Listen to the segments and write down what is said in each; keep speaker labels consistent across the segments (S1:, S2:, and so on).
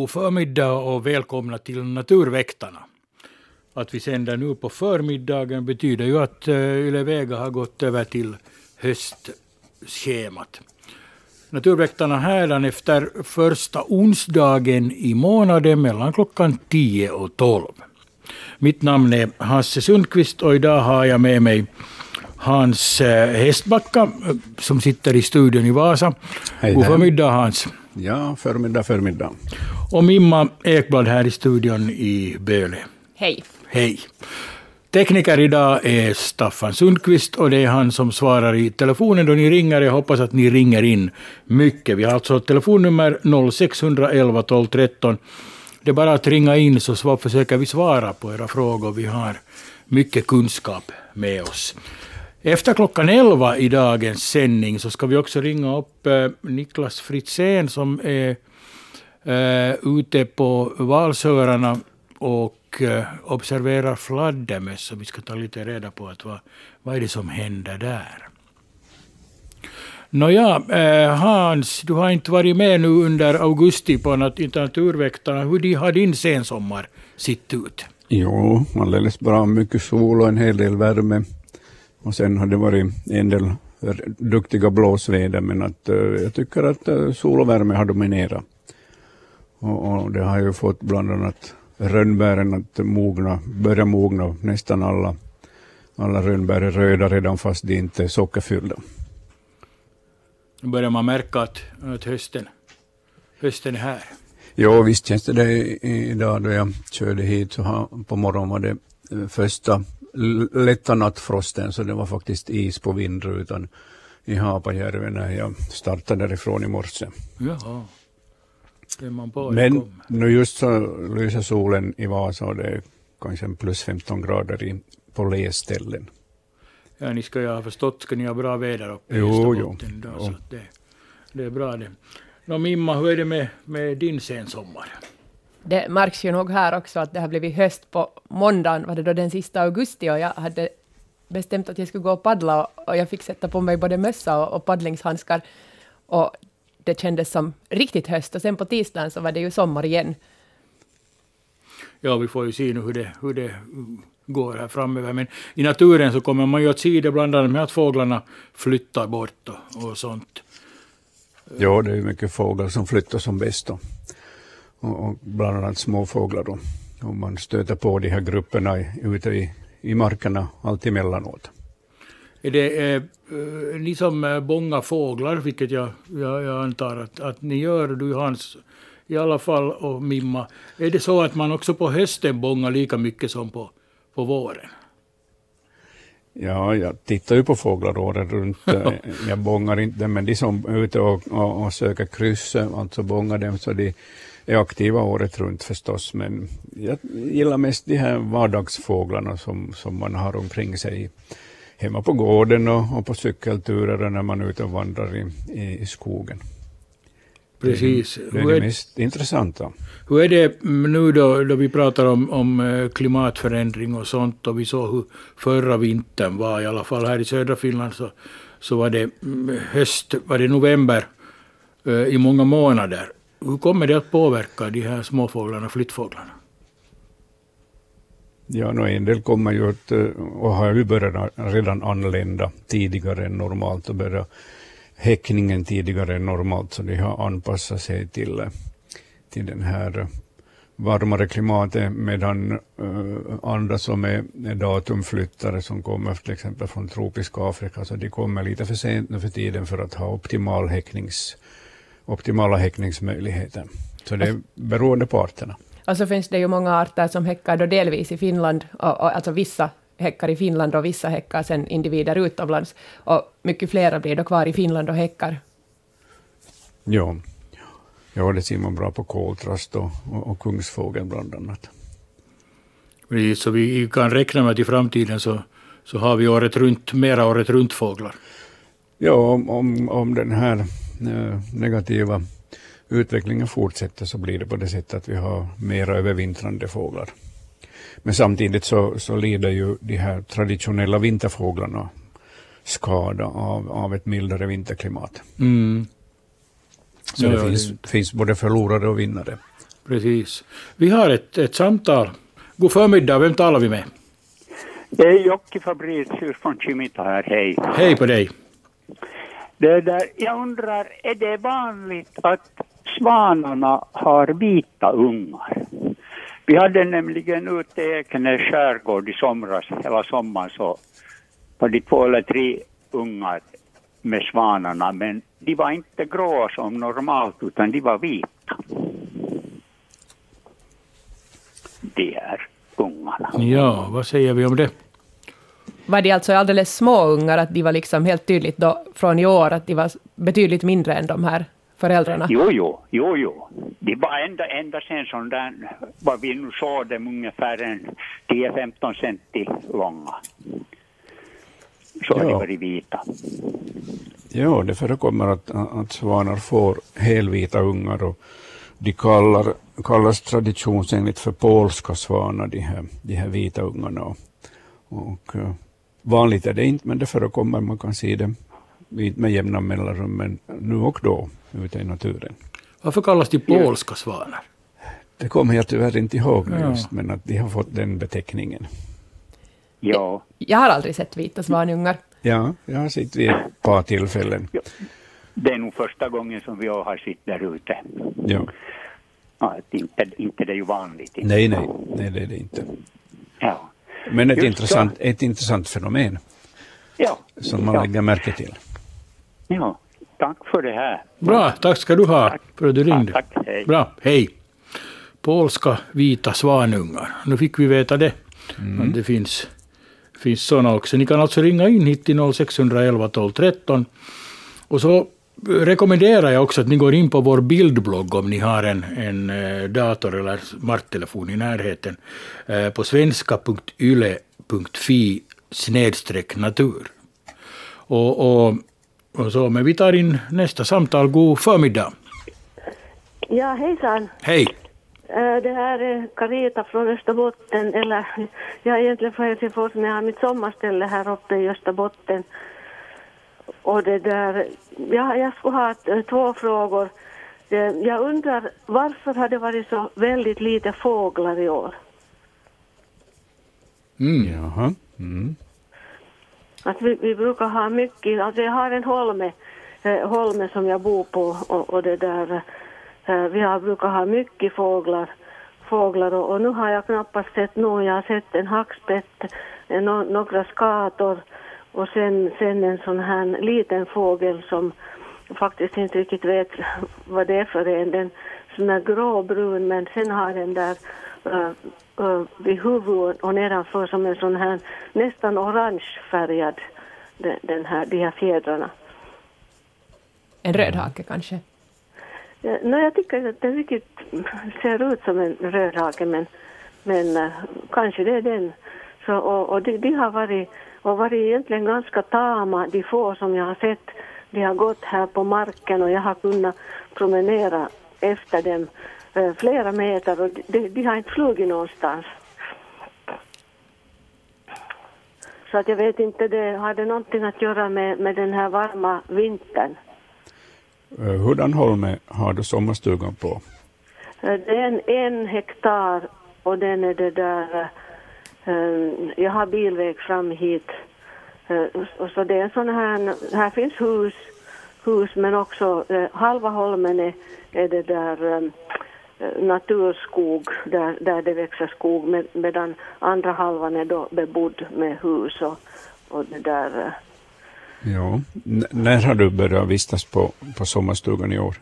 S1: God förmiddag och välkomna till Naturväktarna. Att vi sänder nu på förmiddagen betyder ju att eh, Yle Vega har gått över till höstschemat. Naturväktarna här efter första onsdagen i månaden mellan klockan 10 och 12. Mitt namn är Hasse Sundqvist och idag har jag med mig Hans eh, Hästbacka eh, som sitter i studion i Vasa.
S2: Hej,
S1: God förmiddag Hans.
S2: Ja, förmiddag, förmiddag.
S1: Och Mimma Ekblad här i studion i Böle.
S3: Hej.
S1: Hej. Tekniker idag är Staffan Sundqvist och det är han som svarar i telefonen då ni ringer. Jag hoppas att ni ringer in mycket. Vi har alltså telefonnummer 0611 12 13. Det är bara att ringa in så försöker vi svara på era frågor. Vi har mycket kunskap med oss. Efter klockan 11 i dagens sändning så ska vi också ringa upp eh, Niklas Fritzén som är eh, ute på valsöarna och eh, observerar fladdermöss. Så vi ska ta lite reda på att vad, vad är det som händer där. Nåja, eh, Hans, du har inte varit med nu under augusti på nat- Naturväktarna. Hur har din sensommar sett ut?
S2: Jo, alldeles bra. Mycket sol och en hel del värme. Och sen har det varit en del duktiga blåsväder, men att, eh, jag tycker att eh, sol och värme har dominerat. Och, och det har ju fått bland annat rönnbären att mogna, börja mogna. Nästan alla, alla rönnbär är röda redan fast de inte är sockerfyllda.
S1: Börjar man märka att, att hösten, hösten är här.
S2: Jo, visst känns det det idag då jag körde hit så har, på morgonen var det eh, första lätta nattfrosten så det var faktiskt is på vindrutan i Haapajärvi när jag startade därifrån i morse.
S1: Jaha.
S2: Men nu just så lyser solen i Vasa och det är kanske plus 15 grader i, på läsställen.
S1: Ja, ni ska ju ha förstått, ska ni ha bra väder uppe i
S2: Jo, jo.
S1: idag,
S2: Jo.
S1: så det, det är bra det. Nå Mimma, hur är det med, med din sensommar?
S3: Det märks ju nog här också att det har blivit höst på måndagen, var det då den sista augusti, och jag hade bestämt att jag skulle gå och paddla och, och jag fick sätta på mig både mössa och, och paddlingshandskar. Och det kändes som riktigt höst och sen på tisdagen så var det ju sommar igen.
S1: Ja, vi får ju se nu hur det, hur det går här framöver. Men i naturen så kommer man ju att se det bland annat med att fåglarna flyttar bort och, och sånt.
S2: Ja, det är ju mycket fåglar som flyttar som bäst då. Och, och bland annat småfåglar då. Och man stöter på de här grupperna i, ute i, i markerna allt emellanåt.
S1: Är det eh, eh, ni som eh, bångar fåglar, vilket jag, jag, jag antar att, att ni gör, du Hans i alla fall och Mimma. Är det så att man också på hösten bångar lika mycket som på, på våren?
S2: Ja, jag tittar ju på fåglar året runt. Jag bångar inte, men de som är ute och, och, och söker kryss, eh, alltså bångar dem, så de är aktiva året runt förstås. Men jag gillar mest de här vardagsfåglarna som, som man har omkring sig hemma på gården och, och på cykelturer och när man är ute och vandrar i, i, skogen.
S1: Precis.
S2: Det är det
S1: är,
S2: mest intressanta.
S1: hur är det nu då, då vi pratar om, om eh, klimatförändring och sånt och vi såg hur förra vintern var, i alla fall här i södra Finland så, så var det mm, höst, var det november eh, i många månader. Hur kommer det att påverka de här småfåglarna, flyttfåglarna?
S2: Ja, no, en del kommer ju att, eh, och har ju börjat redan anlända tidigare än normalt och börjat häckningen tidigare än normalt, så de har anpassat sig till, eh, till den här eh, varmare klimatet, medan uh, andra som är, är datumflyttare som kommer till exempel från tropiska Afrika, så de kommer lite för sent nu för tiden för att ha optimal häcknings, optimala häckningsmöjligheter. Så det är beroende på arterna.
S3: Och så finns det ju många arter som häckar då delvis i Finland, och, och, alltså vissa häckar i Finland och vissa häckar sen individer utomlands. Och mycket flera blir då kvar i Finland och häckar.
S2: Ja, ja det ser man bra på koltrast och, och, och kungsfågel bland annat.
S1: Precis, Så vi kan räkna med att i framtiden så, så har vi året runt, mera året runt fåglar.
S2: Ja, om, om, om den här negativa utvecklingen fortsätter så blir det på det sättet att vi har mera övervintrande fåglar. Men samtidigt så, så lider ju de här traditionella vinterfåglarna skada av, av ett mildare vinterklimat.
S1: Mm.
S2: Så
S1: Ja,
S2: det finns,
S1: det-
S2: finns både förlorare och vinnare.
S1: Precis. Vi har ett, ett samtal. God förmiddag, vem talar vi med?
S4: Det är Jocke Fabricius från Kimita här, hej.
S1: Hej på dig.
S4: Det där, jag undrar, är det vanligt att svanarna har vita ungar? Vi hade nämligen ute i Ekenäs skärgård i somras, hela sommaren, så var det två eller tre ungar med svanarna, men de var inte gråa som normalt, utan de var vita. De är ungarna.
S1: Ja, vad säger vi om det?
S3: Var de alltså alldeles små ungar, att de var liksom helt tydligt då från i år, att de var betydligt mindre än de här föräldrarna?
S4: Jo, jo, jo, jo. De var ända, ända sen sån där, vad vi nu såg dem, ungefär en 10-15 centi långa. Så har de varit vita.
S2: Ja, det förekommer att, att svanar får helvita ungar och de kallar, kallas traditionsenligt för polska svanar, de här, de här vita ungarna. Och, och, eh, vanligt är det inte, men det förekommer, man kan se det med jämna mellanrum, men nu och då ute i naturen.
S1: Varför kallas de polska svanar?
S2: Det kommer jag tyvärr inte ihåg nu
S1: Ja.
S2: just, men att de har fått den beteckningen.
S4: Ja,
S3: Jag har aldrig sett vita svanungar.
S2: Ja, jag har sett vid ett par tillfällen.
S4: det är nog första gången som vi har sett där ute.
S2: Ja.
S4: Ja, inte, inte det är ju vanligt. Inte.
S2: Nej, nej, nej, det är det inte.
S4: Ja.
S2: Men ett,
S4: Just
S2: intressant, ett intressant fenomen
S4: Ja.
S2: som man
S4: ja.
S2: lägger märke till.
S4: ja, tack för det här.
S1: Bra, tack ska du ha för att du ringde.
S4: Ja, tack, hej.
S1: Bra, hej. Polska vita svanungar. Nu fick vi veta det. Att det finns, finns sådana också. Ni kan alltså ringa in hit till 0611 12 13. Och så rekommenderar jag också att ni går in på vår bildblogg om ni har en, en eh, dator eller smarttelefon i närheten. eh, På svenska.yle.fi snedstreck natur. Och, och, och så, men vi tar in nästa samtal. God förmiddag.
S5: Ja, hejsan.
S1: Hej.
S5: Eh, Det här är Carita från Österbotten, eller jag är egentligen från Helsingfors men jag har mitt sommarställe här uppe i Österbotten. Och det där, ja, jag skulle ha eh, två frågor. Eh, Jag undrar varför har det varit så väldigt lite fåglar i år?
S1: Mm.
S2: Jaha. Mm.
S5: Att vi, vi brukar ha mycket, alltså jag har en holme, eh, holme som jag bor på och, och det där, eh, vi har, brukar ha mycket fåglar, fåglar och, och nu har jag knappast sett någon, jag har sett en hackspett, no, några skator och sen, sen en sån här liten fågel som faktiskt inte riktigt vet vad det är för en, den sån här gråbrun men sen har den där uh, uh, vid huvudet och nedanför som en sån här nästan orangefärgad den, den här, de här fjädrarna.
S3: En rödhake kanske?
S5: Ja, no, jag tycker att den riktigt ser ut som en rödhake men, men uh, kanske det är den. Så, och och de, de har varit, och varit egentligen ganska tama, de få som jag har sett. De har gått här på marken och jag har kunnat promenera efter dem eh, flera meter och de, de har inte flugit någonstans. Så att jag vet inte, det, har det någonting att göra med, med den här varma vintern?
S2: Eh, Hurdan holme har du sommarstugan på?
S5: Eh, Det är en, en hektar och den är det där, jag har bilväg fram hit. Eh, och så det är en sån här, här finns hus, hus men också eh, halva holmen är, är det där eh, naturskog där, där det växer skog med, medan andra halvan är då bebodd med hus och, och det där. eh,
S2: Ja. N- när har du börjat vistas på, på sommarstugan i år?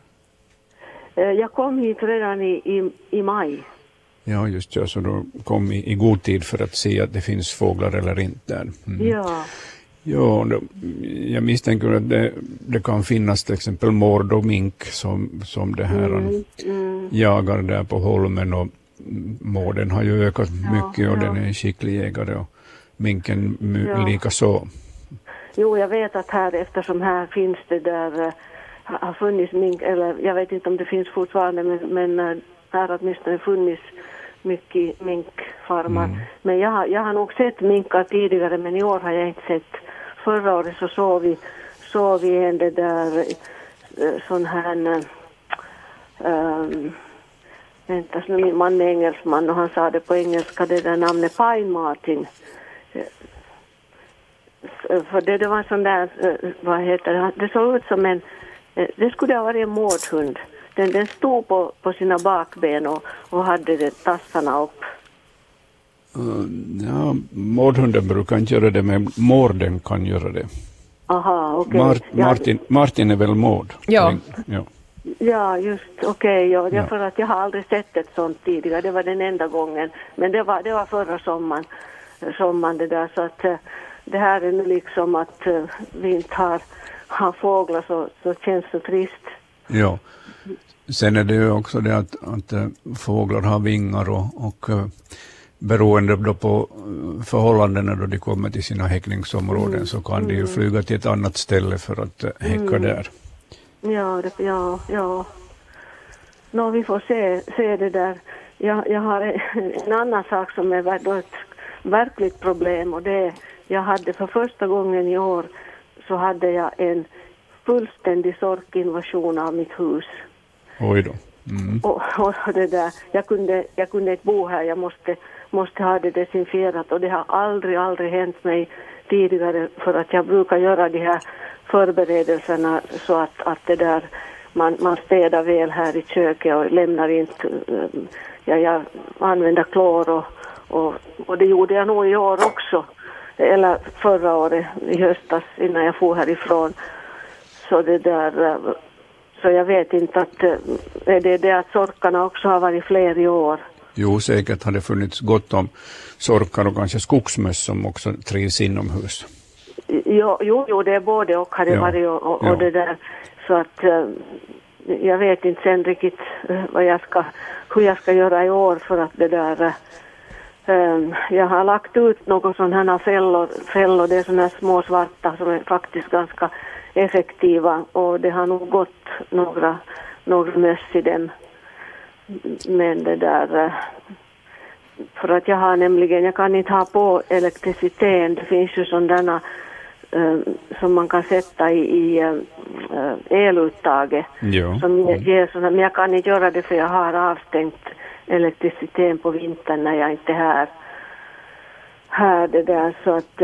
S5: eh, Jag kom hit redan i, i, i maj.
S2: Ja, just ja, så du kom i, i god tid för att se att det finns fåglar eller inte. Mm.
S5: Ja.
S2: Ja, då, jag misstänker att det, det kan finnas till exempel mård och mink som, som det här
S5: Mm, mm.
S2: jagar där på holmen och mården har ju ökat mycket och
S5: ja.
S2: den är en skicklig jägare och minken
S5: Ja.
S2: lika så.
S5: Jo, jag vet att här, eftersom här finns det där, eh, har funnits mink, eller jag vet inte om det finns fortfarande, men, men eh, här har åtminstone funnits mycket minkfarmar. Men jag, jag har nog sett minkar tidigare, men i år har jag inte sett. Förra året så såg vi, såg vi en det där, eh, sån här, ehm, vänta, nu min man är engelsman och han sa det på engelska, det där namnet Pine Martin. Eh, För det, det var sån där, vad heter det, det såg ut som en, det skulle ha varit en mårdhund. Den, den stod på, på sina bakben och, och hade det, tassarna upp.
S2: Uh, ja, mårdhunden brukar inte göra det, men mården kan göra det.
S5: Aha, okej.
S2: Mart,
S5: Ja,
S2: Martin, Martin är väl mård?
S3: Ja.
S2: ja.
S5: Ja, just okej. ja.
S2: Ja.
S5: ja. För att jag har aldrig sett ett sånt tidigare. Det var den enda gången. Men det var, det var förra sommaren, sommaren det där. Så att eh, det här är nu liksom att eh, vi inte har, har fåglar så, så känns det trist.
S2: Ja. Sen är det ju också det att, att eh, fåglar har vingar och, och eh, beroende då på eh, förhållandena då de kommer till sina häckningsområden så kan de ju flyga till ett annat ställe för att häcka där.
S5: Ja, det, ja, ja. Nå, vi får se, se det där. Jag, jag har en, en annan sak som är ett verkligt problem och det är, jag hade för första gången i år så hade jag en fullständig sorkinvasion av mitt hus.
S2: Oj då. Mm.
S5: Och, och det där, jag kunde, jag kunde inte bo här, jag måste, måste ha det desinfierat och det har aldrig, aldrig hänt mig tidigare för att jag brukar göra de här förberedelserna så att, att det där, man, man städar väl här i köket och lämnar inte, eh, ja, jag använder klor och, och, och det gjorde jag nog i år också, eller förra året i höstas innan jag for härifrån. Så det där, eh, så jag vet inte att, eh, är det det att sorkarna också har varit fler i år?
S2: Jo, säkert har det funnits gott om sorkar och kanske skogsmöss som också trivs inomhus.
S5: Jo, jo, jo det är både och har det
S2: Ja,
S5: varit och, och, och det där. Så att eh, jag vet inte sen riktigt eh, vad jag ska, hur jag ska göra i år för att det där jag har lagt ut några sådana här fällor, fällor, det är sådana här små svarta som är faktiskt ganska effektiva och det har nog gått några, några möss i dem. Men det där eh, för att jag har nämligen, jag kan inte ha på elektriciteten, det finns ju sådana eh, som man kan sätta i, i eh, eluttaget
S2: Ja.
S5: som ger, sådana, men jag kan inte göra det för jag har avstängt elektriciteten på vintern när jag inte är här. Här det där så att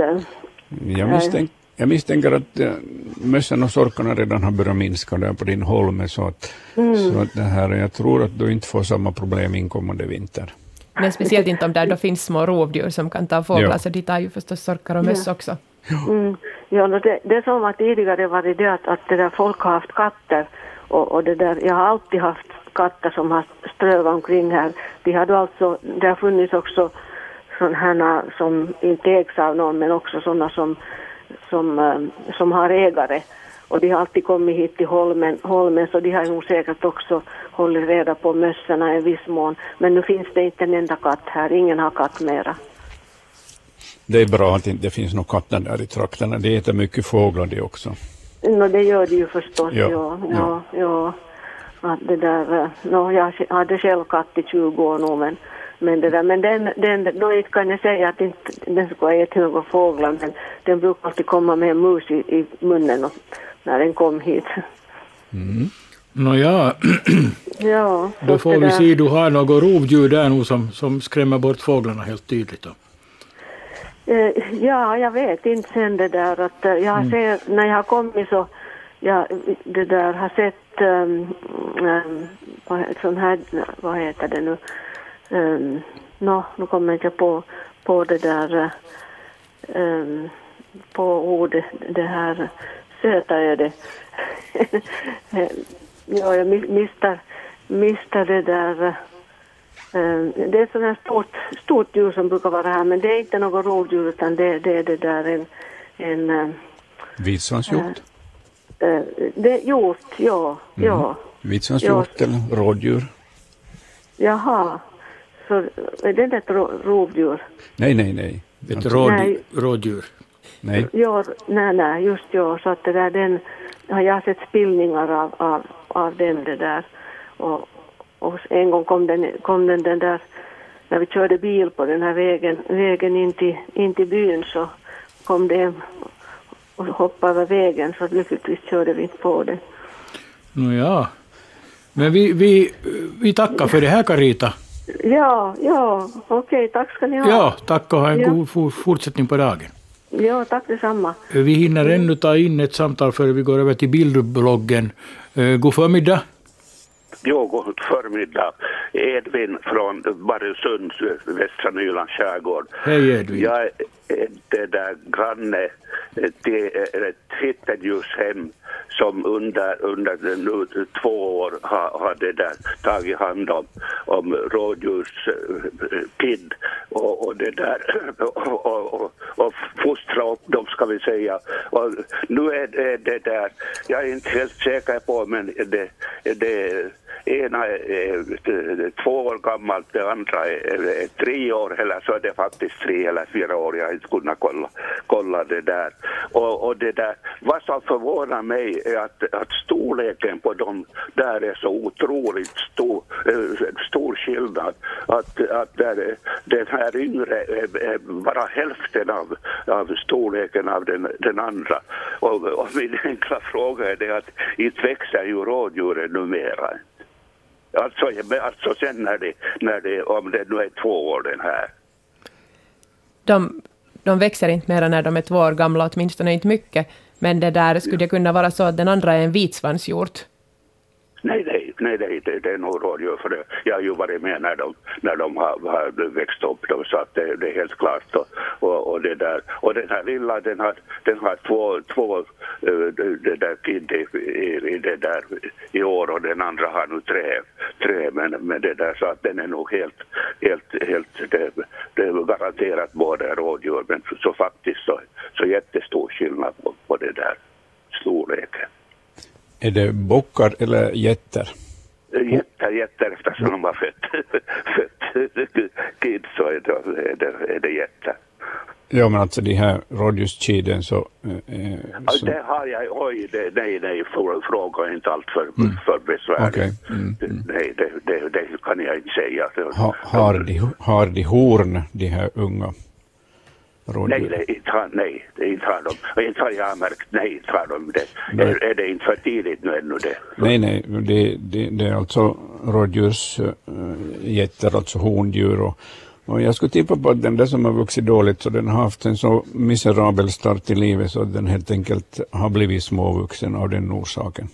S2: Jag, misstänk, jag misstänker att äh, mössen och sorkarna redan har börjat minska där på din holme så att, så att det här, jag tror att du inte får samma problem inkommande vinter.
S3: Men speciellt inte om där då finns små rovdjur som kan ta fåglar,
S2: Ja.
S3: så de tar ju förstås sorkar och möss också.
S5: Mm. Ja, det, det som var tidigare var det att, att det där folk har haft katter och, och det där, jag har alltid haft katter som har strövat omkring här. De hade alltså, det har funnits också sådana här som inte ägs av någon men också sådana som, som, eh, som har ägare. Och de har alltid kommit hit till holmen, holmen så de har nog säkert också hållit reda på mössorna i viss mån. Men nu finns det inte en enda katt här, ingen har katt mera.
S2: Det är bra att det inte finns några katter där i trakterna. Det äter mycket fåglar det också.
S5: No, det gör det ju förstås,
S2: Ja,
S5: ja. ja, ja, Att det där, eh, no, jag hade själv katt i 20 år nu, men, men det där, men den, den, då kan jag säga att inte, den skulle ha ätit några fåglar, men den brukar alltid komma med en mus i, i munnen och, när den kom hit.
S1: Nåja,
S5: Ja,
S1: då får vi se, du har något rovdjur där nu som, som skrämmer bort fåglarna helt tydligt. Då.
S5: Eh, Ja, jag vet inte sen det där att eh, jag har sett, när jag har kommit så, jag det där har sett, um, um, sån här, vad heter det nu, um, nå, nu kommer jag inte på, på det där, um, på ordet, det här söta öde. ja, jag mi- mistar, mistar det där, Eh, Det är ett sådant här stort, stort djur som brukar vara här, men det är inte något rovdjur utan det, det är det där en, en eh,
S2: Vitsvanshjort?
S5: eh, det är hjort, ja, ja.
S2: Vitsvanshjort eller rådjur?
S5: Jaha, så är det ett ro- rovdjur?
S2: Nej, nej, nej.
S1: Ett råd,
S5: Nej.
S1: rådjur.
S2: nej.
S5: Ja, nej, nej, just ja, så att det där, den, har jag sett spillningar av, av, av den det där. Och, och en gång kom den, kom den, den där, när vi körde bil på den här vägen, vägen in till, in till byn så kom det en och hoppade över vägen så lyckligtvis körde vi inte på den.
S1: Nåja, Men vi, vi, vi tackar för det här, Carita.
S5: Ja, ja, okej, tack ska ni ha.
S1: Ja, tack och ha en
S5: Ja.
S1: god for- fortsättning på dagen.
S5: Ja, tack detsamma.
S1: Vi hinner ännu ta in ett samtal före vi går över till bildbloggen. Eh, God förmiddag.
S6: Jo, god förmiddag. Edvin från Barösund, västra Nylands skärgård.
S1: Hej Edvin.
S6: Jag är det där granne till ett hittedjushem som under, under nu två år har, har det där tagit hand om, om rådjurskid eh, och, och det där och, och, och, och fostra upp dem ska vi säga. Och nu är det, det där, jag är inte helt säker på men det, det ena är två år gammalt, det andra är, tre år eller så är det faktiskt tre eller fyra år, jag har inte kunnat kolla, kolla det där. Och, och det där, vad som förvånar mig är att, att storleken på dem där är så otroligt stor, stor skillnad. Att, att där, den här yngre är, är bara hälften av, av storleken av den, den andra. Och, och min enkla fråga är det att inte växer ju rådjuren numera. Alltså, alltså sen när det, när det, om det nu är två år den här.
S3: De, de växer inte mer när de är två år gamla, åtminstone inte mycket. Men det där skulle det kunna vara så att den andra är en vitsvanshjort.
S6: Nej, nej, nej, nej det, det är nog rådjur för det. Jag har ju varit med när de, när de har, har växt upp dem så att det, det är helt klart. Och, och, och, det där. och den här lilla den har, den har två, två eh, det där kid i, i, i, det där i år och den andra har nu tre, tre men, men det där så att den är nog helt, helt, helt det, det är garanterat båda rådjur men så faktiskt så, så jättestor skillnad på, på det där storleken.
S2: Är det bockar eller getter?
S6: Jätter, jätter eftersom de har fött, fött kids så är det, är det, är det jätter.
S2: Ja, men alltså de här rådjurskiden så... Eh,
S6: Ja,
S2: så
S6: det har jag, oj, det, nej, nej, fråga inte allt för, för besvärligt.
S2: Okej, mm, mm.
S6: Nej, det, det, det kan jag inte säga.
S2: ha, har, de, har de horn, de här unga
S6: Nej,
S2: rådjuren?
S6: nej, inte har, nej, det inte har de. Och inte har jag märkt, nej, inte har de det.
S2: Nej.
S6: Är, är det inte för tidigt nu ännu det?
S2: Nej, nej, det, det, det är alltså rådjursgetter, alltså hondjur. Och, och jag skulle tippa på att den där som har vuxit dåligt, så den har haft en så miserabel start i livet så att den helt enkelt har blivit småvuxen av den orsaken.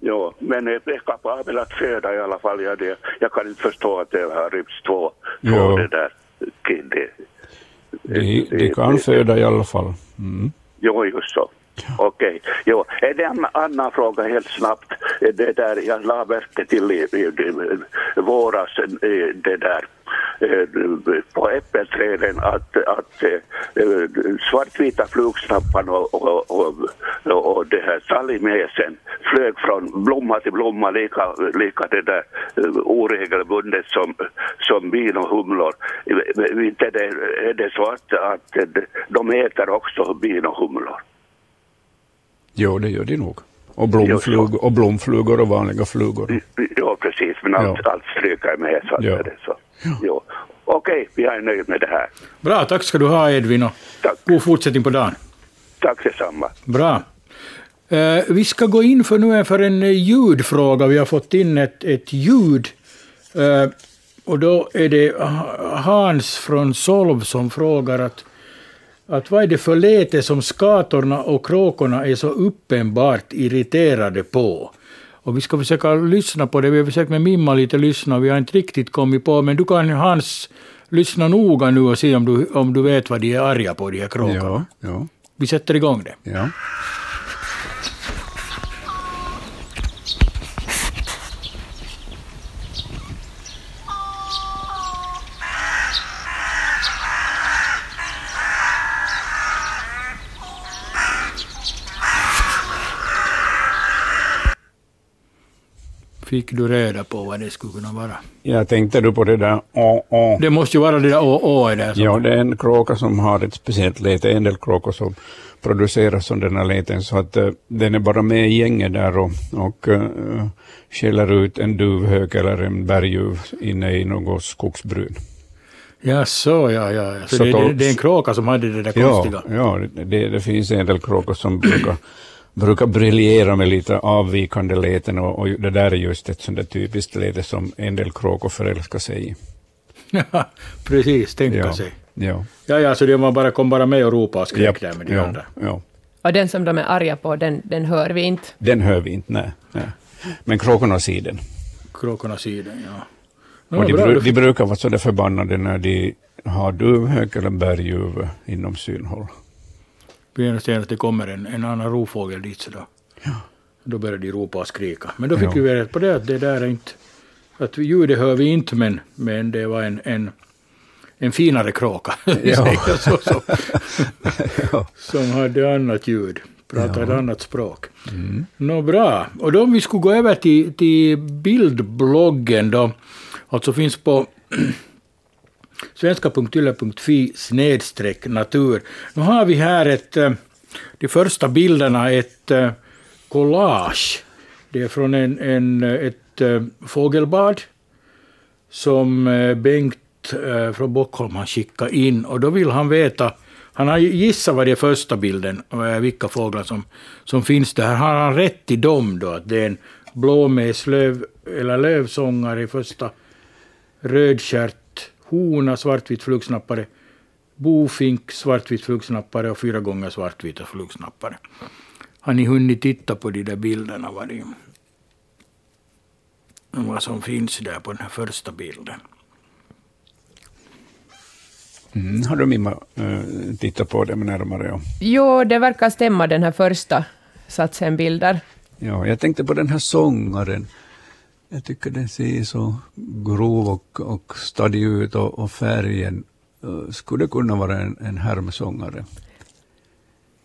S6: Ja, men är är kapabel att föda i alla fall. Jag, det, jag kan inte förstå att det har rypts två, två
S2: Ja.
S6: det där.
S2: De, de kan föda i alla fall. Mm.
S6: Jo, just så. Okej. Jo, är det en annan fråga helt snabbt? Eh, det där jag la märke till i, i, i våras, eh, det där eh, på äppelträden att, att svartvita flugsnappan och, och, och, och, det här salimesen flög från blomma till blomma lika, lika det där oregelbundet som, som bin och humlor. Inte är det, är det så att, att de äter också bin och humlor?
S2: Jo, det gör de nog. Och, blomflug, och blomflugor och vanliga flugor.
S6: Ja, precis. Men allt,
S2: Ja.
S6: allt stryker med så att
S2: Ja.
S6: är det så. Jo. Okej, jag är nöjd med det här.
S1: Bra, tack ska du ha Edvin och
S6: Tack.
S1: god fortsättning på dagen.
S6: Tack detsamma.
S1: Bra. Eh, vi ska gå in för nu för en eh, ljudfråga. Vi har fått in ett, ett ljud. Eh, och då är det Ha- Hans från Solv som frågar att, att vad är det för läte som skatorna och kråkorna är så uppenbart irriterade på? Och vi ska försöka lyssna på det. Vi har försökt med Mimma lite lyssna vi har inte riktigt kommit på. Men du kan Hans lyssna noga nu och se om du, om du vet vad de är arga på, de här kråkorna.
S2: Ja, ja,
S1: Vi sätter igång det.
S2: ja.
S1: Fick du reda på vad det skulle kunna vara?
S2: Jag tänkte du på det där å, å.
S1: Det måste ju vara det där å, å där. Som,
S2: Ja, det är en kråka som har ett speciellt läte. En del kråkor som produceras som den här läten så att uh, den är bara med i gänget där och, och uh, skäller ut en duvhök eller en berguv inne i något skogsbryn.
S1: ja, så ja, ja. ja. Så,
S2: Så
S1: det, det, det är en kråka som hade det där
S2: Ja,
S1: konstiga.
S2: ja det, det finns en del kråkor som brukar brukar briljera med lite avvikande läten och, och det där är just ett sånt där typiskt läte som en del kråkor förälskar sig i.
S1: Ja, precis, tänka
S2: Ja,
S1: sig.
S2: ja,
S1: Ja, ja, så det var bara, kom bara med och ropa och skrek
S2: Japp,
S1: där med de
S2: ja,
S1: andra.
S2: ja.
S3: Och den som de är arga på, den, den hör vi inte.
S2: Den hör vi inte, nej. nej. Men kråkorna ser den.
S1: Kråkornas sida, ja.
S2: Och de,
S1: bra,
S2: bru- de brukar vara så där förbannade när de har duvhök eller berguv inom synhåll.
S1: Vi är att det kommer en, en annan rovfågel dit så då, då börjar de ropa och skrika. Men då fick
S2: Ja.
S1: vi rätt på det att det där är inte, att ljudet hör vi inte men, men det var en, en, en finare kråka.
S2: Ja.
S1: så, så,
S2: ja.
S1: som hade annat ljud, pratade ett annat språk.
S2: Mm.
S1: Nå bra, och då om vi skulle gå över till, till bildbloggen då, alltså finns på svenska.ylle.fi snedstreck natur. Nu har vi här ett, eh, de första bilderna, ett eh, collage. Det är från en, en, eh, ett fågelbad som Bengt från Bockholm har skickat in. Och då vill han veta, han har gissat vad det är första bilden, vilka fåglar som, som finns där. Har han rätt i dem då, att det är en blåmeslöv eller lövsångare i första, rödstjärt, hona, svartvit flugsnappare, bofink, svartvit flugsnappare och fyra gånger svartvita flugsnappare. Har ni hunnit titta på de där bilderna? Vad, det, vad som finns där på den här första bilden?
S2: Mm, har du Mimma äh, tittat på det med närmare? Ja.
S3: Jo, det verkar stämma den här första satsen bilder.
S2: ja, jag tänkte på den här sångaren. Jag tycker den ser så grov och, och stadig ut och, och färgen uh, skulle kunna vara en, en härmsångare.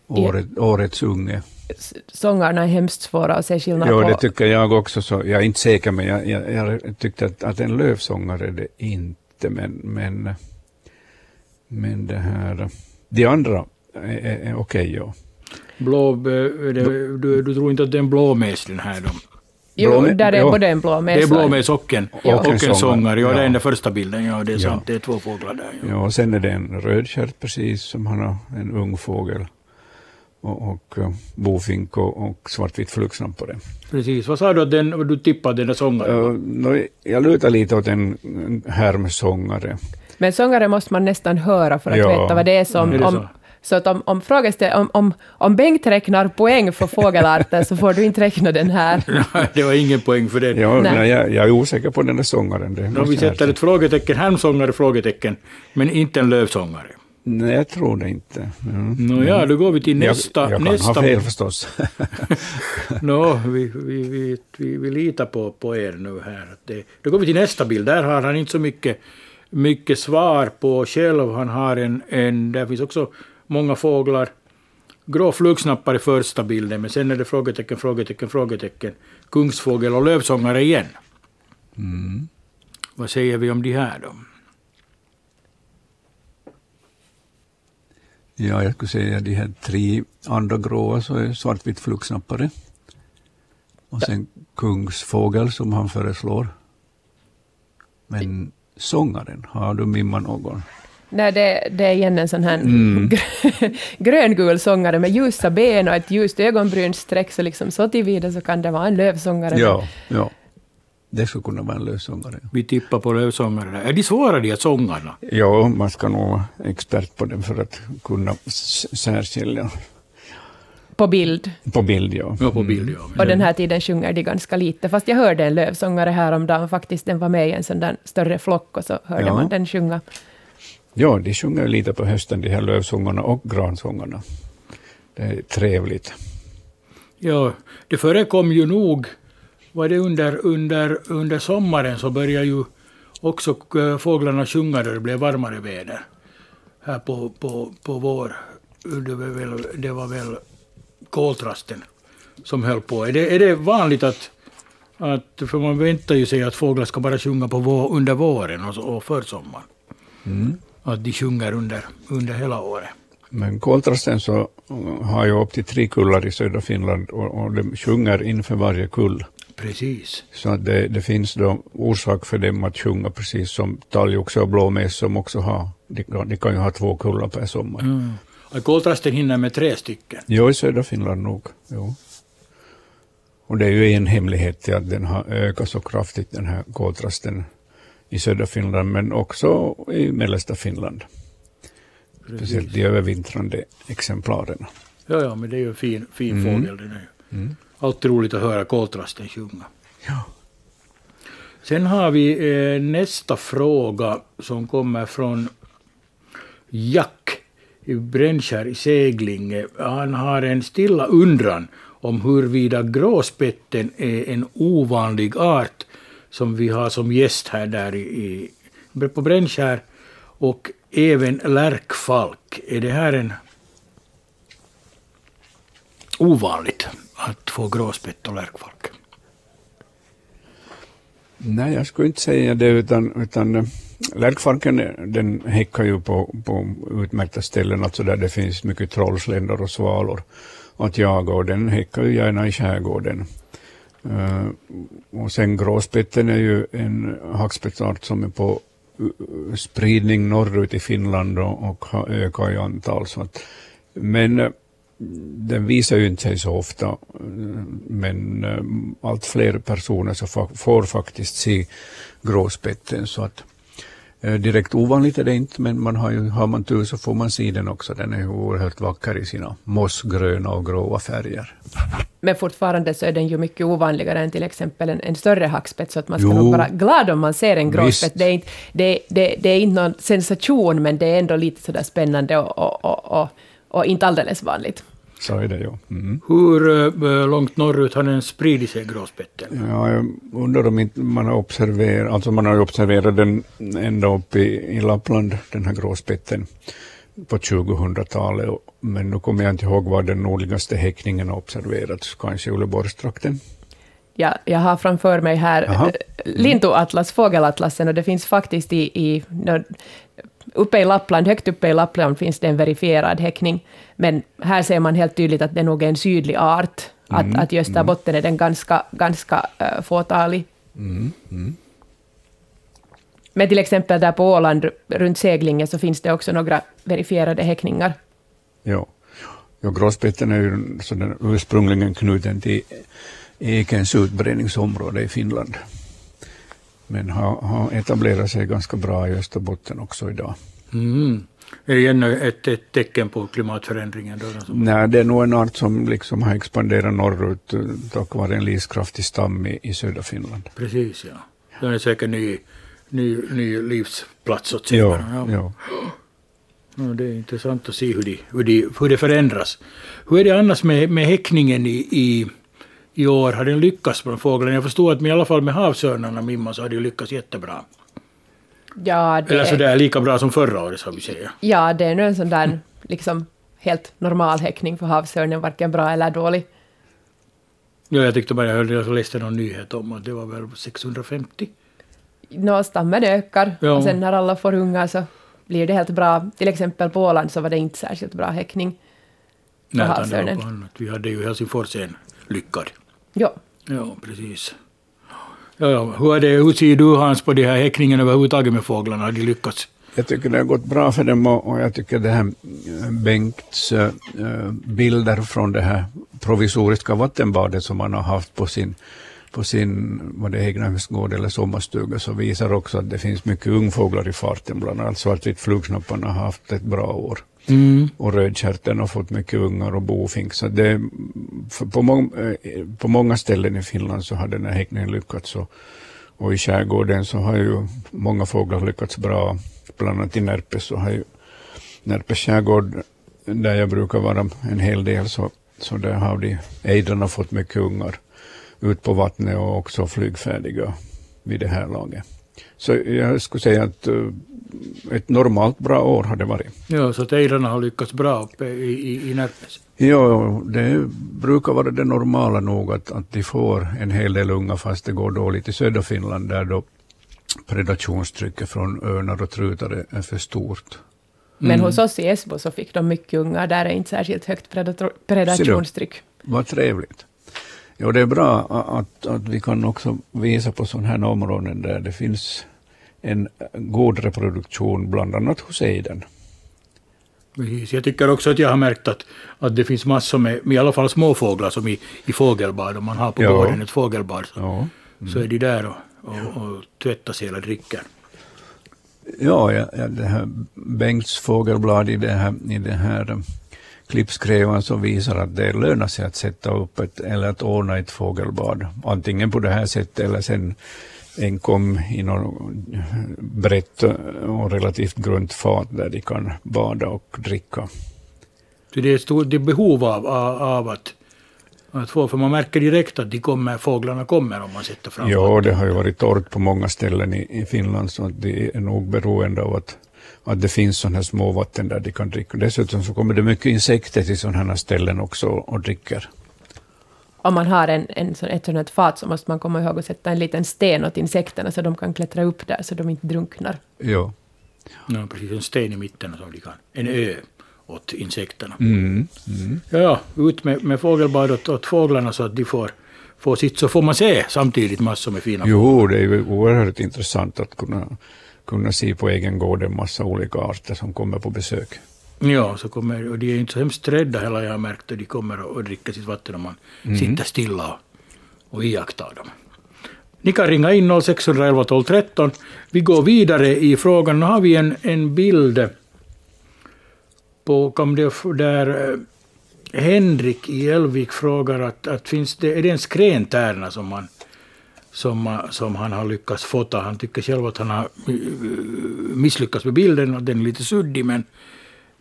S2: Året, Årets unge.
S3: Sångarna är hemskt svåra att se skillnad
S2: Ja,
S3: på.
S2: det tycker jag också. Så jag är inte säker, men jag, jag, jag tyckte att, att en lövsångare är det inte. Men, men, men det här... De andra är, är, är okej, ja.
S1: Blå, eh, det, du, du tror inte att det är en blåmes den här då?
S3: Jo,
S2: blå-
S3: där är
S2: ja.
S3: både en blå
S1: Det är blåmes och en,
S2: Ja.
S1: och en sångare. Ja, det är
S2: Ja.
S1: den första bilden. Ja, det är
S2: Ja.
S1: sant. Det är två fåglar där. Ja.
S2: Ja, och sen är det en rödstjärt precis som han har, en ung fågel. Och, och uh, bofink och, och svartvit flugsnappare.
S1: Precis. Vad sa du att den, du tippade den där sångaren?
S2: Uh, jag lutar lite åt en, en härmsångare.
S3: Men sångare måste man nästan höra för att
S2: Ja.
S3: veta vad det är som...
S1: Är det
S3: om,
S1: så?
S3: att om, om, om, om, om Bengt räknar poäng för fågelarter så får du inte räkna den här.
S1: det var ingen poäng för det.
S2: Ja,
S3: Nej.
S2: Jag, jag är osäker på den där sångaren. Det
S1: vi
S2: jag
S1: sätter ett frågetecken, härmsångare, frågetecken, men inte en lövsångare.
S2: Nej, jag tror det inte. Mm.
S1: Nå ja, då går vi till nästa.
S2: jag, jag kan
S1: nästa
S2: ha fel förstås.
S1: Nå, vi, vi, vi, vi, vi litar på, på er nu här. Det, då går vi till nästa bild. Där har han inte så mycket, mycket svar på själv. Han har en, en, där finns också många fåglar. Grå flugsnappare i första bilden, men sen är det frågetecken, frågetecken, frågetecken. Kungsfågel och lövsångare igen.
S2: Mm.
S1: Vad säger vi om de här då?
S2: Ja, jag skulle säga de här tre andra gråa så är svartvit flugsnappare. Och sen kungsfågel som han föreslår. Men sångaren, har du mimmat någon?
S3: Nej, det, det är igen en sån här
S2: Mm.
S3: grö- gröngul sångare med ljusa ben och ett ljust ögonbrynsstreck, så liksom så tillvida så kan det vara en lövsångare.
S2: Ja, ja. Det skulle kunna vara en lövsångare.
S1: Vi tippar på lövsångare. Är de svåra de här sångarna?
S2: Ja, man ska nog vara expert på den för att kunna särskilja
S3: På bild.
S2: på bild. Ja.
S1: Ja, på bild ja.
S3: Och den här tiden sjunger de ganska lite, fast jag hörde en lövsångare häromdagen faktiskt, den var med i en sån där större flock och så hörde
S2: Ja.
S3: man den sjunga.
S2: Ja, de sjunger lite på hösten, de här lövsångarna och gransångarna. Det är trevligt.
S1: Ja, det förekom ju nog, var det under, under, under sommaren så började ju också eh, fåglarna sjunga då det blev varmare väder. Här på, på, på vår, det var väl, det var väl koltrasten som höll på. Är det, är det vanligt att, att, för man väntar ju sig att fåglar ska bara sjunga på vår, under våren och, och försommaren.
S2: Mm.
S1: Att de sjunger under, under hela året.
S2: Men koltrasten så har ju upp till tre kullar i södra Finland och, och de sjunger inför varje kull.
S1: Precis.
S2: Så att det, det finns då orsak för dem att sjunga precis som talgoxe och blåmes som också har, de, kan- de kan ju ha två kullar per sommar.
S1: Mm. Koltrasten hinner med tre stycken.
S2: Jo, i södra Finland nog. Jo. Och det är ju en hemlighet till att den har ökat så kraftigt, den här koltrasten i södra Finland, men också i mellersta Finland. Speciellt de övervintrande exemplaren.
S1: Ja, ja, men det är ju en fin, fin
S2: Mm.
S1: fågel den är. ju. Alltid roligt att höra koltrasten sjunga.
S2: Ja.
S1: Sen har vi eh, nästa fråga som kommer från Jack i Brännskär i Seglinge. Han har en stilla undran om huruvida gråspetten är en ovanlig art som vi har som gäst här där i, i, på Brännskär. Och även lärkfalk. Är det här en ovanligt att få gråspett och lärkfalk?
S2: Nej, jag skulle inte säga det, utan, utan eh, lärkfalken eh, den häckar ju på, på utmärkta ställen, alltså där det finns mycket trollsländor och svalor att jaga, och den häckar ju gärna i skärgården. Uh, och sen gråspetten är ju en hackspettsart som är på eh, spridning norrut i Finland och, och har ökat i antal. Så att, men eh, den visar ju inte sig så ofta, men allt fler personer så fa- får faktiskt se gråspetten. Så att, direkt ovanligt är det inte, men man har, ju, har man tur så får man se den också. Den är ju oerhört vacker i sina mossgröna och gråa färger.
S3: Men fortfarande så är den ju mycket ovanligare än till exempel en, en större hackspett, så att man ska
S2: Jo.
S3: nog vara glad om man ser en gråspett. Det är, inte, det, det, det är inte någon sensation, men det är ändå lite sådär spännande och, och, och, och inte alldeles vanligt.
S2: Så är det ju. Mm.
S1: Hur eh, långt norrut har den spridit sig, gråspetten?
S2: Ja, jag undrar om inte man har observerat, alltså man har observerat den ända upp i, i Lappland, den här gråspetten, på 2000-talet. och- Men nu kommer jag inte ihåg var den nordligaste häckningen har observerats, kanske i Uleåborgstrakten.
S3: Ja, jag har framför mig här
S2: Jaha.
S3: eh, Lintuatlas, fågelatlasen, och det finns faktiskt i, i uppe i Lappland, högt uppe i Lappland finns det en verifierad häckning, men här ser man helt tydligt att det nog är en sydlig art, att, att i Österbotten är den ganska, ganska uh, fåtalig. Men till exempel där på Åland, runt Seglinge, så finns det också några verifierade häckningar.
S2: Ja. Ja, gråspetten är ju ursprungligen knuten till ekens utbredningsområde i Finland. Men har, har etablerat sig ganska bra i Österbotten också idag.
S1: Mm. Är det ännu ett, ett tecken på klimatförändringen? Då,
S2: Nej, det är nog en art som liksom har expanderat norrut eh, tack vare en livskraftig stam i, i södra Finland.
S1: Precis, ja. Den är säkert ny, ny, ny livsplats åt
S2: Ja,
S1: sägarna.
S2: ja.
S1: Ja, det är intressant att se hur, de, hur, de, hur det förändras. Hur är det annars med, med häckningen i, i, i år? Har den lyckats bland fåglarna? Jag förstår att med, i alla fall med havsörnarna, Mimma, så har det lyckats jättebra.
S3: Ja, det,
S1: Eller sådär lika bra som förra året, ska vi säga.
S3: ja, det är nu en sån där liksom, helt normal häckning för havsörnen, varken bra eller dålig.
S1: Ja, jag tyckte bara jag hörde, jag läste någon nyhet om att det var väl 650.
S3: Nå, stammen ökar
S1: Ja.
S3: och sen när alla får ungar så blir det helt bra. Till exempel på Åland så var det inte särskilt bra häckning.
S1: Nej, utan det var på annat. Vi hade ju Helsingfors en lyckad.
S3: Jo,
S1: Ja, precis. Ja, ja. Hur, är det, hur ser du Hans på de här häckningen överhuvudtaget med fåglarna? Har de lyckats?
S2: Jag tycker det har gått bra för dem och, och jag tycker det här eh, Bengts eh, bilder från det här provisoriska vattenbadet som man har haft på sin, på sin vad det är, egnahemsgård eller sommarstuga så visar också att det finns mycket ungfåglar i farten. Bland annat svartvit flugsnapparna har haft ett bra år.
S1: Mm.
S2: Och rödstjärten har fått mycket ungar och bofink. Så det, på, må, eh, på många ställen i Finland så har den här häckningen lyckats. Och, och i skärgården så har ju många fåglar lyckats bra. Bland annat i Närpes så har ju Närpes skärgård, där jag brukar vara en hel del, så, så där har de ejdrarna fått mycket ungar ut på vattnet och också flygfärdiga vid det här laget. Så jag skulle säga att eh, ett normalt bra år har det varit.
S1: Ja, så att ejdrarna har lyckats bra uppe i, i, i Närpes.
S2: Ja, det brukar vara det normala nog att, att de får en hel del unga fast det går dåligt i södra Finland där då predationstrycket från örnar och trutar är- för stort.
S3: men hos oss i Esbo så fick de mycket ungar, där är inte särskilt högt predator- predationstryck.
S2: Vad trevligt. Ja, det är bra att, att vi kan också visa på sådana här områden där det finns en god reproduktion, bland annat hos ejden.
S1: Precis. Jag tycker också att jag har märkt att, att det finns massor med, med i alla fall småfåglar som i, i fågelbad. Om man har på
S2: Ja.
S1: gården ett fågelbad så,
S2: Ja.
S1: så är de där och, och, och tvättar sig eller dricker.
S2: Ja, ja, ja det här Bengts fågelblad i det här, i det här eh, klippskrevan som visar att det lönar sig att sätta upp ett, eller att ordna ett fågelbad. Antingen på det här sättet eller sen enkom i något brett och relativt grunt fat där de kan bada och dricka.
S1: Så det är stort det är behov av, av, att, att få, för man märker direkt att de kommer, fåglarna kommer om man sätter fram
S2: Ja, det har ju varit torrt på många ställen i, i Finland så att de är nog beroende av att, att det finns sådana här små vatten där de kan dricka. Dessutom så kommer det mycket insekter till sådana här ställen också och dricker.
S3: Om man har en, en, sån- ett sådant här fat så måste man komma ihåg att sätta en liten sten åt insekterna så de kan klättra upp där så de inte drunknar.
S2: Ja.
S1: Ja, precis, en sten i mitten som de kan. En ö åt insekterna.
S2: Mm. Mm.
S1: Ja, ja, ut med, med fågelbad åt, åt fåglarna så att de får, får sitt, så får man se samtidigt massor med fina
S2: Jo, det är ju oerhört intressant att kunna, kunna se på egen gård en massa olika arter som kommer på besök.
S1: Ja, så kommer, och de är inte så hemskt rädda heller, jag har märkt, och de kommer och, och dricker sitt vatten om man sitter stilla och, och iakttar dem. Ni kan ringa in 0611 12 13. Vi går vidare i frågan. Nu har vi en, en bild på kom det, där eh, Henrik i Älvik frågar att, att finns det, är det en skräntärna som han, som, som han har lyckats fota. Han tycker själv att han har eh, misslyckats med bilden och den är lite suddig men,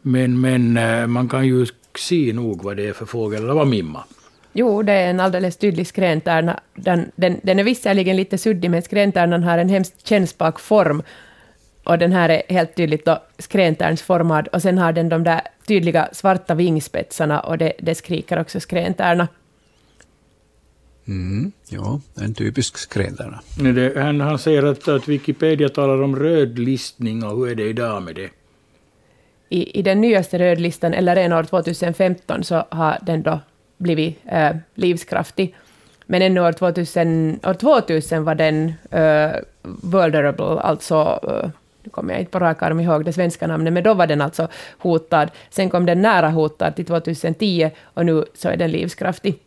S1: men, men eh, man kan ju se nog vad det är för fågel, eller vad Mimma?
S3: Jo, det är en alldeles tydlig skrentärna. Den, den, den är visserligen lite suddig, men skrentärnan har en hemskt kännspak form. Och den här är helt tydligt då skrentärnsformad. Och sen har den de där tydliga svarta vingspetsarna och det, det skriker också skrentärna.
S2: Mm. Ja, en typisk
S1: Det, han, han säger att, att Wikipedia talar om rödlistning och hur är det idag med det?
S3: I, I den nyaste rödlistan, eller än år 2015, så har den då blivit eh, livskraftig. Men ännu år 2000, år 2000 var den eh, vulnerable, alltså eh, nu kommer jag inte på rak arm ihåg det svenska namnet, men då var den alltså hotad. Sen kom den nära hotad till 2010 och nu så är den livskraftig.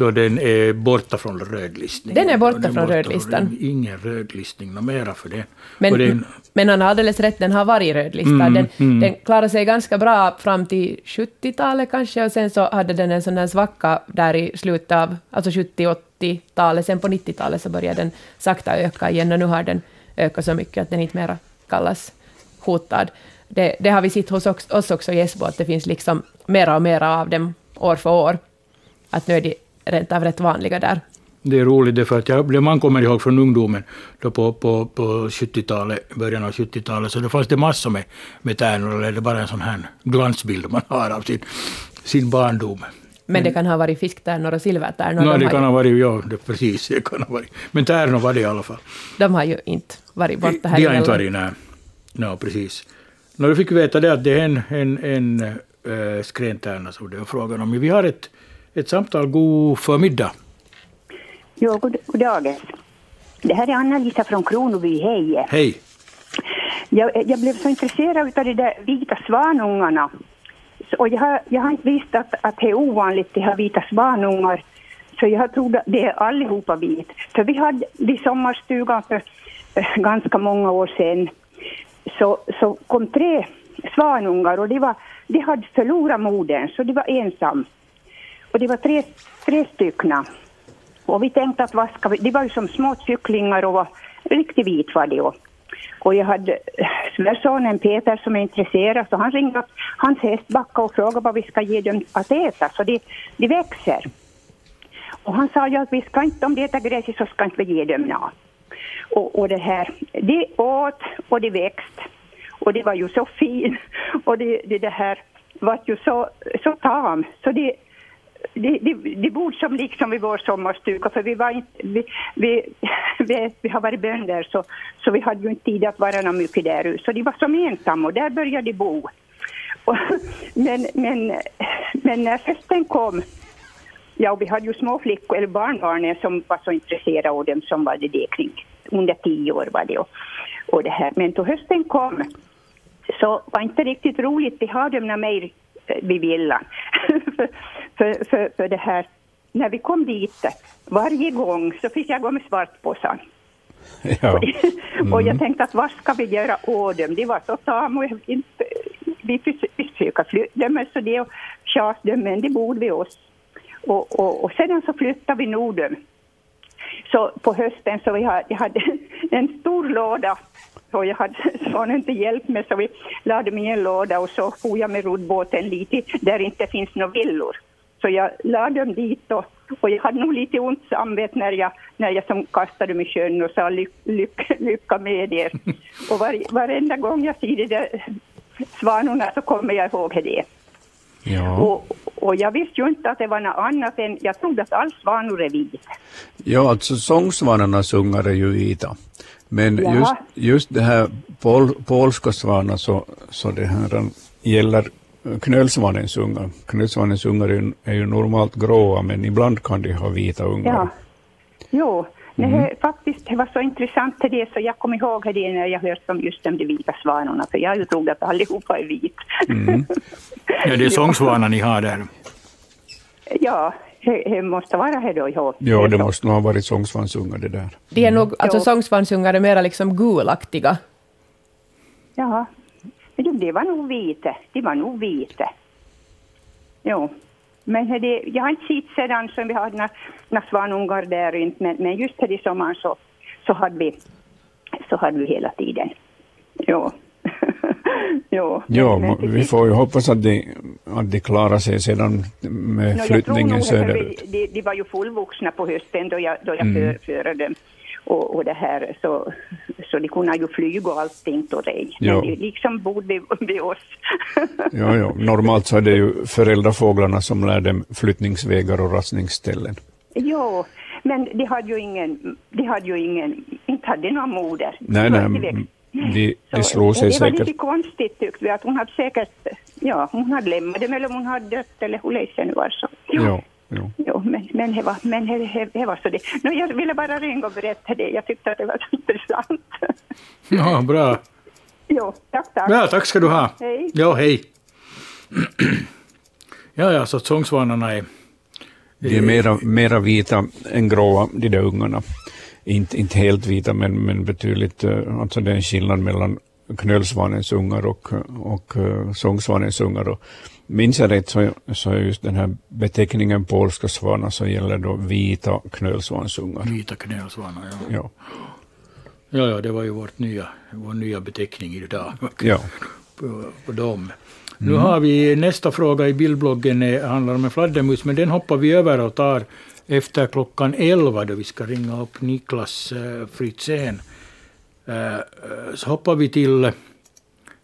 S1: Så den är borta från rödlistningen?
S3: Den är borta
S1: Och
S3: från rödlistan.
S1: det är Ingen rödlistning mera för det. är
S3: Men,
S1: en,
S3: men han har alldeles rätt, den har varit rödlistad.
S1: Mm,
S3: den,
S1: mm.
S3: den klarade sig ganska bra fram till 70-talet kanske, och sen så hade den en sån där svacka där i slutet av alltså 70-80-talet. Sen på 90-talet så började den sakta öka igen, och nu har den ökat så mycket att den inte mera kallas hotad. Det, det har vi sett hos oss, oss också i Esbo, att det finns liksom mera och mera av dem år för år. Att nu är de rent av rätt vanliga där.
S1: Det är roligt därför att jag, det man kommer ihåg från ungdomen då på, på, på 70-talet, början av 70-talet, så det fanns det massor med, med tärnor, eller är det bara en sån här glansbild man har av sin, sin barndom?
S3: Men det kan ha varit fisktärnor och silvertärnor.
S1: No,
S3: de,
S1: det kan
S3: ju,
S1: ha varit, ja, det, precis, det kan ha varit. Men tärnor var det i alla fall.
S3: de har ju inte varit borta här
S1: De har inte varit, nej. No, precis. No, då fick vi veta det att det är en, en, en äh, skräntärna som det är frågan om. Vi har ett, ett samtal. God förmiddag.
S7: Jo, god, god dagen. Det här är Anna-Lisa från Kronoby, hej.
S1: Hej.
S7: Jag, jag blev så intresserad av de där vita svanungarna. Så, och jag har, jag har inte visst att, att det är ovanligt att ha vita svanungar. Så jag trodde att det är allihopa vit. För vi hade vid sommarstugan för eh, ganska många år sedan så, så kom tre svanungar och de, var, de hade förlorat modern så de var ensam. Och det var tre, tre stycken. Och vi tänkte att vad ska vi, de var ju som små kycklingar och var riktigt vit var de. Och, och jag hade eh, svärsonen Peter som är intresserad så han ringde upp hans hästbacka och frågade vad vi ska ge dem att äta så de, de växer. Och han sa ju att vi ska inte, om de äter gräs så ska inte vi ge dem något. Och, och det här, de åt och de växte. Och det var ju så fint. Och det, det, det här var ju så, så tam. Så det, det, det, det bor som liksom i vår sommarstuga för vi var inte, vi, vi, vi, vi har varit bönder så, så vi hade ju inte tid att vara någon mycket där ute. Så de var som ensamma och där började de bo. Och, men, men, men när hösten kom Ja, vi hade ju små flickor, eller barnbarnen som var så intresserade av dem som var det, det kring under tio år var det. Och, och det här. Men då hösten kom så var inte riktigt roligt vi hade dem mer eh, vid villan. för, för, för, det här, när vi kom dit, varje gång så fick jag gå med svartpåsen.
S2: Ja.
S7: Mm. och jag tänkte att vad ska vi göra åt dem? De var så tama. Vi försöker flytta dem, så det tjas dem, men de bor vid oss. Och, och, och sedan så flyttade vi Norden. Så på hösten så vi hade, jag hade en stor låda och jag hade sonen till hjälp med så vi lade mig i en låda och så for jag med roddbåten lite där det inte finns några villor. Så jag lade dem dit och, och jag hade nog lite ont samvete när jag, när jag som kastade dem i sjön och sa lyck, lyck, lycka med er. Och var, varenda gång jag ser de där svanorna så kommer jag ihåg det.
S2: Ja.
S7: Och, och jag visste ju inte att det var något annat än, jag trodde att all svanor är vita.
S2: ja, alltså sångsvanarnas ungar är ju vita. Men just, just det här pol, polska svanar så, så det här gäller knölsvanens ungar. Knölsvanens ungar är ju, är ju normalt gråa men ibland kan de ha vita ungar.
S7: Ja. Jo,
S2: Mm.
S7: Nej, faktiskt det var så intressant till det så jag kom ihåg det när jag hört om just om de vita svanorna för jag ju trott att allihopa är vit.
S2: Mm.
S1: Ja, det är sångsvanar ni har där.
S7: ja, det, det måste vara det då. Ja,
S2: Ja, det
S7: så.
S2: måste nog ha varit sångsvansungar det där.
S3: De är nog, alltså
S7: Jo.
S3: sångsvansungar är mera liksom gulaktiga.
S7: Ja, men de, de var nog vita. De var nog vita. Jo. Men det, jag har inte sett sedan som vi hade några, några svanungar där inte, men, men just här i sommaren så, så hade vi så hade vi hela tiden. Jo. jo.
S2: Ja,
S7: men- men
S2: vi får ju hoppas att de, att de klarar sig sedan med flyttningen söderut.
S7: de, de var ju fullvuxna på hösten då jag, då jag
S2: Mm.
S7: för, förde dem. Och, och det här, så, så de kunde ju flyga och allting och det.
S2: Ja.
S7: Men de liksom bodde vid, oss.
S2: Ja, ja. Normalt så är det ju föräldrafåglarna som lär dem flyttningsvägar och rastningsställen.
S7: jo, men de hade ju ingen, de hade ju ingen, inte hade de någon moder.
S2: Nej, nej, de, de slog sig
S7: och det var
S2: säkert.
S7: lite konstigt tyckte vi att hon hade säkert, ja hon hade lämnat dem eller hon hade dött eller hur det nu var så.
S2: Ja, ja.
S7: Jo, men, men, det var, men det, det, det var så det. No, jag ville bara ringa och berätta det. Jag tyckte att det var så intressant.
S1: Ja, bra.
S7: jo, tack, tack.
S1: Ja, tack ska du ha.
S7: Hej.
S1: Ja, hej. Ja, ja, så sångsvanarna är...
S2: De är mera, mera vita än gråa, de där ungarna. Inte, inte helt vita, men, men betydligt, eh, alltså det är en skillnad mellan knölsvanens ungar och, och uh, sångsvanens ungar. Och minns jag rätt så, så är just den här beteckningen polska svanar så gäller då vita knölsvansungar.
S1: Vita knölsvanar, ja.
S2: Ja,
S1: Ja, ja, det var ju vårt nya, vår nya beteckning idag
S2: ja.
S1: på, på dem. Nu har vi nästa fråga i bildbloggen, eh, handlar om en fladdermus, men den hoppar vi över och tar efter klockan 11 då vi ska ringa upp Niklas eh, Fritzén. Eh, så hoppar vi till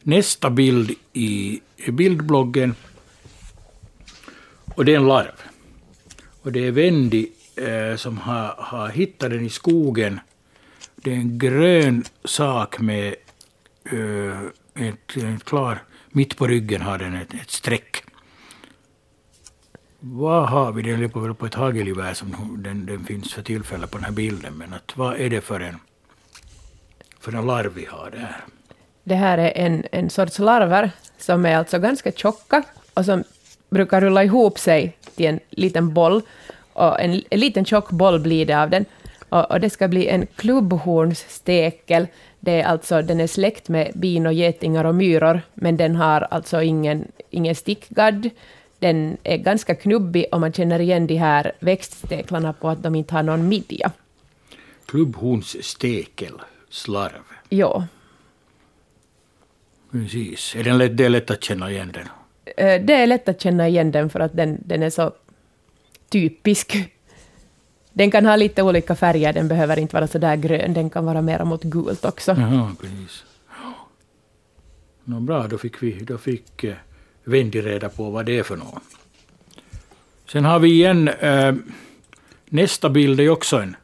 S1: nästa bild i bildbloggen. Och det är en larv. Och det är Wendy eh, som har, har hittat den i skogen. Det är en grön sak med eh, ett, ett klar... Mitt på ryggen har den ett, ett streck. Vad har vi? Den ligger väl på ett hagelgevär som den, den finns för tillfället på den här bilden. Men att, vad är det för en, för en larv vi har där?
S3: Det här är en, en sorts larver som är alltså ganska tjocka och som brukar rulla ihop sig till en liten boll. Och en, en liten tjock boll blir det av den. Och, och det ska bli en klubbhornsstekel. Det är alltså, den är släkt med bin och getingar och myror, men den har alltså ingen, ingen stickgadd. Den är ganska knubbig och man känner igen de här växtsteklarna på att de inte har någon midja.
S1: Klubbhornsstekel, slarv.
S3: Jo.
S1: Precis. Är den lätt, det är lätt att känna igen den.
S3: Eh, det är lätt att känna igen den för att den, den är så typisk. Den kan ha lite olika färger, den behöver inte vara så där grön, den kan vara mera mot gult också.
S1: Jaha, precis. Nå bra, då fick, vi, då fick eh, Wendy reda på vad det är för något. Sen har vi igen, eh, nästa bild är också en,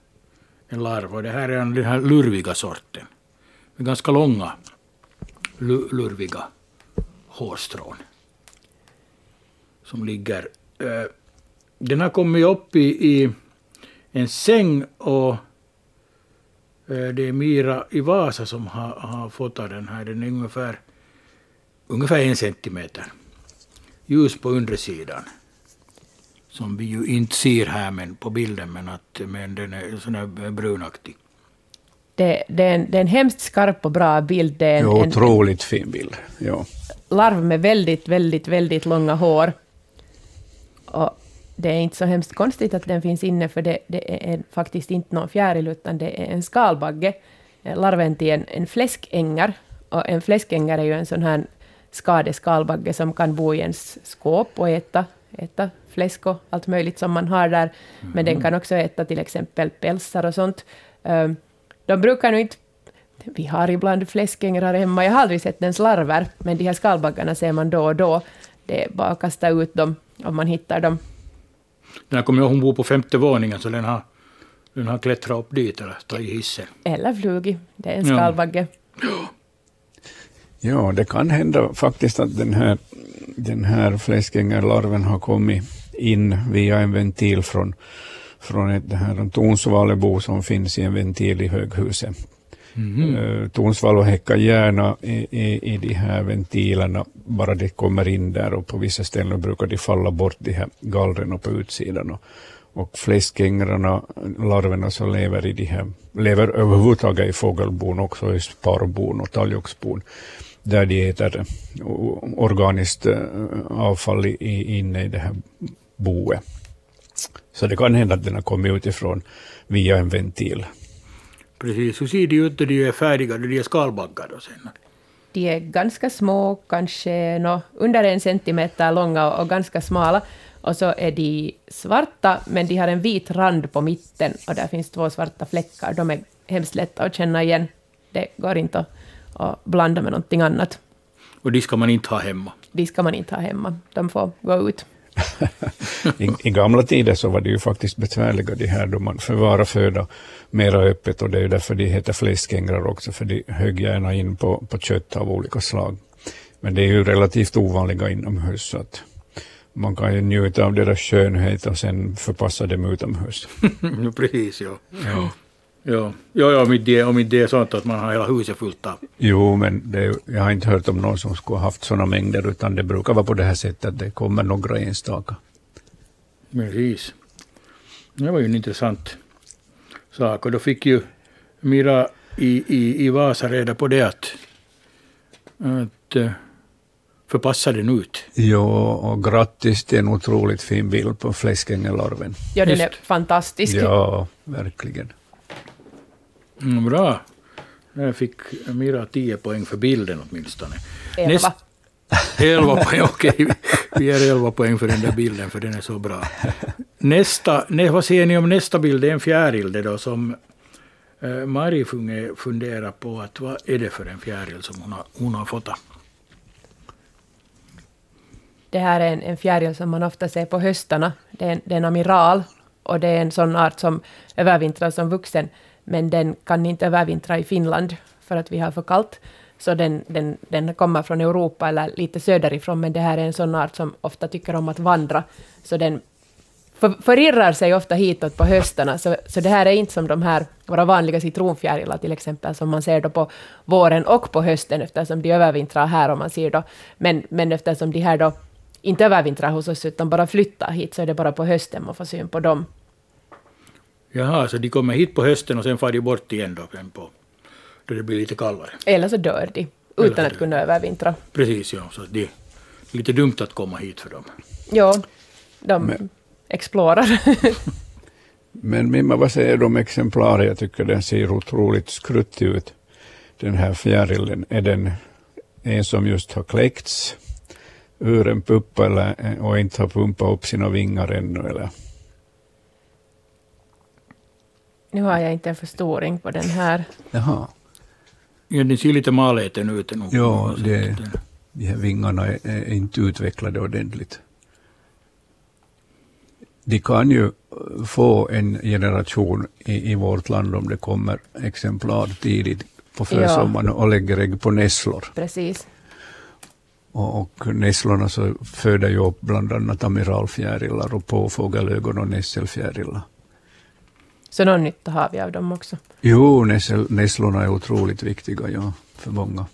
S1: en larv, och det här är den här lurviga sorten. Med ganska långa, lurviga hårstrån. Som ligger... Eh, den har kommit upp i, i en säng och Eh, Det är Mira i Vasa som har, har fotat den här. Den är ungefär ungefär en centimeter. Ljus på undersidan. Som vi ju inte ser här men på bilden, men, att, men den är sån här brunaktig.
S3: Det, det, är en, det är en hemskt skarp och bra bild. Det är en,
S2: Jo,
S3: en
S2: otroligt fin bild. Ja.
S3: larv med väldigt, väldigt, väldigt långa hår. Och det är inte så hemskt konstigt att den finns inne, för det, det är faktiskt inte någon fjäril, utan det är en skalbagge, eh, larven till en, en fläskängar. Och en fläskängar är ju en sån här skadeskalbagge som kan bo i ens skåp och äta, äta fläsk och allt möjligt som man har där. Men den kan också äta till exempel pälsar och sånt. Um, De brukar nog inte... Vi har ibland fläskängar hemma, jag har aldrig sett dens larver, men de här skalbaggarna ser man då och då. Det är bara att kasta ut dem om man hittar dem.
S1: Den här kommer jag ihåg, hon bor på femte våningen, så den har, den har klättrat upp dit eller tagit hissen.
S3: Eller flugit. Det är en
S1: Ja.
S3: skalbagge.
S2: Ja, det kan hända faktiskt att den här, den här fläskängarlarven har kommit in via en ventil från, från ett det här som finns i en ventil i höghuset. Mm-hmm. Eh, mm. Tornsvalor häckar gärna i, i, i de här ventilerna, bara det kommer in där och på vissa ställen brukar de falla bort, de här gallren på utsidan. Och, och fläskängrarna, larverna som lever i de här, lever överhuvudtaget i fågelbon, också i sparbon och talgoxbon, där de äter organiskt eh, avfall i- inne i det här boet. Så det kan hända att den har kommit utifrån via en ventil.
S1: Precis, hur ser de ut när de är färdiga, när de är skalbaggar då sen?
S3: De är ganska små, kanske nå, under en centimeter långa och, och ganska smala. Och så är de svarta, men de har en vit rand på mitten och där finns två svarta fläckar. De är hemskt lätta att känna igen. Det går inte att, att blanda med någonting annat.
S1: Och de ska man inte ha hemma.
S3: De ska man inte ha hemma. De får gå ut.
S2: I, I gamla tider så var det ju faktiskt besvärliga det här då man förvarar föda mera öppet och det är därför de heter fläskängar också, för de högg gärna in på, på kött av olika slag. Men det är ju relativt ovanliga inomhus så att man kan ju njuta av deras skönhet och sen förpassa dem utomhus.
S1: Precis, ja. Ja, ja, ja, ja om, inte det, om det är sånt att man har hela huset fullt av.
S2: Jo, men det, jag har inte hört om någon som skulle ha haft sådana mängder, utan det brukar vara på det här sättet att det kommer några enstaka.
S1: Precis. Det var ju en intressant sak. Och då fick ju Mira i, i, i Vasa reda på det att, att eh, förpassa den ut.
S2: Jo, och grattis till en otroligt fin bild på fläskängelarven.
S3: Ja, den är
S1: Just.
S3: fantastisk.
S2: Ja, verkligen.
S1: Mm, bra. Där fick Mira 10 poäng för bilden åtminstone.
S3: Elva.
S1: Näst- 11 poäng, okej. Vi ger 11 poäng för den där bilden, för den är så bra. Nästa, nä, vad säger ni om nästa bild? Det är en fjäril det då, som eh, Mari funderar på att vad är det för en fjäril som hon har, hon har fått.
S3: Det här är en, en fjäril som man ofta ser på höstarna. Det är, en, det är en amiral och det är en sån art som övervintrar som vuxen. Men den kan inte övervintra i Finland för att vi har för kallt. Så den, den, den kommer från Europa eller lite söderifrån, men det här är en sån art som ofta tycker om att vandra. Så den för, förirrar sig ofta hitåt på höstarna. Så, så det här är inte som de här våra vanliga citronfjärilar till exempel, som man ser då på våren och på hösten, eftersom de övervintrar här, om man ser då. Men, men eftersom de här då inte övervintrar hos oss, utan bara flyttar hit, så är det bara på hösten man får syn på dem.
S1: Jaha, så de kommer hit på hösten och sen far de bort igen då, på, då det blir lite kallare.
S3: Eller så dör de, utan att kunna övervintra.
S1: Precis, ja. Så det är lite dumt att komma hit för dem.
S3: Ja, de
S2: Men-
S3: explorar.
S2: Men Mimma, vad säger du om exemplaret? Jag tycker den ser otroligt skruttig ut. Den här fjärilen, är den en som just har kläckts ur en puppa eller, och inte har pumpat upp sina vingar ännu? Eller?
S3: Nu har jag inte en förstoring på den här.
S2: Jaha.
S1: Ja, den ser lite maläten ut.
S2: Ja, det- De här vingarna är, är inte utvecklade ordentligt. De kan ju få en generation i, i vårt land om det kommer exemplar tidigt på försommaren och lägger ägg på nässlor.
S3: Precis.
S2: Och, och nässlorna så föder ju upp bland annat amiralfjärilar och påfågelögon och nässelfjärilar.
S3: Så någon nytta har vi av dem också.
S2: Jo, nässlorna är otroligt viktiga ja, för många.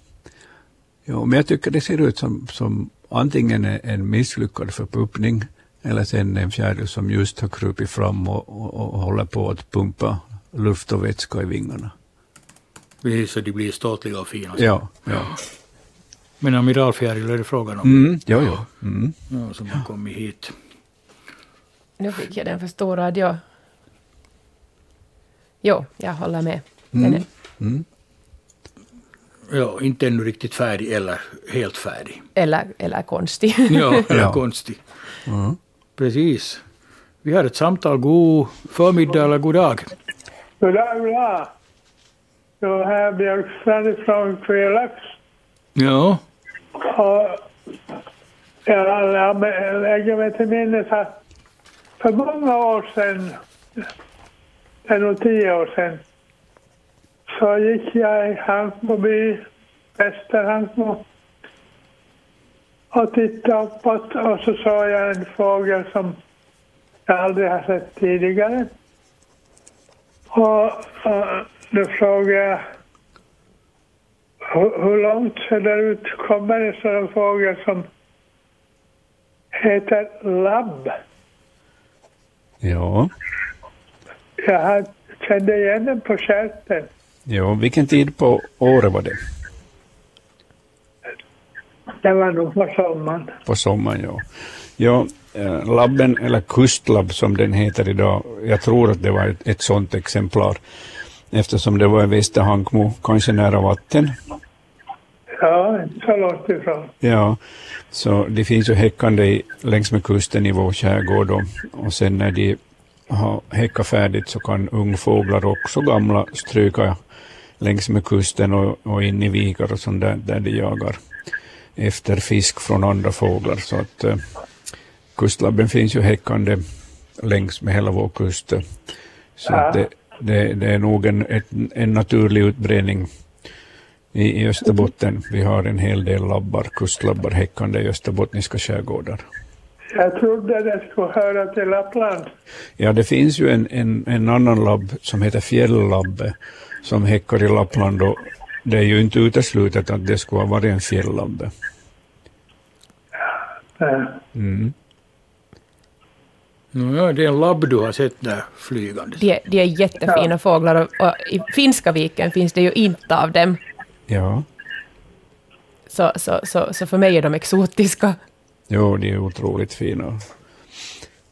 S2: Ja, men jag tycker det ser ut som, som antingen en- en misslyckad förpuppning eller sen en fjäril som just har krupit fram och, och, och håller på att pumpa luft och vätska i vingarna.
S1: Precis, så de blir ståtliga och fina.
S2: Ja, ja.
S1: Men amiralfjäril är det frågan om,
S2: Mm, ja, ja. Mm.
S1: ja, som har kommit hit.
S3: Nu fick jag den förstorad, ja. Jo, jag håller med. Är,
S2: Mm.
S1: Ja, inte ännu riktigt färdig eller helt färdig.
S3: eller, eller konstig.
S1: Ja, eller
S2: Ja.
S1: konstig.
S2: Mm.
S1: Precis. Vi har ett samtal. God förmiddag eller god dag.
S8: Goddag, goddag. Jag är Björkstrand från Kvelax.
S1: Ja,
S8: Och jag, jag lägger mig till minnes att för många år sedan, är nog tio år sedan, så gick jag i Hankmo by, och tittade uppåt och så såg jag en fågel som jag aldrig har sett tidigare. Och, och då frågade jag hur, hur långt söderut kommer en sådan fågel som heter labb?
S2: Ja.
S8: Jag kände igen den på stjärten.
S2: ja, vilken tid på året var det?
S8: Det var nog på sommaren.
S2: På sommaren, ja. Ja, eh, labben, eller kustlabb som den heter idag, jag tror att det var ett, ett sådant exemplar eftersom det var i Västerhankmo, kanske nära vatten.
S8: Ja, inte så långt ifrån.
S2: Ja, så de finns ju häckande i, längs med kusten i vår skärgård och, och sen när de har häckat färdigt så kan ungfåglar och också gamla stryka längs med kusten och, och in i vikar och sånt där, där de jagar efter fisk från andra fåglar. Så att eh, kustlabben finns ju häckande längs med hela vår kust. Så att det, det, det är nog en, ett, en naturlig utbredning i, i Österbotten. Vi har en hel del labbar, kustlabbar häckande i österbottniska skärgårdar.
S8: Jag trodde det skulle höra till Lappland.
S2: Ja, det finns ju en, en, en annan labb som heter fjälllabbe som häckar i Lappland och det är ju inte uteslutet att det skulle ha varit en fjälllabbe.
S8: Eh,
S2: Mm.
S1: ja, det är en labb du har sett där flygande.
S3: De, de är jättefina fåglar och, och i Finska viken finns det ju inte av dem.
S2: Ja,
S3: Så, så, så, så för mig är de exotiska.
S2: Jo, de är otroligt fina.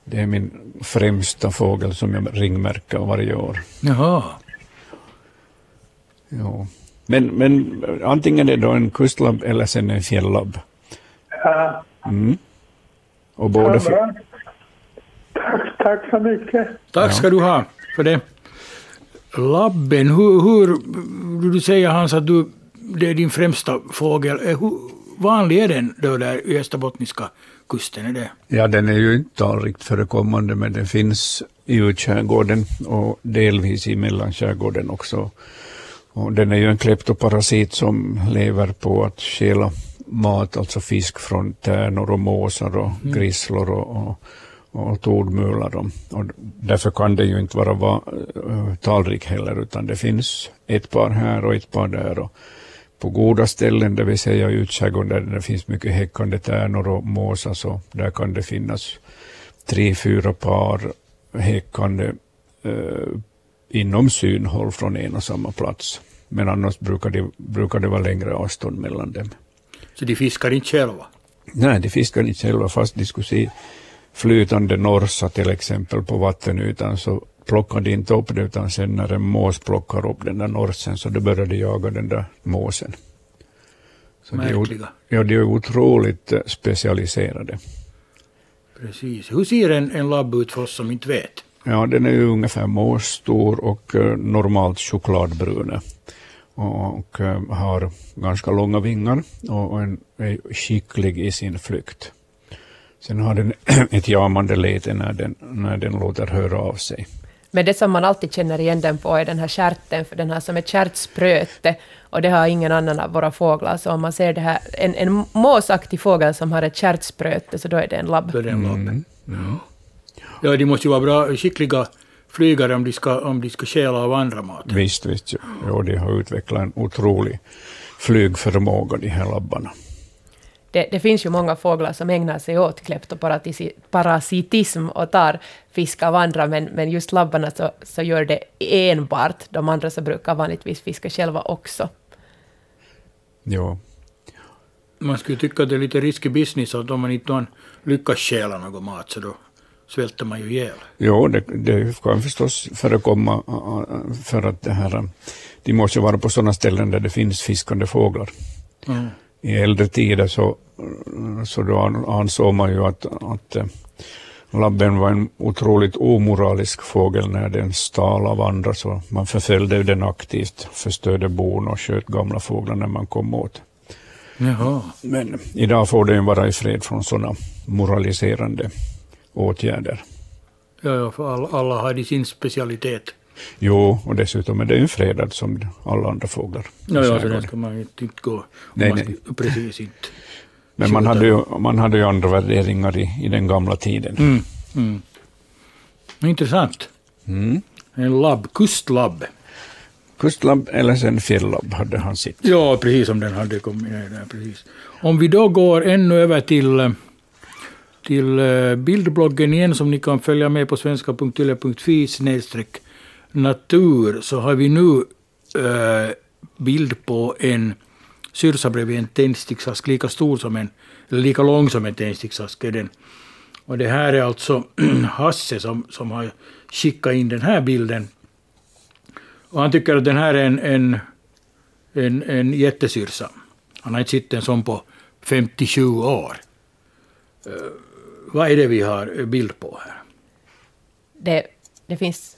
S2: Det är min främsta fågel som jag ringmärker varje år.
S1: Jaha.
S2: Jo. Men, men antingen är det då en kustlabb eller sen en fjälllabb.
S8: Ja,
S2: Mm. Och
S8: ja,
S2: båda,
S8: bra. Tack, tack så mycket.
S1: Tack ska du ha för det. Labben, hur, hur du säger Hans att du, det är din främsta fågel. Eh, Hur vanlig är den då där i österbottniska kusten? Är det?
S2: Ja, den är ju inte talrikt förekommande, men den finns i utskärgården och delvis i mellanskärgården också. Och den är ju en kleptoparasit som lever på att stjäla mat, alltså fisk från tärnor och måsar och grisslor och, och, och tordmular. Och, och därför kan den ju inte vara va, eh, talrik heller, utan det finns ett par här och ett par där. Och på goda ställen, det vill säga utskärgården där det finns mycket häckande tärnor och måsar, så där kan det finnas tre, fyra par häckande eh, inom synhåll från en och samma plats. Men annars brukar det, brukar det vara längre avstånd mellan dem.
S1: Så de fiskar inte själva?
S2: Nej, de fiskar inte själva fast de skulle se flytande norsa till exempel på vattenytan så plockar de inte upp det utan sen när en mås plockar upp den där norsen så då börjar de jaga den där måsen. Så de är,
S1: Märkliga.
S2: ot- ja, de är otroligt eh, specialiserade.
S1: Precis. Hur ser en, en labb ut för oss som inte vet?
S2: Ja, den är ju ungefär måsstor och eh, normalt chokladbrun. Och, eh, har ganska långa vingar och, är skicklig i sin flykt. Sen har den ett jamande läte när den, när den låter höra av sig.
S3: Men det som man alltid känner igen den på är den här stjärten, för den har som ett stjärtspröte, och det har ingen annan av våra fåglar. Så om man ser det här, en, en måsaktig fågel som har ett stjärtspröte, så då är det en labb.
S1: Då är det en labb. Ja. ja, de måste ju vara bra, skickliga flygare om de ska, om de ska stjäla av andra mat.
S2: Visst, visst. Ja, Jo, de har utvecklat en otrolig flygförmåga, de här labbarna.
S3: Det, det, finns ju många fåglar som ägnar sig åt kleptoparasitism och tar fisk av andra, men, men just labbarna så, så gör det enbart. De andra så brukar vanligtvis fiska själva också.
S2: Ja.
S1: Man skulle tycka att det är lite riskig business att om man inte lyckas stjäla någon mat så då svälter man ju ihjäl.
S2: Jo, det, det kan förstås förekomma för att det här, de måste vara på sådana ställen där det finns fiskande fåglar. Mm. I äldre tider så, så då ansåg man ju att, att eh, labben var en otroligt omoralisk fågel när den stal av andra, så man förföljde den aktivt, förstörde bon och sköt gamla fåglar när man kom åt.
S1: Jaha.
S2: Men idag får den vara i fred från sådana moraliserande åtgärder.
S1: Ja, ja för alla, alla har sin specialitet.
S2: Jo, och dessutom är den ju fredad som alla andra fåglar.
S1: Ja, ja så den ska man inte gå.
S2: Nej, nej.
S1: Precis inte.
S2: Men man hade, ju, man hade ju andra värderingar i, i den gamla tiden.
S1: Mm, mm. Intressant.
S2: Mm.
S1: En labb, kustlabb.
S2: Kustlabb eller sen fjällabb hade han sitt.
S1: Ja, precis som den hade kommit ner där. Precis. Om vi då går ännu över till, till eh, bildbloggen igen, som ni kan följa med på svenska.yle.fi snedstreck natur, så har vi nu äh, bild på en syrsa bredvid en tändsticksask, lika stor som en, eller lika lång som en tändsticksask är den. Och det här är alltså Hasse som, som har skickat in den här bilden. Och han tycker att den här är en, en, en, en jättesyrsa. Han har inte sett en sån på 57 år. Uh, vad är det vi har eh, bild på här?
S3: Det, det finns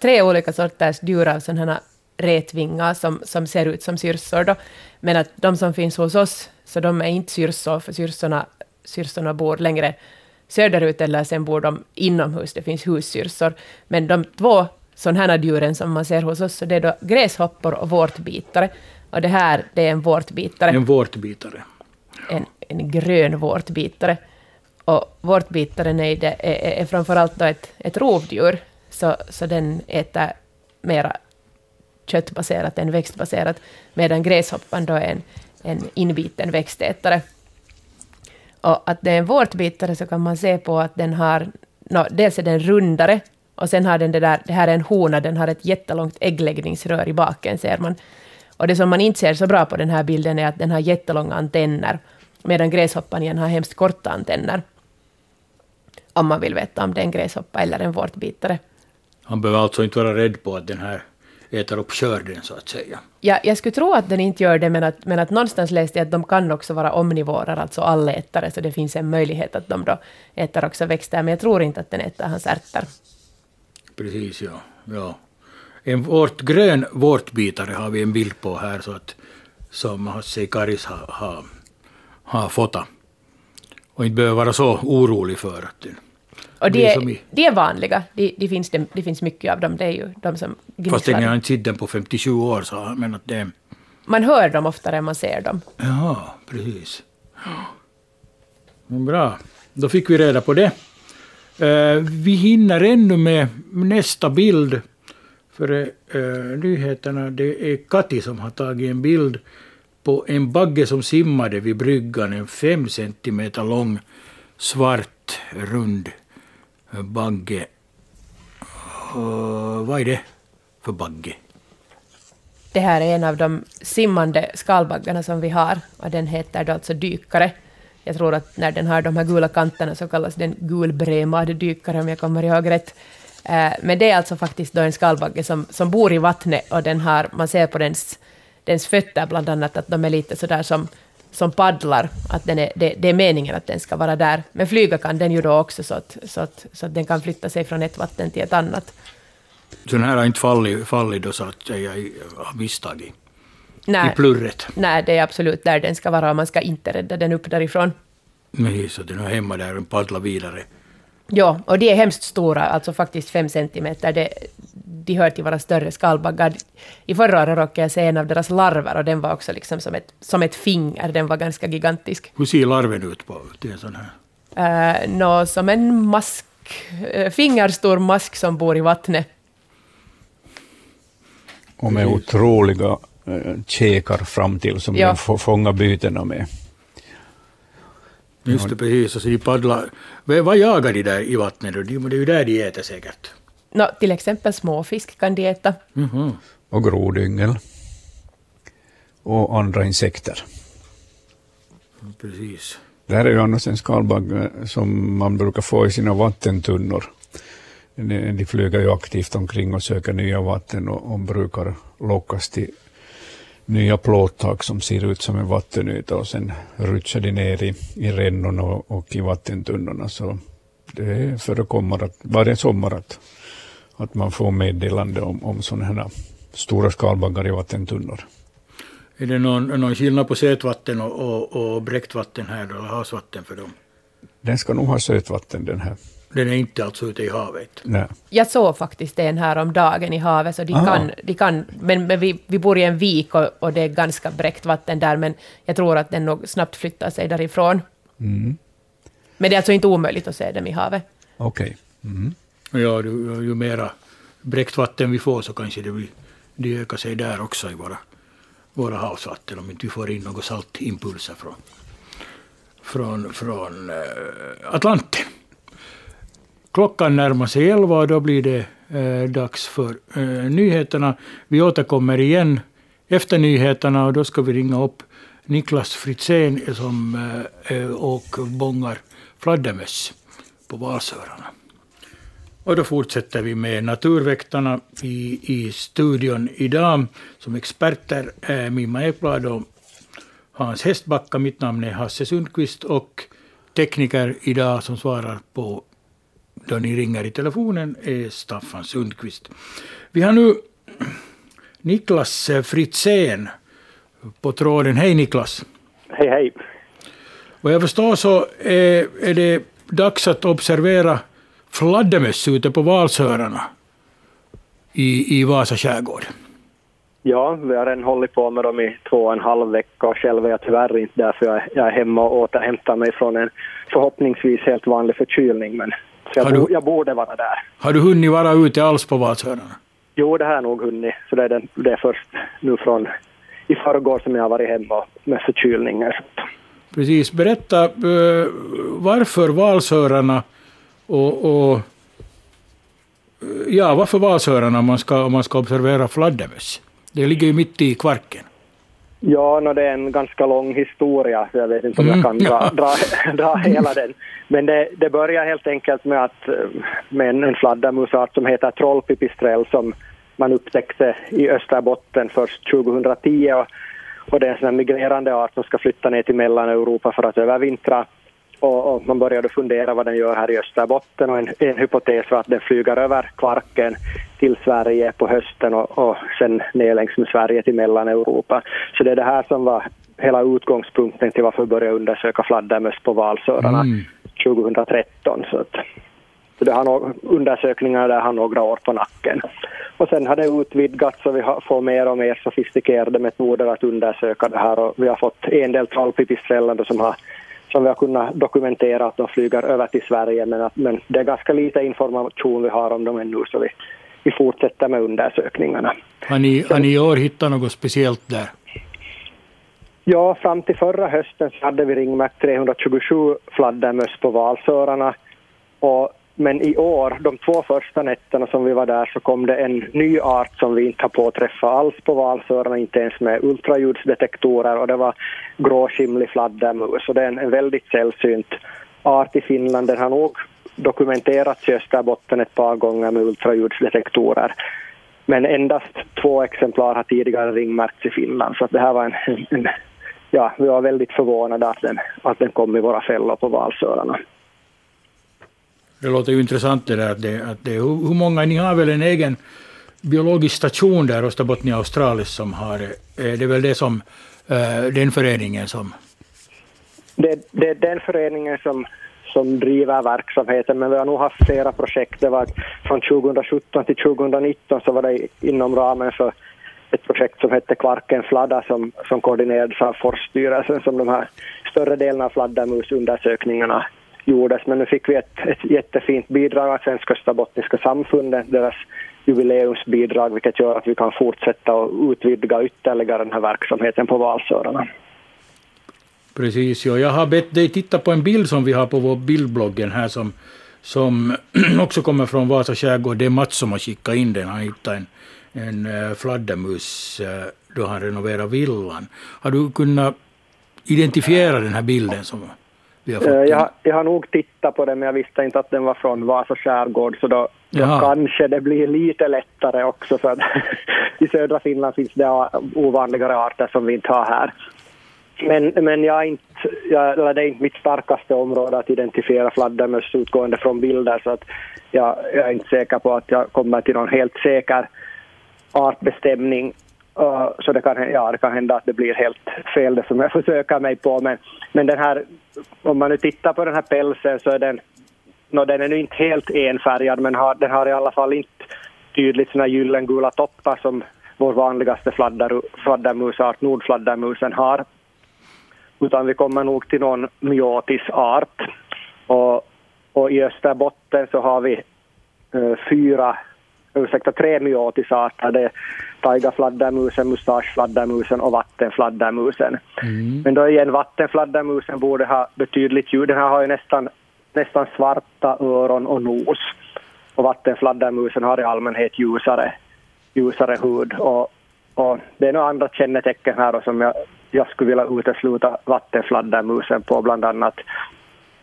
S3: tre olika sorters djur av sådana här rätvingar som, som ser ut som syrsor. Då. Men att de som finns hos oss, så de är inte syrsor, för syrsorna, syrsorna bor längre söderut, eller sen bor de inomhus, det finns hussyrsor. Men de två sådana här djuren som man ser hos oss, så det är då gräshoppor och vårtbitare. Och det här, det är en vårtbitare.
S1: En vårtbitare.
S3: En, en grön vårtbitare. Och vårtbitaren är, är, är framförallt då ett, ett rovdjur, så, så den äter mera köttbaserat än växtbaserat, medan gräshoppan då är en, en inbiten växtätare. Och att det är en vårtbitare så kan man se på att den har, no, dels är den rundare, och sen har den det där, det här är en hona, den har ett jättelångt äggläggningsrör i baken, ser man. Och det som man inte ser så bra på den här bilden är att den har jättelånga antenner, medan gräshoppan igen har hemskt korta antenner. Om man vill veta om det är en gräshoppa eller en vårtbitare.
S1: Han behöver alltså inte vara rädd på att den här äter upp skörden så att säga.
S3: Ja, jag skulle tro att den inte gör det, men att, men att någonstans läste jag att de kan också vara omnivorer, alltså allätare, så det finns en möjlighet att de då äter också växter, men jag tror inte att den äter hans ärtor.
S1: Precis, ja. ja. En vårt, grön vårtbitare har vi en bild på här, så att, som Hasse Karis har, har, har fotat. Och inte behöver vara så orolig för att den
S3: och de, är, de är vanliga, det de finns, de, de finns mycket av dem. Det är ju de som
S1: Fast jag har inte sett den på 57 år, så men att det...
S3: Man hör dem oftare än man ser dem.
S1: Jaha, precis. Bra, då fick vi reda på det. Uh, vi hinner ännu med nästa bild. För uh, nyheterna, det är Kati som har tagit en bild på en bagge som simmade vid bryggan, en fem centimeter lång svart rund bagge. Uh, vad är det för bagge?
S3: Det här är en av de simmande skalbaggarna som vi har, och den heter då alltså dykare. Jag tror att när den har de här gula kanterna så kallas den gulbremad dykare om jag kommer ihåg rätt. Eh, men det är alltså faktiskt då en skalbagge som, som bor i vattnet och den har, man ser på dens, dens fötter bland annat att de är lite sådär som som paddlar, att den är, det, det, är meningen att den ska vara där. Men flyga kan den ju då också, så att, så att, så att den kan flytta sig från ett vatten till ett annat.
S1: Så den här har inte fallit, fallit då så att säga av misstag i, nej, i plurret?
S3: Nej, det är absolut där den ska vara och man ska inte rädda den upp därifrån.
S1: Nej, så den är hemma där och paddlar vidare?
S3: Ja, och de är hemskt stora, alltså faktiskt fem centimeter. Det, de hör till våra större skalbaggar. I förra året råkade jag se en av deras larver och den var också liksom som ett, som ett finger. Den var ganska gigantisk.
S1: Hur ser larven ut på till en sån här?
S3: Uh, no, som en mask, uh, fingerstor mask som bor i vattnet.
S2: Och med otroliga äh, käkar fram till som
S3: Ja.
S2: de får fånga bytena med.
S1: Just det, precis. Och så de paddlar. Vad jagar de där i vattnet Det är ju där de äter säkert.
S3: Nå, till exempel småfisk kan de äta.
S1: Mhm.
S2: Och grodyngel. Och andra insekter.
S1: Precis.
S2: Det här är ju annars en skalbagge eh, som man brukar få i sina vattentunnor. De, de flyger ju aktivt omkring och söker nya vatten och, och brukar lockas till nya plåttak som ser ut som en vattenyta och sen rutschar de ner i, i rännorna och, och i vattentunnorna. Så det förekommer att, varje sommar att, att man får meddelande om, om sådana här stora skalbaggar i vattentunnor.
S1: Är det någon, någon skillnad på sötvatten och, och, och bräckt vatten här då, eller havsvatten för dem?
S2: Den ska nog ha sötvatten den här.
S1: Den är inte alltså ute i havet.
S2: Nej.
S3: Jag såg faktiskt en här om dagen i havet, så de kan, de kan men, men vi, vi bor i en vik och, och det är ganska bräckt vatten där, men jag tror att den nog snabbt flyttar sig därifrån.
S2: Mm.
S3: Men det är alltså inte omöjligt att se dem i havet.
S2: Okej. Mm.
S1: Och Ja, ju, ju mera bräckt vatten vi får så kanske det blir, de ökar sig där också i våra, våra havsvatten om inte vi får in några saltimpulser från, från, från eh, Atlanten. Klockan närmar sig elva och då blir det eh, dags för eh, nyheterna. Vi återkommer igen efter nyheterna och då ska vi ringa upp Niklas Fritzén som eh, eh och bångar fladdermöss på Valsöarna. Och då fortsätter vi med Naturväktarna i, i studion idag. Som experter är Mimma Ekblad och Hans Hästbacka. Mitt namn är Hasse Sundqvist och tekniker idag som svarar på då ni ringer i telefonen är Staffan Sundqvist. Vi har nu Niklas Fritzén på tråden. Hej Niklas!
S9: Hej, hej.
S1: Vad jag förstår så är, är det dags att observera fladdermöss ute på Valsörarna i, i Vasa skärgård.
S9: Ja, vi har redan hållit på med dem i två och en halv vecka och själv är jag tyvärr inte där för jag, är- jag är hemma och återhämtar mig från en förhoppningsvis helt vanlig förkylning. Men, så jag,
S1: du-
S9: jag borde vara där.
S1: Har du hunnit vara ute alls på Valsörarna?
S9: Jo, det har jag nog hunnit. Så det är, den, det är först nu från i förrgår som jag har varit hemma med förkylningar.
S1: Precis, berätta eh, varför Valsörarna och, och ja, varför Valsörarna om man ska, om man ska observera fladdermöss? Det ligger ju mitt i Kvarken.
S9: Ja, no, det är en ganska lång historia, så jag vet inte om jag
S1: Mm,
S9: kan dra, dra, dra hela den. Men det, det börjar helt enkelt med, att, med en, en fladdermusart som heter trollpipistrell som man upptäckte i Österbotten först 2010. Och, och det är en migrerande art som ska flytta ner till Mellaneuropa för att övervintra. Och, och man började fundera vad den gör här i Österbotten och en, en hypotes var att den flyger över Kvarken till Sverige på hösten och, och sen ner längs med Sverige till Mellaneuropa. Så det är det här som var hela utgångspunkten till varför vi började undersöka fladdermöss på Valsörarna
S1: Mm.
S9: 2013. Så, att, så det har no, undersökningarna där har några år på nacken. Och sen har det utvidgats och vi har, får mer och mer sofistikerade metoder att undersöka det här och vi har fått en del trollpipisträllande som har som vi har kunnat dokumentera att de flyger över till Sverige men, att, men det är ganska lite information vi har om dem ännu så vi, vi fortsätter med undersökningarna.
S1: Har ni, har ni i år hittat något speciellt där?
S9: Ja, fram till förra hösten så hade vi ringmärkt 327 fladdermöss på Valsörarna. Och, men i år, de två första nätterna som vi var där, så kom det en ny art som vi inte har påträffat alls på Valsörarna, inte ens med ultraljudsdetektorer, och det var gråskimlig fladdermus. Och det är en, en väldigt sällsynt art i Finland. Den har nog dokumenterats i Österbotten ett par gånger med ultraljudsdetektorer. Men endast två exemplar har tidigare ringmärkts i Finland, så det här var en, en ja, vi var väldigt förvånade att den, att den kom i våra fällor på Valsörarna.
S1: Det låter ju intressant det där. Att det, att det, hur, hur många, ni har väl en egen biologisk station där, Österbottnia Australis, som har, eh, det är väl det som, eh, den föreningen som,
S9: Det, det är den föreningen som, som driver verksamheten, men vi har nog haft flera projekt. Det var från 2017 till 2019 så var det inom ramen för ett projekt som hette Kvarken Fladda som, som koordinerades av Forsstyrelsen, som de här större delen av fladdermusundersökningarna gjordes. Men nu fick vi ett, ett jättefint bidrag av Svenska Österbottniska samfundet, deras jubileumsbidrag, vilket gör att vi kan fortsätta och utvidga ytterligare den här verksamheten på Valsörarna.
S1: Precis, ja. jag har bett dig titta på en bild som vi har på vår bildbloggen här som, som också kommer från Vasa skärgård. Det är Mats som har skickat in den. Han hittade en, en eh, fladdermus eh, då han renoverade villan. Har du kunnat identifiera den här bilden som Uh,
S9: jag, jag, har nog tittat på den, men jag visste inte att den var från Vasa skärgård, så då, då kanske det blir lite lättare också. För I södra Finland finns det ovanligare arter som vi inte har här. Men, men jag är inte, jag, det är inte mitt starkaste område att identifiera fladdermöss utgående från bilder så att jag, jag, är inte säker på att jag kommer till någon helt säker artbestämning. Uh, så det kan, ja, det kan hända att det blir helt fel det som jag försöker mig på. Men, men den här, om man nu tittar på den här pälsen så är den, no, den är nu inte helt enfärgad men har, den har i alla fall inte tydligt såna gyllengula toppar som vår vanligaste fladder, fladdermusart, nordfladdermusen, har utan vi kommer nog till någon myotisart. Och, och i Österbotten så har vi uh, fyra, ursäkta tre myotisarter. Det är taigafladdermusen, mustaschfladdermusen och vattenfladdermusen. Mm. Men då igen, vattenfladdermusen borde ha betydligt ljud. Den här har ju nästan, nästan svarta öron och nos. Och vattenfladdermusen har i allmänhet ljusare, ljusare hud. Och, och det är några andra kännetecken här som jag jag skulle vilja utesluta vattenfladdermusen på bland annat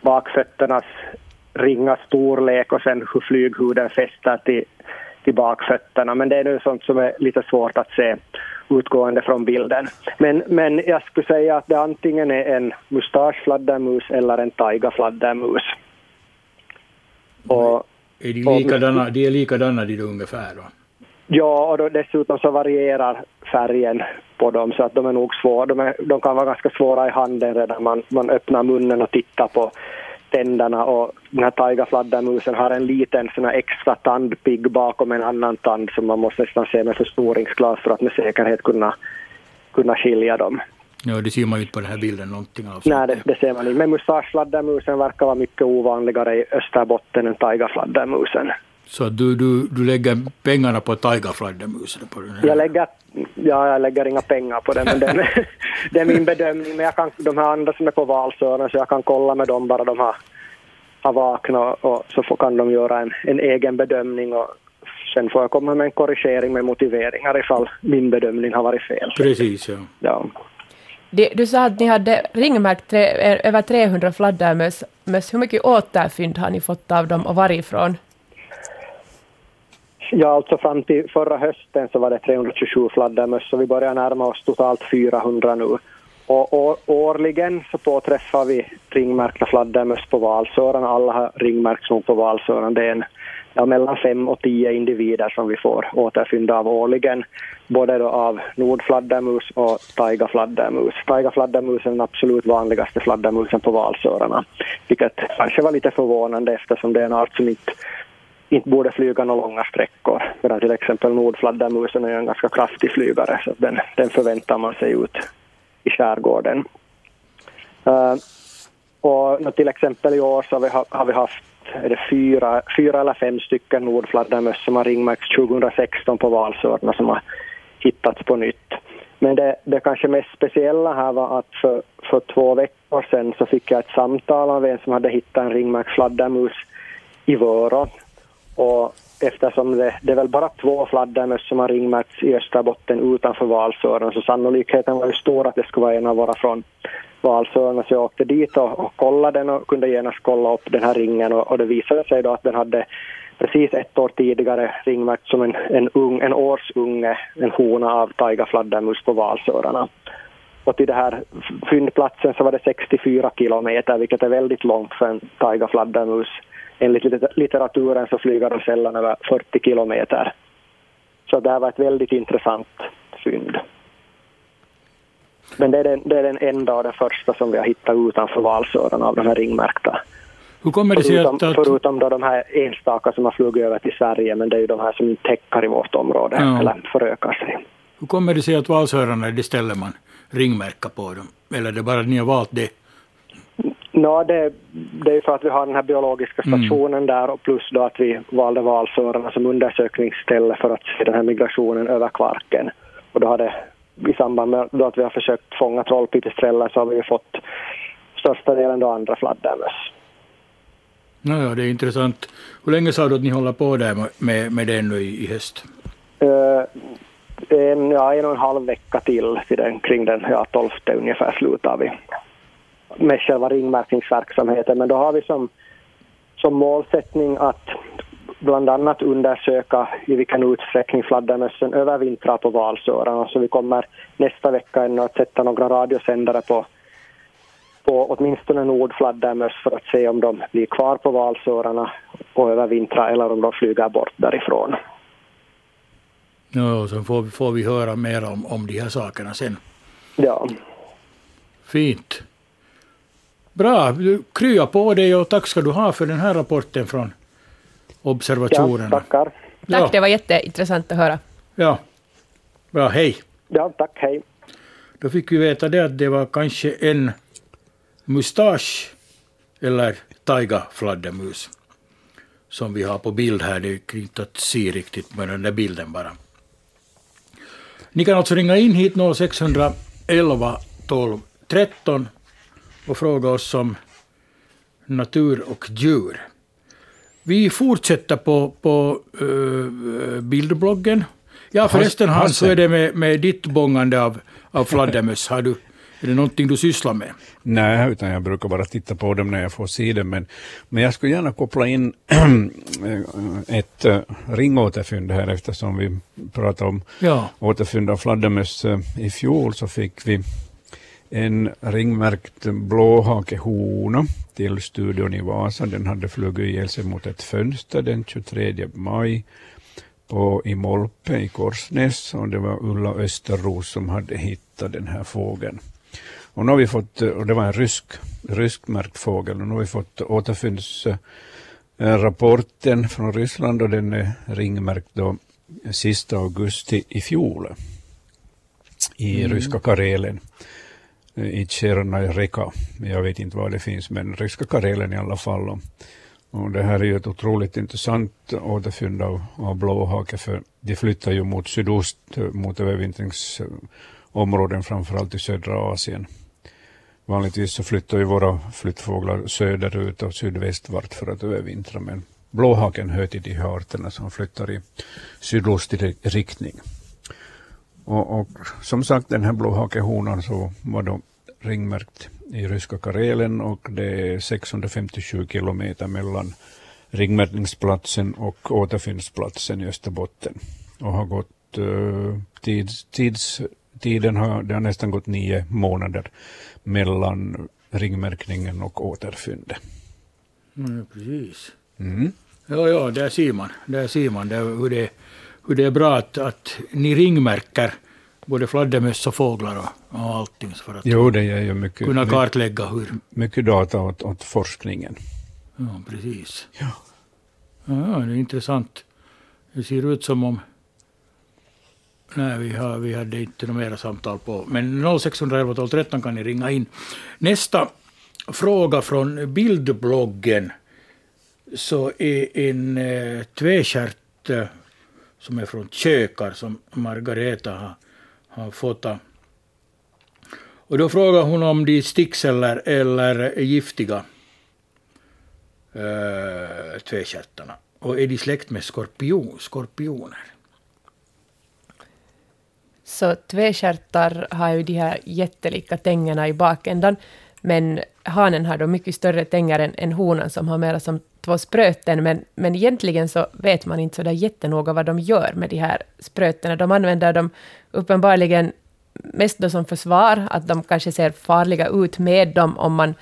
S9: bakfötternas ringa storlek och sen hur flyghuden fäster till, till bakfötterna. Men det är nu sånt som är lite svårt att se utgående från bilden. Men, men jag skulle säga att det antingen är en mustaschfladdermus eller en taigafladdermus.
S1: Och, är de likadana, de är likadana de ungefär då?
S9: Ja, och då dessutom så varierar färgen på dem så att de är nog svåra. De, är, de kan vara ganska svåra i handen redan man, man öppnar munnen och tittar på tänderna och den här taigafladdermusen har en liten sån extra tandpigg bakom en annan tand som man måste nästan se med förstoringsglas för att med säkerhet kunna, kunna skilja dem.
S1: Ja, det ser man ju inte på den här bilden någonting av.
S9: Nej, det, det ser man inte. Men mustaschfladdermusen verkar vara mycket ovanligare i Österbotten än taigafladdermusen.
S1: Så du, du, du lägger pengarna på taigafladdermusen?
S9: Jag lägger, ja, jag lägger inga pengar på den, men den, det är min bedömning. Men jag kan, de här andra som är på Valsöarna, så jag kan kolla med dem bara de har, har vaknat och så får, kan de göra en, en egen bedömning och sen får jag komma med en korrigering med motiveringar ifall min bedömning har varit fel.
S1: Precis, ja.
S9: ja.
S3: Du sa att ni hade ringmärkt tre, över 300 fladdermöss. Hur mycket återfynd har ni fått av dem och varifrån?
S9: Ja, alltså fram till förra hösten så var det 327 fladdermöss så vi börjar närma oss totalt 400 nu. Och, och årligen så påträffar vi ringmärkta fladdermöss på valsöran. Alla har ringmärkts på valsöran. Det är en, ja, mellan fem och tio individer som vi får återfynd av årligen. Både då av nordfladdermus och taigafladdermus. Taigafladdermus är den absolut vanligaste fladdermusen på Valsörarna. Vilket kanske var lite förvånande eftersom det är en art som inte inte borde flyga några långa sträckor. Medan till exempel nordfladdermusen är en ganska kraftig flygare så den, den förväntar man sig ut i skärgården. Uh, och till exempel i år så har vi, har vi haft är det fyra, fyra eller fem stycken nordfladdermöss som har ringmärkts 2016 på Valsörna som har hittats på nytt. Men det, det kanske mest speciella här var att för, för två veckor sedan så fick jag ett samtal av en som hade hittat en ringmärkt fladdermus i Vörå och eftersom det, det är väl bara två fladdermöss som har ringmärkts i Österbotten utanför Valsören så sannolikheten var ju stor att det skulle vara en av våra från Valsören. Så jag åkte dit och, och kollade den och kunde genast kolla upp den här ringen och, och det visade sig då att den hade precis ett år tidigare ringmärkt som en, en, ung, en årsunge, en hona av taigafladdermus på Valsörarna. Och till den här fyndplatsen så var det 64 kilometer, vilket är väldigt långt för en taigafladdermus enligt litteraturen så flyger de sällan över 40 kilometer. Så det här var ett väldigt intressant fynd. Men det är, den, det är den enda och den första som vi har hittat utanför valsöarna av de här ringmärkta.
S1: Hur kommer det sig förutom, att...
S9: Förutom då de här enstaka som har flugit över till Sverige, men det är ju de här som inte täcker i vårt område ja. eller förökar sig.
S1: Hur kommer det sig att valsöarna, det ställer man ringmärka på dem? Eller är det bara att ni har valt det?
S9: No, det, det är för att vi har den här biologiska stationen mm. där och plus då att vi valde Valsörarna som undersökningsställe för att se den här migrationen över Kvarken. Och då hade i samband med då att vi har försökt fånga trollpipisträllar så har vi fått största delen då andra fladdermöss.
S1: Ja, ja, det är intressant. Hur länge sa du att ni håller på där med, med det nu i höst?
S9: Uh, en, ja, en och en halv vecka till, till den, kring den ja, 12 ungefär slutar vi med själva ringmärkningsverksamheten. Men då har vi som, som målsättning att bland annat undersöka i vilken utsträckning fladdermössen övervintrar på valsöarna. Så vi kommer nästa vecka ännu att sätta några radiosändare på, på åtminstone nordfladdermöss för att se om de blir kvar på valsöarna och övervintrar eller om de flyger bort därifrån.
S1: Ja, så får vi, får vi höra mer om, om de här sakerna sen.
S9: Ja.
S1: Fint. Bra, krya på dig och tack ska du ha för den här rapporten från observationerna.
S9: Ja, tackar.
S3: Tack, ja. det var jätteintressant att höra.
S1: Ja. Bra, hej.
S9: Ja, tack, hej.
S1: Då fick vi veta det att det var kanske en mustasch eller taigafladdermus som vi har på bild här. Det är inte att se riktigt med den där bilden bara. Ni kan alltså ringa in hit 0611 12 13 och fråga oss om natur och djur. Vi fortsätter på, på uh, bildbloggen. Ja, förresten Hans, hur är det med, med ditt bångande av, av fladdermöss? Har du, är det någonting du sysslar med?
S2: Nej, utan jag brukar bara titta på dem när jag får se dem. Men, men jag skulle gärna koppla in ett uh, ringåterfynd här eftersom vi pratade om ja. återfynd av fladdermöss. Uh, I fjol så fick vi en ringmärkt blåhakehona till studion i Vasa. Den hade flugit ihjäl sig mot ett fönster den 23 maj på, i Molpe i Korsnäs och det var Ulla Österros som hade hittat den här fågeln. Och nu har vi fått, och det var en rysk, ryskmärkt fågel, och nu har vi fått återfyndsrapporten från Ryssland och den är ringmärkt då sista augusti i fjol i mm. ryska Karelen Äh, i Tjernaj Reka. Jag vet inte var det finns, men ryska Karelen i alla fall. Och det här är ju ett otroligt intressant återfynd av, av blåhake, för de flyttar ju mot sydost, mot övervintringsområden, framförallt i södra Asien. Vanligtvis så flyttar ju våra flyttfåglar söderut och sydvästvart för att övervintra, men blåhaken hör till de arterna som flyttar i sydostlig riktning. Och, och, som sagt, den här blåhakehonan så var då ringmärkt i ryska Karelen och det är 657 kilometer mellan ringmärkningsplatsen och återfyndsplatsen i Österbotten. Och har gått uh, tids, tids, tiden har, det har nästan gått nio månader mellan ringmärkningen och återfyndet.
S1: Mm, precis. Mm. Ja, ja, där ser man, där ser man det, hur, det, hur det är bra att, att ni ringmärker både fladdermöss och fåglar och, och allting för att
S2: jo, det är ju mycket,
S1: kunna kartlägga hur...
S2: Mycket data åt, åt forskningen.
S1: Ja, precis.
S2: Ja.
S1: ja, det är intressant. Det ser ut som om... Nej, vi, har, vi hade inte några mera samtal på. Men 0611 12 13 kan ni ringa in. Nästa fråga från bildbloggen så är en eh, tvestjärt som är från Kökar som Margareta har har fått. Och då frågar hon om de sticks eller giftiga äh, tvekärtarna. Och är de släkt med skorpion, skorpioner?
S3: Så tvekärtar har ju de här jättelika tängerna i bakändan, men hanen har då mycket större tänger än, än honan som har mera som två spröten, men, men egentligen så vet man inte så där jättenoga vad de gör med de här sprötena. De använder dem uppenbarligen mest då som försvar, att de kanske ser farliga ut med dem om man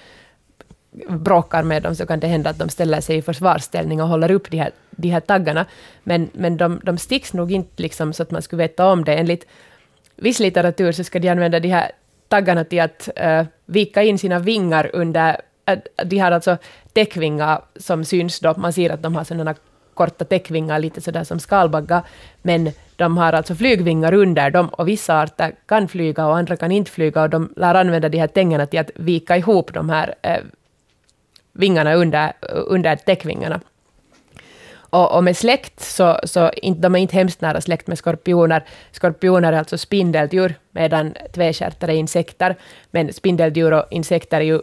S3: bråkar med dem så kan det hända att de ställer sig i försvarsställning och håller upp de här, de här taggarna. Men, men de, de sticks nog inte liksom så att man skulle veta om det. Enligt viss litteratur så ska de använda de här taggarna till att uh, vika in sina vingar under de har alltså täckvingar som syns då, man ser att de har sådana korta täckvingar, lite sådär som skalbaggar, men de har alltså flygvingar under dem och vissa arter kan flyga och andra kan inte flyga och de lär använda de här tängerna till att vika ihop de här eh, vingarna under, under täckvingarna. Och, och, med släkt, så, så inte, de är inte hemskt nära släkt med skorpioner. Skorpioner är alltså spindeldjur, medan tvestjärtar är insekter. Men spindeldjur och insekter är ju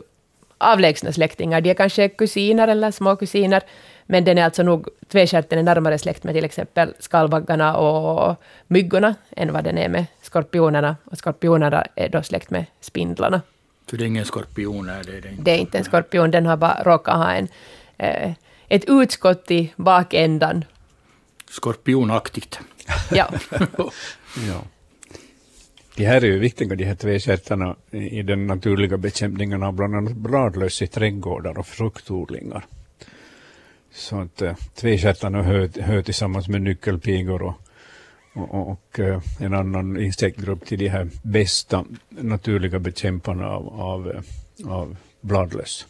S3: avlägsna släktingar. De är kanske kusiner eller småkusiner, men den är alltså nog, tvestjärten är närmare släkt med till exempel skalbaggarna och myggorna än vad den är med skorpionerna. Och skorpionerna är då släkt med spindlarna.
S1: Så det är ingen skorpion? Är det,
S3: det, är inte. det är inte en skorpion, den har bara råkat ha en, eh, ett utskott i bakändan.
S1: Skorpionaktigt.
S3: Ja.
S2: ja. De här är ju viktiga, de här tvestjärtarna, i den naturliga bekämpningen av bland annat bladlöss i trädgårdar och fruktodlingar. Så att äh, tvestjärtarna hör, hör tillsammans med nyckelpigor och, och, och äh, en annan insektgrupp till de här bästa naturliga bekämparna av, av, äh, av bladlöss.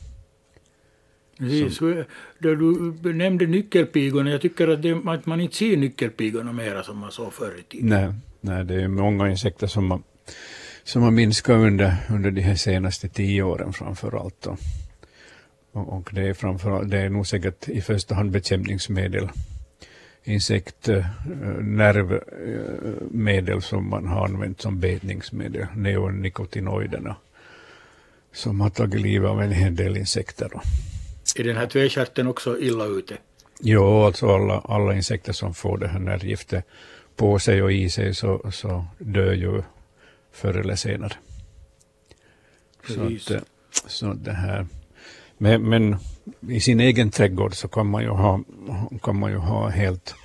S1: Precis. Så, du nämnde nyckelpigorna, jag tycker att, det, att man inte ser nyckelpigorna mera som man såg förr i tiden.
S2: Nej, nej, det är många insekter som har, som har minskat under, under de här senaste tio åren framför allt. Och, och det, är framför, det är nog säkert i första hand bekämpningsmedel, insektnervmedel som man har använt som betningsmedel, neonikotinoiderna, som har tagit livet av en hel del insekter.
S1: Är den här tvestjärten också illa ute?
S2: Jo, alltså alla, alla insekter som får det här nervgiftet på sig och i sig så, så dör ju förr eller senare. Precis. Så, att, så det här. Men, men, i sin egen trädgård så kan man ju ha, kan man ju ha helt,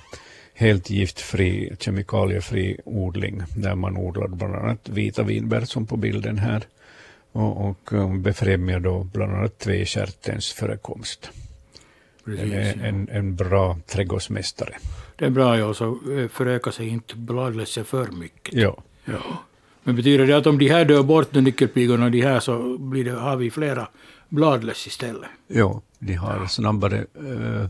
S2: helt giftfri, kemikaliefri odling där man odlar bland annat vita vinbär som på bilden här och, och um, befrämjar då bland annat tvestjärtens förekomst. Precis, är en, en bra trädgårdsmästare.
S1: Det är bra, ja, så eh, förökar sig inte bladlössen för mycket.
S2: Ja.
S1: ja. Men betyder det att om de här dör bort, nyckelpigorna, de här, så blir det, har vi flera bladlöss istället?
S2: Ja, de har snabbare äh,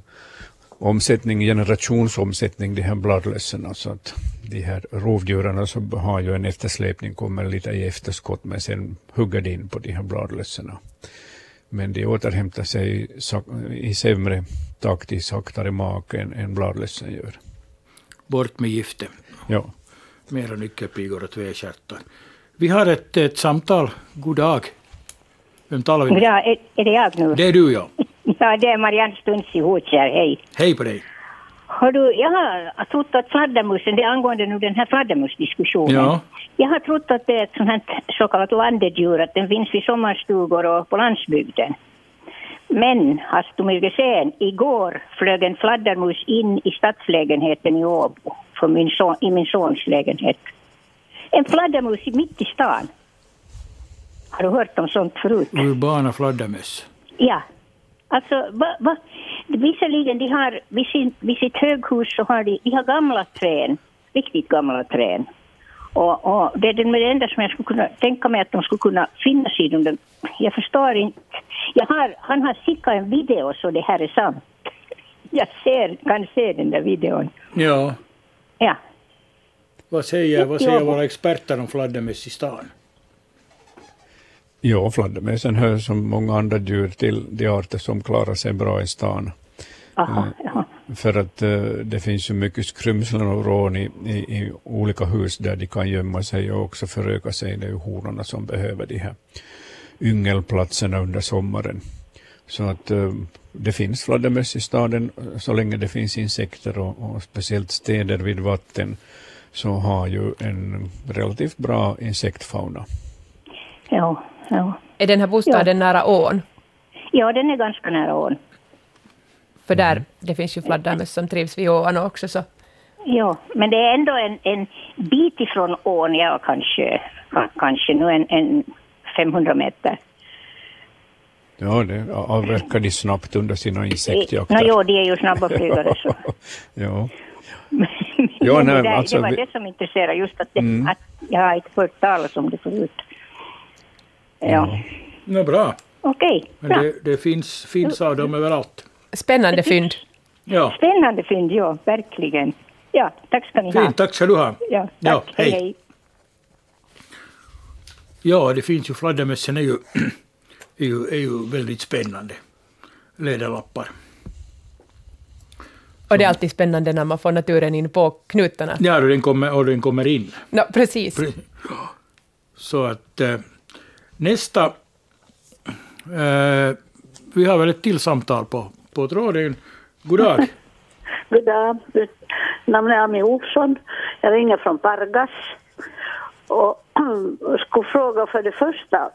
S2: omsättning, generationsomsättning, de här bladlössen. Alltså att de här rovdjuren så har ju en eftersläpning, kommer lite i efterskott, men sen hugger de in på de här bladlössen. Men de återhämtar sig i sämre takt, i saktare mak än, än bladlössen gör.
S1: Bort med giftet.
S2: Ja.
S1: Mera nyckelpigor och tvestjärtar. Vi har ett, ett samtal. God dag. Vem talar vi med?
S10: Ja, är, är det jag nu?
S1: Det är du, ja.
S10: Ja, det är Marianne Stunds i Hotjär. Hej.
S1: Hej på dig.
S10: Har du, jag har trott att fladdermusen, det är angående nu den här fladdermusdiskussionen.
S1: Ja.
S10: Jag har trott att det är ett sånt här så kallat landedjur, att den finns vid sommarstugor och på landsbygden. Men, hast du mycket sen, igår flög en fladdermus in i stadslägenheten i Åbo, för min son, i min sons lägenhet. En fladdermus mitt i stan. Har du hört om sånt förut?
S1: Urbana fladdermöss.
S10: Ja. Alltså, va, va? visserligen de har, vid, sin, vid sitt höghus så har de, de har gamla trän, riktigt gamla trän. Och, och det är det enda som jag skulle kunna tänka mig att de skulle kunna finnas i dem. Jag förstår inte. Jag har, han har skickat en video så det här är sant. Jag ser, kan se den där videon.
S1: Ja.
S10: Ja.
S1: Vad säger, vad säger våra experter om fladdermöss i stan?
S2: Ja, fladdermössen hör som många andra djur till de arter som klarar sig bra i stan.
S10: Aha, ja.
S2: För att uh, det finns ju mycket skrymslen och rån i, i, i, olika hus där de kan gömma sig och också föröka sig. Det är ju honorna som behöver de här yngelplatserna under sommaren. Så att uh, det finns fladdermöss i staden så länge det finns insekter och, och speciellt städer vid vatten så har ju en relativt bra insektfauna.
S10: Ja, ja.
S3: Är den här bostaden ja. nära ån?
S10: Ja, den är ganska nära ån.
S3: För där, det finns ju fladdermöss som trivs vid ån också. Så.
S10: Ja, men det är ändå en, en bit ifrån ån, ja kanske, kanske nu en, en 500 meter.
S2: Ja, det avverkar de snabbt under sina insektjakter.
S10: No, jo, de är ju snabba flygare så.
S2: ja.
S10: ja, nej, det, där, alltså, det var vi... det som intresserade, just att, det, mm. att jag har inte hört talas om det förut. Ja. ja.
S1: No, bra.
S10: Okej,
S1: okay, Men det, det, finns, finns av dem överallt.
S3: Spännande fynd.
S1: Ja.
S10: Spännande fynd, ja, verkligen. Ja, tack ska ni
S1: Fint,
S10: ha.
S1: tack ska du ha.
S10: Ja, tack. Ja, hej. hej.
S1: Ja, det finns ju, fladdermössen är ju, är ju, är ju väldigt spännande. läderlappar.
S3: Och det är alltid spännande när man får naturen in på knutarna.
S1: Ja, och den kommer, och den kommer in.
S3: No, precis.
S1: Så att eh, nästa... Eh, vi har väl ett till samtal på, på tråden. God dag.
S11: God dag. Namnet är Ami Olsson. Jag ringer från Pargas. Och skulle fråga för det första.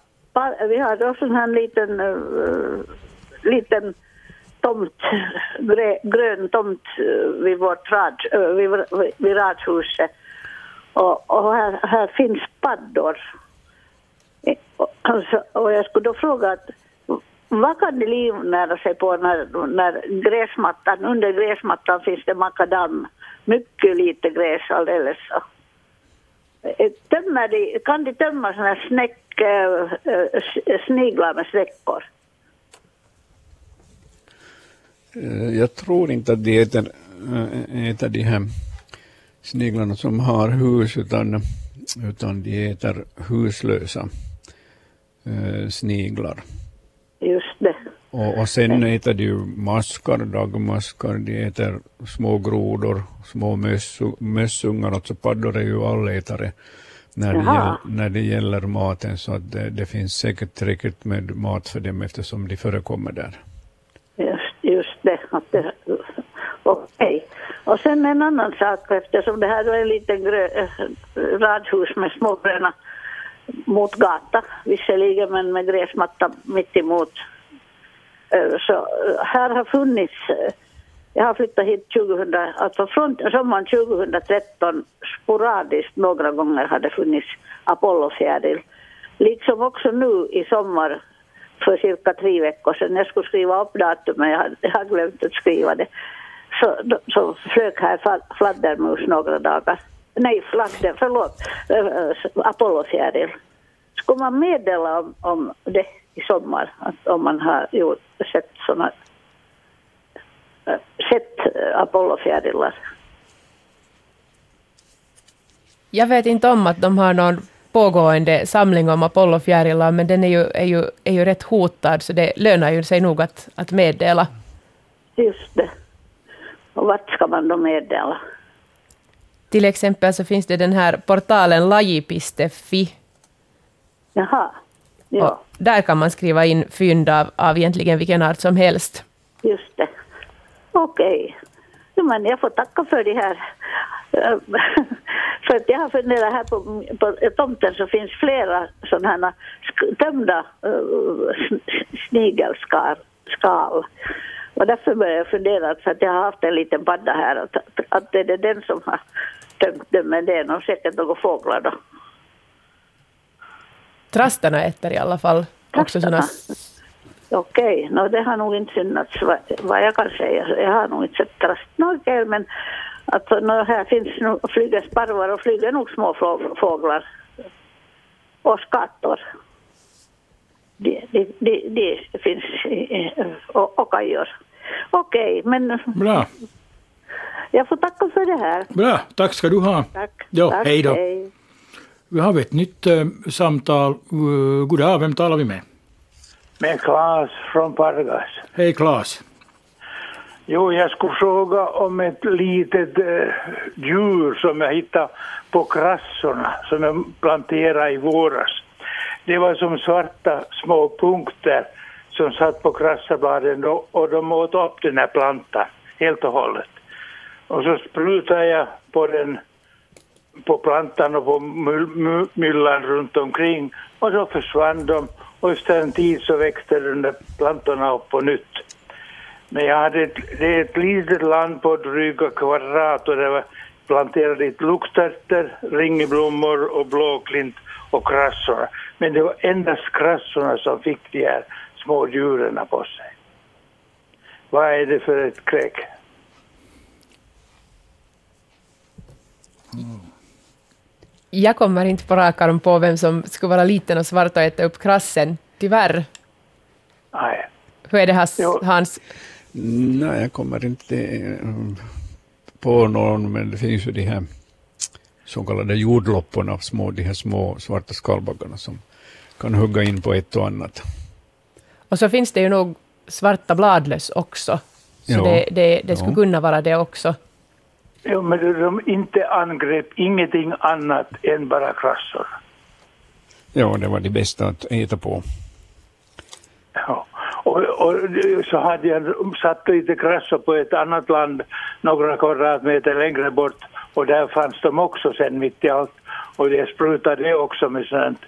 S11: Vi har då sån här liten, uh, liten tomt, grö, grön tomt eh, vid vårt rad, eh, vid, vid radhuset. Och, och här, här finns paddor. Och, och jag skulle då fråga att vad kan de livnära sig på när, när gräsmattan, under gräsmattan finns det makadam, mycket lite gräs alldeles. Eh, så. Tömmer de, kan de tömma såna här snäck, eh, eh, sniglar med snäckor?
S2: Jag tror inte att de äter, äter de här sniglarna som har hus, utan, utan de äter huslösa sniglar. Och, och sen äter de ju maskar, dagmaskar, de äter små grodor, små mössu- mössungar, alltså paddor är ju allätare när det,
S11: Jaha.
S2: gäll, när det gäller maten, så att det, det finns säkert tillräckligt med mat för dem eftersom de förekommer där.
S11: Just, just det. Det Okej. Och sen en annan sak, eftersom det här är en liten grö, eh, radhus med små gröna mot gata, visserligen men med gräsmatta mitt emot. Eh, så eh, här har funnits, eh, jag har flyttat hit 2000, alltså från sommaren 2013 sporadiskt några gånger har det funnits Apollofjäril. Liksom också nu i sommar för cirka tre veckor sedan. Jag skulle skriva upp datumet, jag har, jag har glömt att skriva det. Så, så flög här fladdermus några dagar. Nej, fladder, förlåt, Apollofjäril. Skulle man meddela om, om det i sommar, att om man har gjort, sett såna äh, sett äh, Apollofjärilar?
S3: Jag vet inte om att de har någon pågående samling om Apollofjärilar, men den är ju, är, ju, är ju rätt hotad, så det lönar ju sig nog att, att meddela.
S11: Just det. Och vart ska man då meddela?
S3: Till exempel så finns det den här portalen Lajipiste.fi.
S11: Jaha, ja.
S3: Och där kan man skriva in fynd av, av egentligen vilken art som helst.
S11: Just det. Okej. Men jag får tacka för det här. Eh, för att jag har funderat här på, på tomten så finns flera sådana här tömda uh, snigelskal. Skal. Och därför började jag fundera, för att jag har haft en liten padda här, att, att det är den som har tömt den, men det är nog säkert några fåglar då.
S3: Trastarna äter i alla fall också såna...
S11: Okej, no, det har nog inte synats vad, vad jag kan säga. Jag har nog inte sett trast. No, okej, men alltså, no, här finns nog, flyger sparvar och flyger nog små fåglar. Och skattor. Det, det, det, det finns och, och kajor. Okej, men
S1: Bra,
S11: jag får tacka för det här.
S1: bra. Tack ska du ha.
S11: Tack.
S1: Jo,
S11: Tack,
S1: hej då.
S11: hej.
S1: Vi har ett nytt eh, samtal. Uh, god dag, vem talar vi med?
S8: Med Claes från Pargas.
S1: Hej Claes.
S8: Jo, jag skulle fråga om ett litet eh, djur som jag hittade på krassorna som jag planterade i våras. Det var som svarta små punkter som satt på krassabladen då, och de åt upp den här plantan helt och hållet. Och så sprutade jag på den på plantan och på myllan runt omkring och så försvann de och efter en tid så växte de där plantorna upp på nytt. Men jag hade ett, det är ett litet land på dryga kvadrat och det var planterat dit luktärtor, ringblommor och blåklint och krassorna. Men det var endast krassorna som fick de här små djuren på sig. Vad är det för ett kräk? Mm.
S3: Jag kommer inte på rak arm på vem som skulle vara liten och svart och äta upp krassen, tyvärr.
S8: Nej.
S3: Hur är det Hans?
S8: Jo.
S3: Hans?
S2: Nej, jag kommer inte eh, på någon, men det finns ju de här så kallade jordlopporna, små, de här små svarta skalbaggarna som kan hugga in på ett och annat.
S3: Och så finns det ju nog svarta bladlöss också. Så
S6: Ja.
S3: det, det, det skulle
S6: Ja.
S3: kunna vara det också.
S6: Ja, men de inte angrep ingenting annat än bara krassor.
S2: Ja, det var det bästa att äta på.
S6: Ja. Och, och så hade jag satt lite krassor på ett annat land några kvadratmeter längre bort och där fanns de också sen mitt i allt. Och det sprutade också med sånt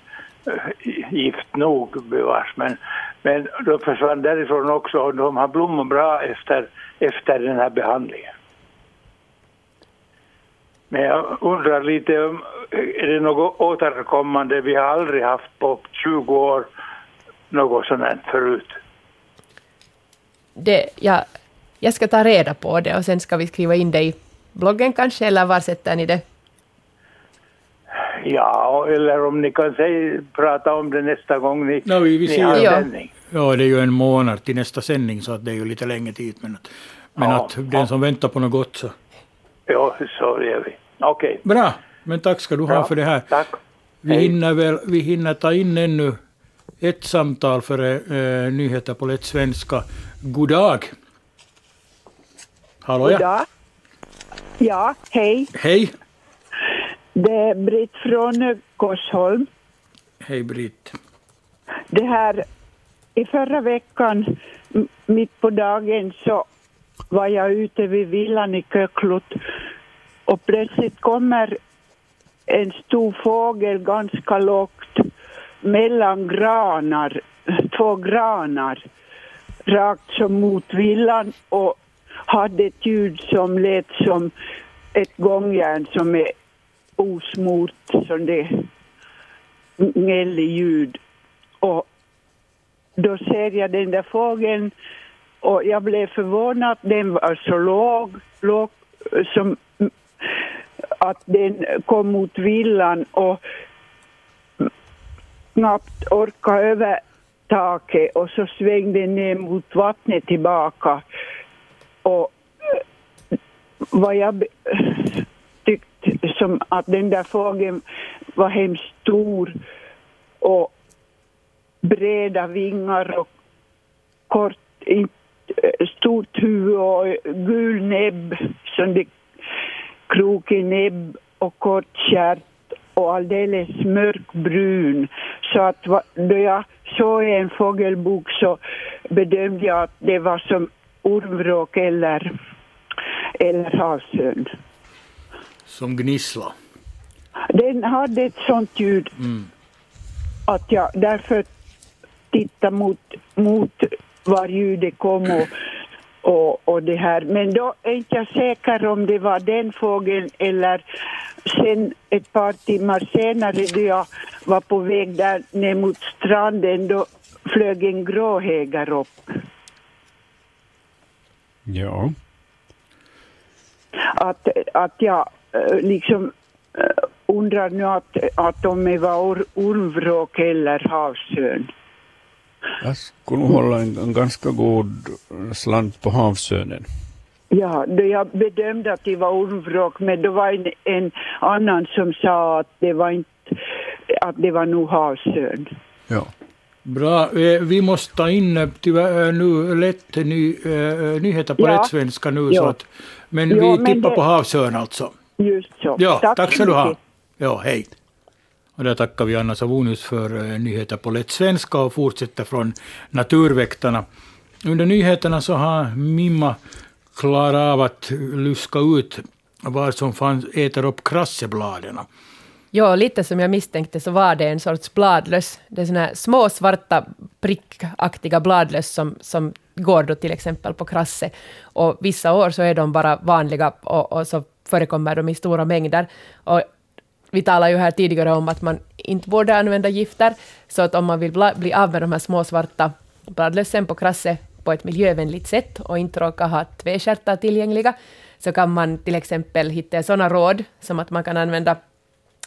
S6: eh, gift nog bevars. Men, men de försvann därifrån också och de har blommat bra efter, efter den här behandlingen. Men jag undrar lite om, är det något återkommande? Vi har aldrig haft på 20 år något sånt här förut.
S3: Det, jag, jag ska ta reda på det och sen ska vi skriva in det i bloggen kanske, eller var sätter ni det?
S6: Ja, eller om ni kan säga, prata om det nästa gång ni,
S1: No, vi, vi
S6: ni har
S1: ser,
S6: sändning.
S1: ja, det är ju en månad till nästa sändning så att det är ju lite längre tid. Men, att, men
S6: Ja,
S1: att den som väntar på något gott så.
S6: Ja, så gör vi. Okej.
S1: Bra, men tack ska du ha
S6: Bra,
S1: för det här.
S6: Tack.
S1: Vi
S6: Hej.
S1: hinner, väl, vi hinner ta in ännu ett samtal före eh, nyheter på lätt svenska. God dag. Hallå ja.
S12: Goddag. Ja, hej.
S1: Hej.
S12: Det är Britt från eh, Korsholm.
S1: Hej Britt.
S12: Det här, i förra veckan, mitt på dagen, så var jag ute vid villan i Köklot och plötsligt kommer en stor fågel ganska lågt mellan granar, två granar, rakt som mot villan och hade ett ljud som lät som ett gångjärn som är osmort, som det gnällig ljud. Och då ser jag den där fågeln och jag blev förvånad. Den var så låg, låg som att den kom mot villan och knappt orkade över taket och så svängde den ner mot vattnet tillbaka. Och vad jag tyckte som att den där fågeln var hemskt stor och breda vingar och kort, stort huvud och gul näbb, som det krokig näbb och kort kärt och alldeles mörkbrun. Så att då jag såg en fågelbok så bedömde jag att det var som ormvråk eller, eller havsörn.
S1: Som gnissla.
S12: Den hade ett sånt ljud
S1: Mm.
S12: att jag därför tittade mot, mot var ljudet kom och, och, och det här. Men då är inte jag säker om det var den fågeln eller sen ett par timmar senare då jag var på väg där ner mot stranden då flög en gråhägar upp.
S2: Ja.
S12: Att, att jag eh, liksom eh, undrar nu att, att om det var or, ormvråk eller havsörn.
S2: Jag skulle nog hålla en, en ganska god slant på havsörnen.
S12: Ja, då jag bedömde att det var ormvråk, men då var en, en annan som sa att det var inte, att det var nog havsörn.
S2: Ja.
S1: Bra, vi måste ta in eh, tyvärr eh, nu lätt ny, eh, nyheter på
S12: Ja.
S1: rätt svenska nu.
S12: Ja.
S1: Så att, men
S12: Ja,
S1: vi
S12: men
S1: tippar
S12: det-
S1: på havsörn alltså.
S12: Just så.
S1: Ja, tack,
S12: så
S1: ska du ha.
S12: mycket.
S1: Ja, hej. Och där tackar vi Anna Savonius för eh, nyheter på lätt svenska och fortsätter från Naturväktarna. Under nyheterna så har Mimma klarat av att luska ut vad som fanns, äter upp krassebladen.
S3: Ja, lite som jag misstänkte så var det en sorts bladlöss. Det är såna här små svarta prickaktiga bladlöss som, som går då till exempel på krasse. Och vissa år så är de bara vanliga och, och så förekommer de i stora mängder. Och vi talade ju här tidigare om att man inte borde använda gifter, så att om man vill bli av med de här små svarta bladlössen på krasse på ett miljövänligt sätt och inte råka ha tvestjärtar tillgängliga, så kan man till exempel hitta sådana råd som att man kan använda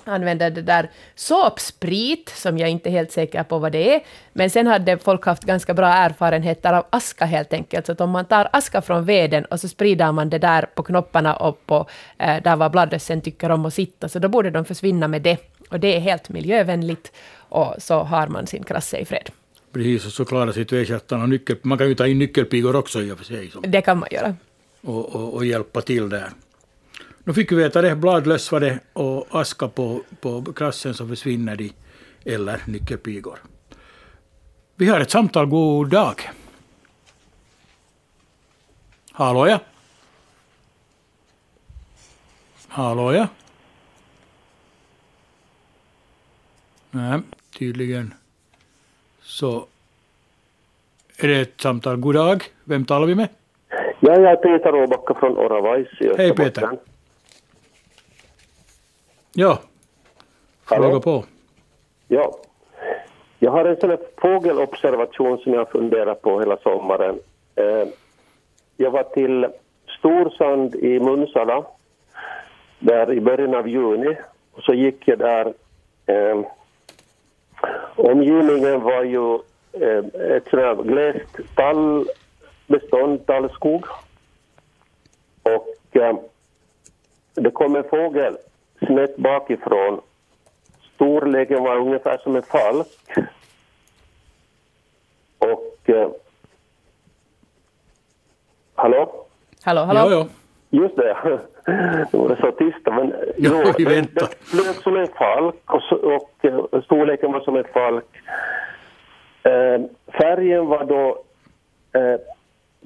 S3: använda det där såpsprit, som jag inte är helt säker på vad det är. Men sen hade folk haft ganska bra erfarenheter av aska helt enkelt. Så att om man tar aska från veden och så sprider man det där på knopparna och på eh, där var bladlössen tycker om att sitta, så då borde de försvinna med det. Och det är helt miljövänligt och så har man sin krasse i fred.
S1: Precis, och så klarar sig tvättjättarna. Nyckel, man kan ju ta in nyckelpigor också i och för sig. Som,
S3: Det kan man göra.
S1: och, och, och hjälpa till där. Nu fick vi veta det, bladlöss var det och aska på, på krassen så försvinner de, eller nyckelpigor. Vi har ett samtal, god dag. Hallå ja. Hallå ja. Nej, tydligen så är det ett samtal. God dag. Vem talar vi med?
S13: Ja, jag är Peter Åbacka från Oravais i
S1: Hej,
S13: Österbotten.
S1: Peter. Ja.
S13: Hallå?
S1: Fråga på.
S13: Ja. Jag har en sån här fågelobservation som jag funderar på hela sommaren. Eh, jag var till Storsand i Munsala där i början av juni. Och så gick jag där. Eh, omgivningen var ju eh, ett sånt här glest tallbestånd, tallskog. Och det kom en fågel snett bakifrån. Storleken var ungefär som en falk. Och... Eh, hallå?
S3: Hallå, hallå?
S1: Ja, ja.
S13: Just det. Nu var det så tyst. Men,
S1: Ja, vi
S13: den-
S1: väntar.
S13: Flög som en falk och, så, och eh, storleken var som en falk. Eh, färgen var då eh,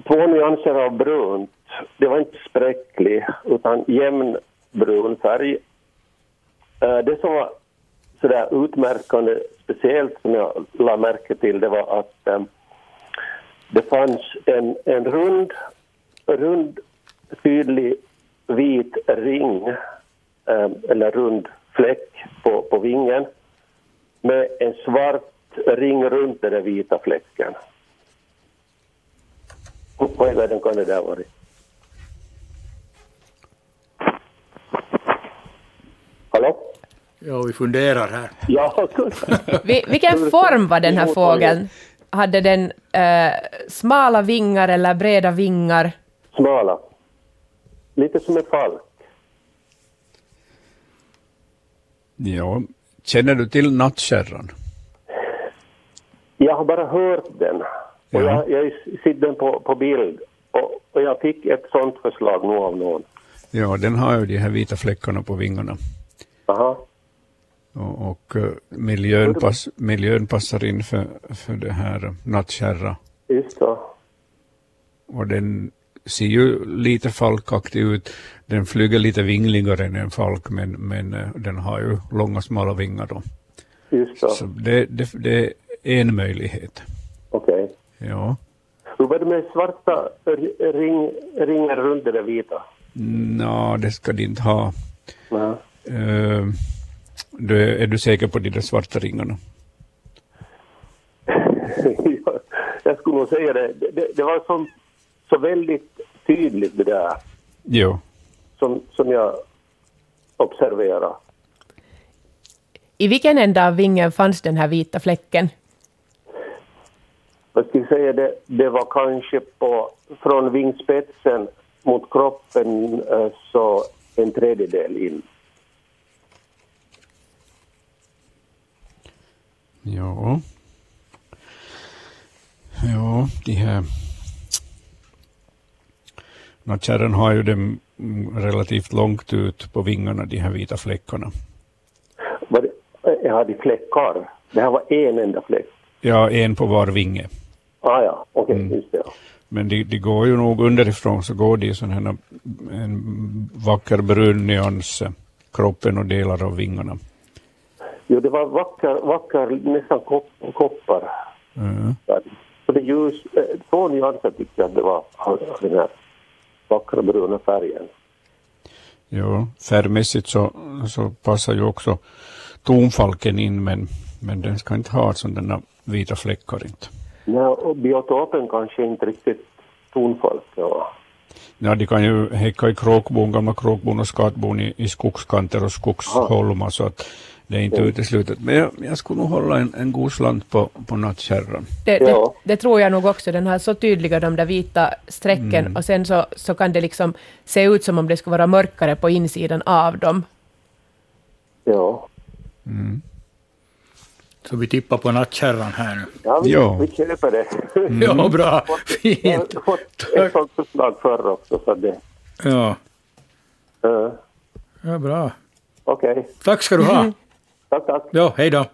S13: två nyanser av brunt. Det var inte spräcklig, utan jämn brun färg. Eh, det som var sådär utmärkande, speciellt som jag la märke till, det var att eh, det fanns en, en rund, rund, tydlig vit ring, eh, eller rund fläck på, på vingen med en svart ring runt den där vita fläcken. Vad i världen kan det där vara? Hallå?
S1: Ja, vi funderar här.
S13: Ja,
S3: Vi, vilken form var den här fågeln? Hade den eh, smala vingar eller breda vingar?
S13: smala. Lite som en falk.
S2: Ja, känner du till nattkärran?
S13: Jag har bara hört den. Och
S2: Ja.
S13: jag, jag har sett den på, på bild. Och, och jag fick ett sånt förslag nu av någon.
S2: Ja, den har ju de här vita fläckarna på vingarna.
S13: Aha.
S2: Och, och eh, miljön, pass, miljön passar in för, för det här nattkärra.
S13: Just så.
S2: Och den ser ju lite falkaktig ut. Den flyger lite vingligare än en falk, men, men eh, den har ju långa smala vingar då.
S13: Just så.
S2: Så det, det, det är en möjlighet.
S13: Okej.
S2: Ja.
S13: Hur var det med svarta ring, ringar runt det vita?
S2: Nå, det ska de inte ha.
S13: Nej.
S2: Eh, du, är du säker på de där svarta ringarna?
S13: Ja, jag skulle nog säga det. Det, det, det var som, så väldigt tydligt det där
S2: Jo.
S13: som, som jag observerade.
S3: I vilken ända av vingen fanns den här vita fläcken?
S13: Jag säga, det, det var kanske på, från vingspetsen mot kroppen eh, så en tredjedel in.
S2: Ja. Ja, de här... Nattkärran har ju dem relativt långt ut på vingarna, de här vita fläckarna.
S13: Var det, eh, jag hade fläckar. Det här var en enda fläck.
S2: Ja, en på var vinge.
S13: Ah, ja, okej,
S2: Mm.
S13: just det. Ja.
S2: Men de, de går ju nog underifrån så går de i sån här en vacker brun nyans, kroppen och delar av vingarna.
S13: Jo, det var vacker, vacker nästan kop, koppar.
S2: Mm.
S13: Så det ljus, eh, två nyanser tyckte jag att det var av den här vackra bruna färgen.
S2: Ja, färgmässigt så, så passar ju också tonfalken in, men, men den ska inte ha sådana vita fläckar inte.
S13: Ja, och biotopen kanske inte riktigt tonfalk. Ja.
S2: Ja, de kan ju häcka i kråkbon, gamla kråkbon och skatbon i, i skogskanter och skogsholmar, så att det är inte
S13: Mm.
S2: uteslutet. Men jag, jag skulle nog hålla en, en god slant på, på nattkärran.
S3: Det, det, det tror jag nog också. Den har så tydliga de där vita strecken
S2: Mm.
S3: och sen så, så kan det liksom se ut som om det skulle vara mörkare på insidan av dem.
S13: Ja.
S2: Mm.
S1: Så vi tippar på nattkärran här nu.
S13: Ja, vi,
S2: Ja.
S13: vi köper det.
S1: Ja, bra.
S13: Jag
S1: Fint.
S13: har fått ett sånt förslag förr också. Så det,
S1: Ja,
S13: uh,
S1: ja bra.
S13: Okej,
S1: Tack ska du ha.
S13: tack, tack.
S1: Ja, hej då.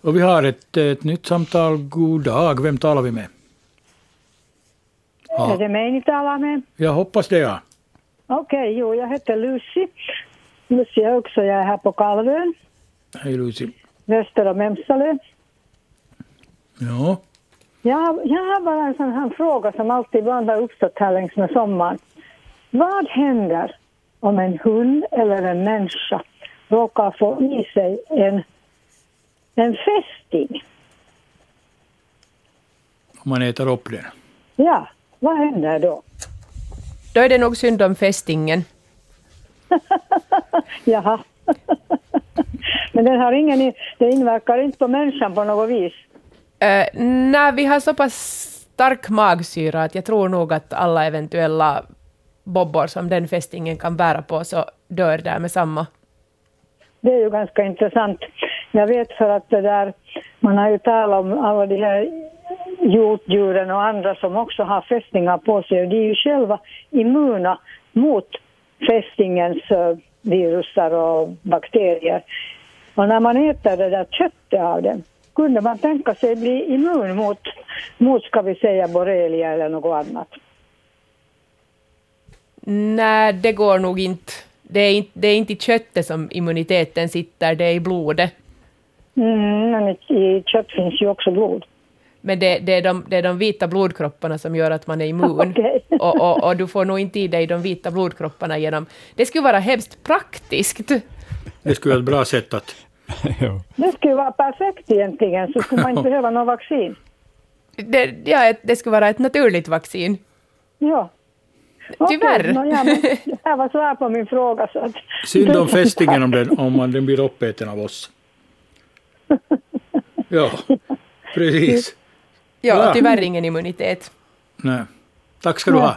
S1: Och vi har ett, ett nytt samtal. God dag. Vem talar vi med?
S14: Är det mig ni talar med?
S1: Jag hoppas det, ja.
S14: Okej, jo, jag heter Lucy. Lucy också, jag är här på Kalvön,
S1: Hej Lucy.
S14: väster om Emsalö.
S1: Ja,
S14: Jag, har- jag har bara en sån här fråga som alltid ibland har uppstått här längs med sommaren. Vad händer om en hund eller en människa råkar få i sig en, en fästing?
S1: om man äter upp den.
S14: Ja, vad händer då?
S3: Då är det nog synd om fästingen.
S14: Jaha. Men den har ingen, det inverkar inte på människan på något vis.
S3: Uh, nej, vi har så pass stark magsyra att jag tror nog att alla eventuella bobbor som den fästingen kan bära på så dör där med samma.
S14: Det är ju ganska intressant. Jag vet för att det där, man har ju talat om alla de här hjortdjuren och andra som också har fästingar på sig och de är ju själva immuna mot fästingens eh, virusar och bakterier. Och när man äter det där köttet av dem kunde man tänka sig bli immun mot, mot ska vi säga borrelia eller något annat.
S3: Nej, det går nog inte. Det är inte, det är inte i köttet som immuniteten sitter, det är i blodet.
S14: Mm, men i- kött finns ju också blod.
S3: Men det, det, är de, det är de vita blodkropparna som gör att man är immun.
S14: Okej.
S3: Och, och, och du får nog inte i dig de vita blodkropparna genom... Det skulle vara hemskt praktiskt.
S1: Det skulle vara ett bra sätt att...
S14: Det skulle vara perfekt egentligen, så skulle man inte behöva någon vaccin.
S3: Det, ja, det skulle vara ett naturligt vaccin.
S14: Ja.
S3: Tyvärr.
S14: Okej, nå ja, men det här var svar på min fråga. Så att...
S1: Synd om fästingen om den, om man, den blir uppäten av oss. Ja, precis.
S3: Ja,
S1: Bra.
S3: tyvärr ingen immunitet.
S1: Nej. Tack ska du ha.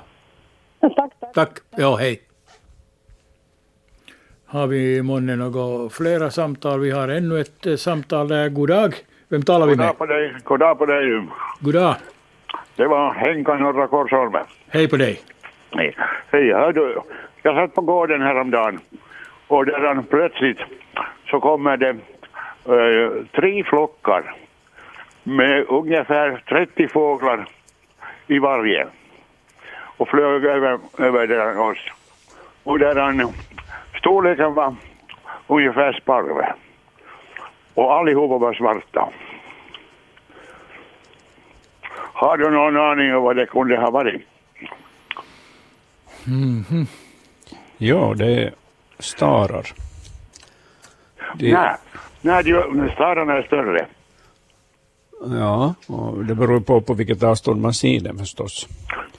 S14: Tack, tack.
S1: Tack. Ja, hej. Har vi månne några flera samtal? Vi har ännu ett eh, samtal där. God dag. Vem talar vi
S15: God
S1: med?
S15: dag på dig. God dag på dig.
S1: God dag.
S15: Det var Henka Norra Korsholmen.
S1: Hej på dig.
S15: Hej. Hej, hör du. Jag satt på gården häromdagen och där plötsligt så kommer det eh, tre flockar med ungefär 30 fåglar i varje och flög över, över där oss. Och där han, storleken liksom, var ungefär sparve. Och allihopa var svarta. Har du någon aning om vad det kunde ha varit?
S2: Mhm. Ja, det är starar. Det,
S15: Nej, nej de- stararna är större.
S2: Ja, och det beror på på vilket avstånd man ser dem förstås.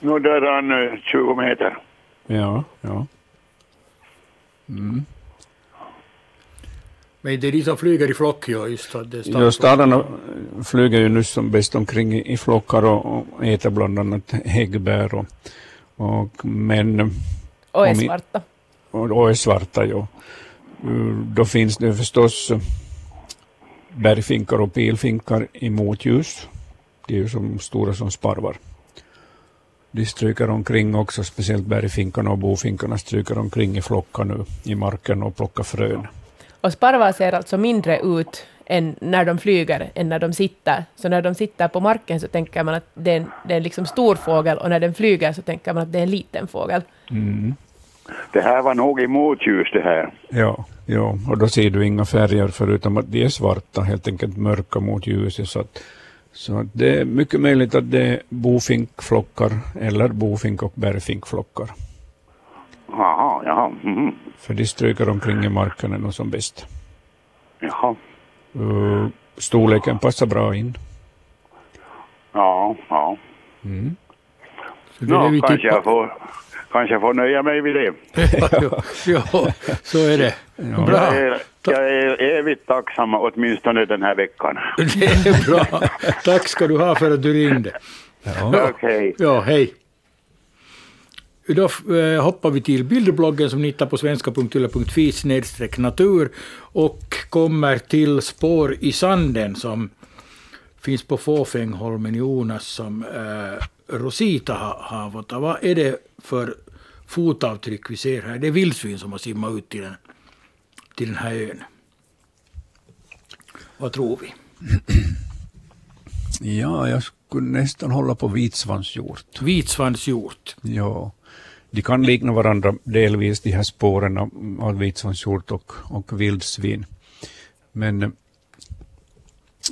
S15: Nu där är han eh, 20 meter.
S2: Ja, ja. Mm.
S1: Men det är de som flyger i flock, ja, just att det
S2: Ja, stadarna flyger ju nu som bäst omkring i i flockar och, och äter bland annat häggbär och, och men...
S3: Och är svarta.
S2: Och, och är svarta, ja. Då finns det förstås uh, bergfinkar och pilfinkar i motljus. De är ju som stora som sparvar. De stryker omkring också, speciellt bergfinkarna och bofinkarna stryker omkring i flockar nu i marken och plockar frön.
S3: Och sparvar ser alltså mindre ut än när de flyger, än när de sitter. Så när de sitter på marken så tänker man att det är en, det är en liksom stor fågel och när den flyger så tänker man att det är en liten fågel.
S2: Mm.
S15: Det här var nog i motljus det här.
S2: Ja, ja, och då ser du inga färger förutom att de är svarta, helt enkelt mörka mot ljuset. Så, att, så att det är mycket möjligt att det är bofinkflockar eller bofink och bergfinkflockar.
S15: Jaha, jaha. mhm.
S2: För de stryker omkring i marken är nog som bäst.
S15: Jaha.
S2: Uh, storleken passar bra in.
S15: Ja, ja.
S2: Mm.
S1: Så det är det
S15: Nå,
S1: vi
S15: kanske, jag får, kanske jag får nöja mig vid det.
S1: ja, ja, så är det. Bra.
S15: Jag, är, jag är evigt tacksam åtminstone den här veckan.
S1: Det är bra. Tack ska du ha för att du ringde.
S2: Ja.
S15: Okej.
S1: Ja, hej. Då eh, hoppar vi till bilderbloggen som ni hittar på svenska.yle.fi natur och kommer till Spår i sanden som finns på Fåfängholmen i Jonas som eh, Rosita har, har fått. Vad är det för fotavtryck vi ser här? Det är vildsvin som har simmat ut till den, till den här ön. Vad tror vi?
S2: Ja, jag skulle nästan hålla på vitsvanshjort.
S1: Vitsvanshjort?
S2: Ja. De kan likna varandra delvis, de här spåren av vitsvanshjort och, och vildsvin. Men eh,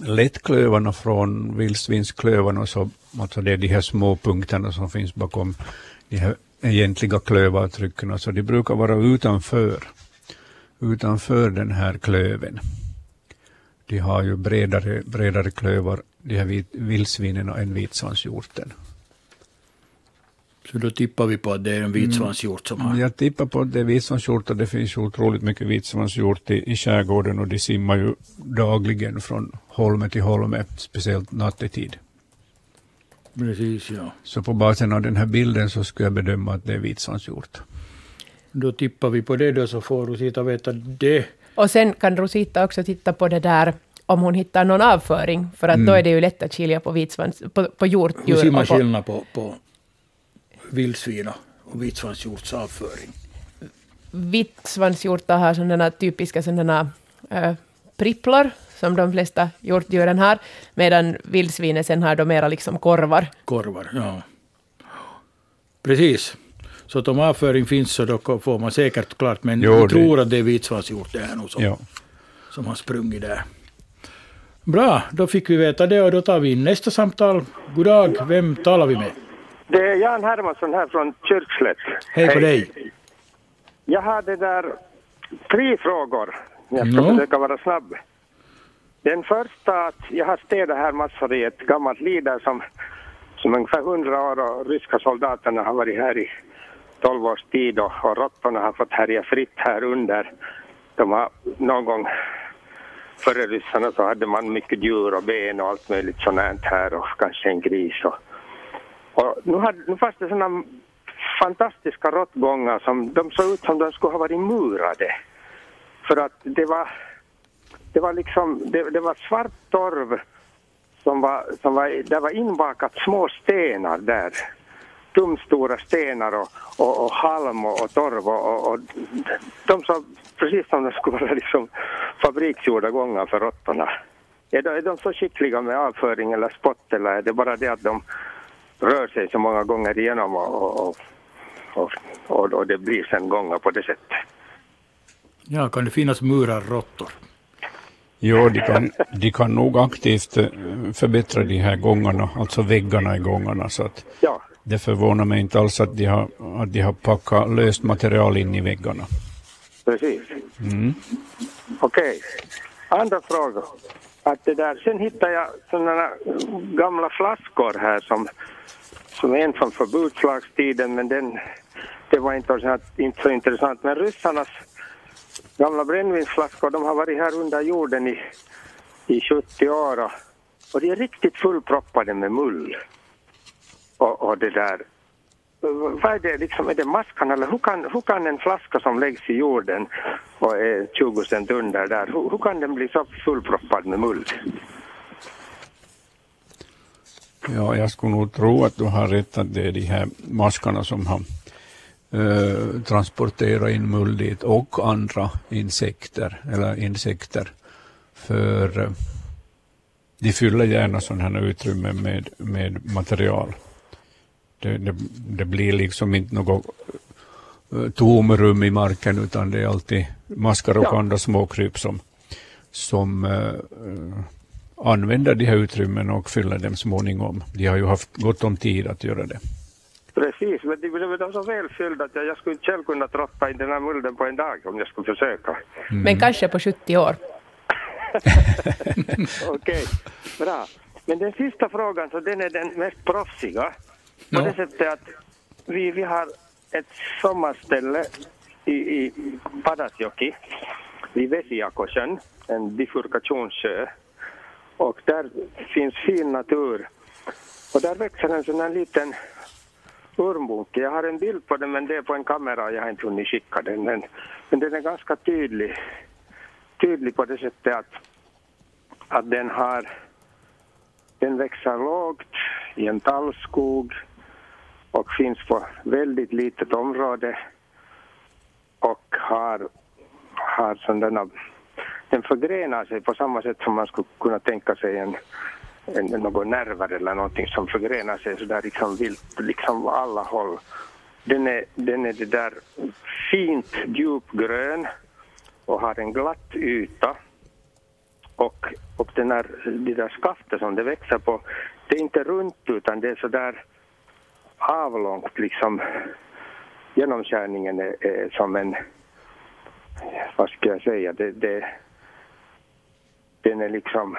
S2: lättklövarna från vildsvinsklövarna, så, alltså det är de här små punkterna som finns bakom de här egentliga klövavtrycken, så alltså de brukar vara utanför, utanför den här klöven. De har ju bredare, bredare klövar, de här vildsvinen, än vitsvanshjorten.
S1: Så då tippar vi på att det är en vitsvanshjort som har...
S2: Jag tippar på att det är vitsvanshjort och det finns otroligt mycket vitsvanshjort i, i skärgården och de simmar ju dagligen från holme till holme, speciellt nattetid.
S1: Precis, ja.
S2: Så på basen av den här bilden så skulle jag bedöma att det är vitsvanshjort.
S1: Då tippar vi på det då så får Rosita veta det.
S3: Och sen kan Rosita också titta på det där om hon hittar någon avföring, för att mm. då är det ju lätt att skilja på vitsvans, på, på hjortdjur.
S1: Hur ser man skillnad på, på vildsvin och vitsvanshjorts avföring?
S3: Vitsvanshjortar har sådana typiska sådana äh, pripplor som de flesta hjortdjuren har, medan vildsvinen sen har de mera liksom korvar.
S1: Korvar, ja. Precis. Så att om avföring finns så då får man säkert klart, men jo, jag tror att det är vitsvanshjort det är nog som, ja. som har sprungit där. Bra, då fick vi veta det och då tar vi in nästa samtal. God dag, vem talar vi med?
S16: Det är Jan Hermansson här från Kyrkslätt.
S1: Hej på dig.
S16: Jag har det där tre frågor. Jag ska no. försöka vara snabb. Den första att jag har städat här massor i ett gammalt lider som, som ungefär hundra år och ryska soldaterna har varit här i tolv års tid och, och råttorna har fått härja fritt här under. De har någon gång före ryssarna så hade man mycket djur och ben och allt möjligt sånt här och kanske en gris och och nu, hade, nu fanns det sådana fantastiska råttgångar som de såg ut som de skulle ha varit murade. För att det var, det var liksom, det, det var svart torv som var, som var, det var inbakat små stenar där. Tumstora stenar och, och, och halm och, och torv och, och, och de såg precis som de skulle vara liksom fabriksgjorda gångar för råttorna. Är de, är de så skickliga med avföring eller spott eller är det bara det att de rör sig så många gånger igenom och, och, och, och, och det blir sen gånger på det sättet.
S1: Ja, kan det finnas murarråttor?
S2: Jo, de kan, de kan nog aktivt eh, förbättra de här gångarna, alltså väggarna i gångarna. Så att
S16: ja.
S2: Det förvånar mig inte alls att de har, att de har packat löst material in i väggarna.
S16: Precis.
S2: Mm.
S16: Okej. Okay. Andra frågor. Att det där, sen hittade jag sådana gamla flaskor här som som en från förbudslagstiden men den, det var inte, inte så intressant. Men ryssarnas gamla brännvinsflaskor de har varit här under jorden i, i 70 år och, och de är riktigt fullproppade med mull. Och, och det där vad är det liksom, är det maskan eller hur kan, hur kan en flaska som läggs i jorden och är 20 cent under där, hur, hur kan den bli så fullproppad med mull?
S2: Ja, jag skulle nog tro att du har rätt att det är de här maskarna som har eh, transporterat in mull dit och andra insekter, eller insekter. För eh, de fyller gärna sådana här utrymmen med, med material. Det, det, det, blir liksom inte något uh, tomrum i marken utan det är alltid maskar och ja. andra småkryp som, som uh, använda de här utrymmena och fylla dem småningom. De har ju haft gott om tid att göra det.
S16: Precis, men de, är så välfyllda att jag, jag skulle inte själv kunna trotta in den här mulden på en dag om jag skulle försöka.
S3: Mm. Men kanske på 70 år.
S16: Okej, okay, bra. Men den sista frågan, så den är den mest proffsiga. På det sättet att vi, vi har ett sommarställe i, i Padasjoki vid Vesijakosjön, en bifurkationssjö och där finns fin natur. Och där växer en sån här liten ormbunke. Jag har en bild på den men det är på en kamera och jag har inte hunnit skicka den. Men, men den är ganska tydlig, tydlig på det sättet att, att den har den växer lågt i en tallskog och finns på väldigt litet område och har, har sådana, den förgrenar sig på samma sätt som man skulle kunna tänka sig en, en, någon nerver eller någonting som förgrenar sig sådär liksom vilt, liksom alla håll. Den är, den är det där fint djupgrön och har en glatt yta. Och, och den här, det där skaftet som det växer på, det är inte runt utan det är sådär avlångt liksom. Genomskärningen är, är som en, vad ska jag säga, det, det, den är liksom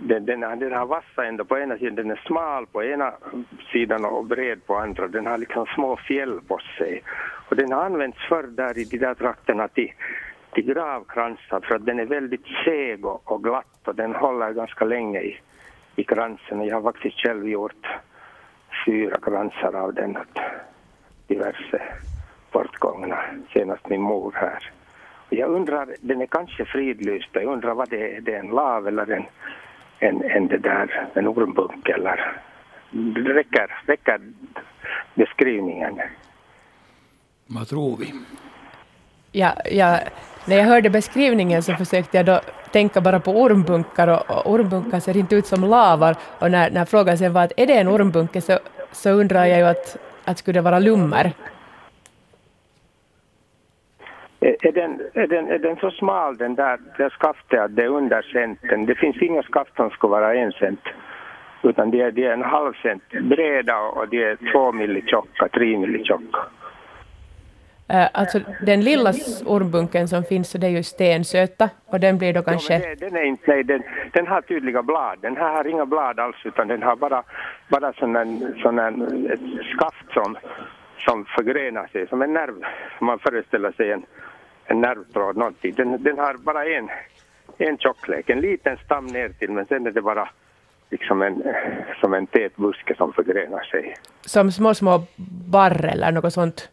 S16: den, den, den har vassa ändå på ena sidan, den är smal på ena sidan och bred på andra. Den har liksom små fjäll på sig. Och den har använts förr där i de där trakterna till, till gravkransar för att den är väldigt seg och, och glatt och den håller ganska länge i, i kransen. Jag har faktiskt själv gjort fyra kransar av den åt diverse bortgångna, senast min mor här. Och jag undrar, den är kanske fridlyst, jag undrar vad det är, det är en lav eller en en, en, det där, en ormbunk eller det räcker, räcker beskrivningen.
S1: Vad tror vi?
S3: Ja, ja, när jag hörde beskrivningen så försökte jag då tänka bara på ormbunkar och, och ormbunkar ser inte ut som lavar och när, när frågan sen var att är det en ormbunke så, så undrar jag ju att, att skulle det vara lummer?
S16: Är den, är, den, är den så smal den där, där skaftet att det är under centen? Det finns inga skaft som ska vara en cent utan de är, de är en halv cent breda och de är två milli tjocka, tre milli tjocka.
S3: Uh, alltså den lilla ormbunken som finns så det är ju stensöta och den blir då kanske...
S16: Ja, det, den är inte, nej, den, den har tydliga blad. Den här har inga blad alls utan den har bara, bara sån en, sån en, ett skaft som, som förgrenar sig som en nerv. Man föreställer sig en, en nervtråd någonting. Den, den har bara en, en tjocklek, en liten stam ner till men sen är det bara liksom en, som en tät buske som förgrenar sig.
S3: Som små, små barr eller något sånt?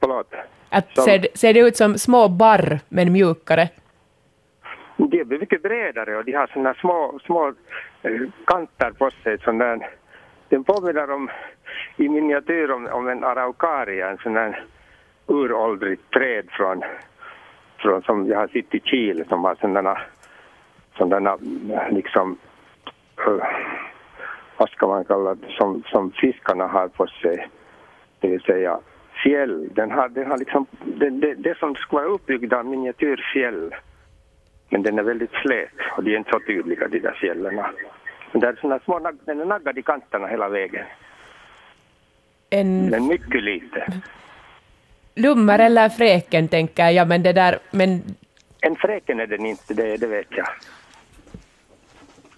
S16: Förlåt?
S3: Att som, ser, ser det ut som små barr men mjukare?
S16: De blir mycket bredare och de har såna små, små eh, kanter på sig. Sån där, den påminner om, i miniatyr om, om en araucaria, en sån där uråldrigt träd från, från som jag har sett i Chile som har sådana, sådana liksom, uh, vad ska man kalla det, som, som fiskarna har på sig, det vill säga fjäll. Den har, den har liksom, det, det, det som ska vara uppbyggda av miniatyrfjäll. Men den är väldigt slät och de är inte så tydliga de där fjällen. Men det är såna små, den är naggad i kanterna hela vägen.
S3: En...
S16: Men mycket lite
S3: lummer eller fräken, tänker jag, men det där... Men...
S16: En fräken är den inte, det, det vet jag.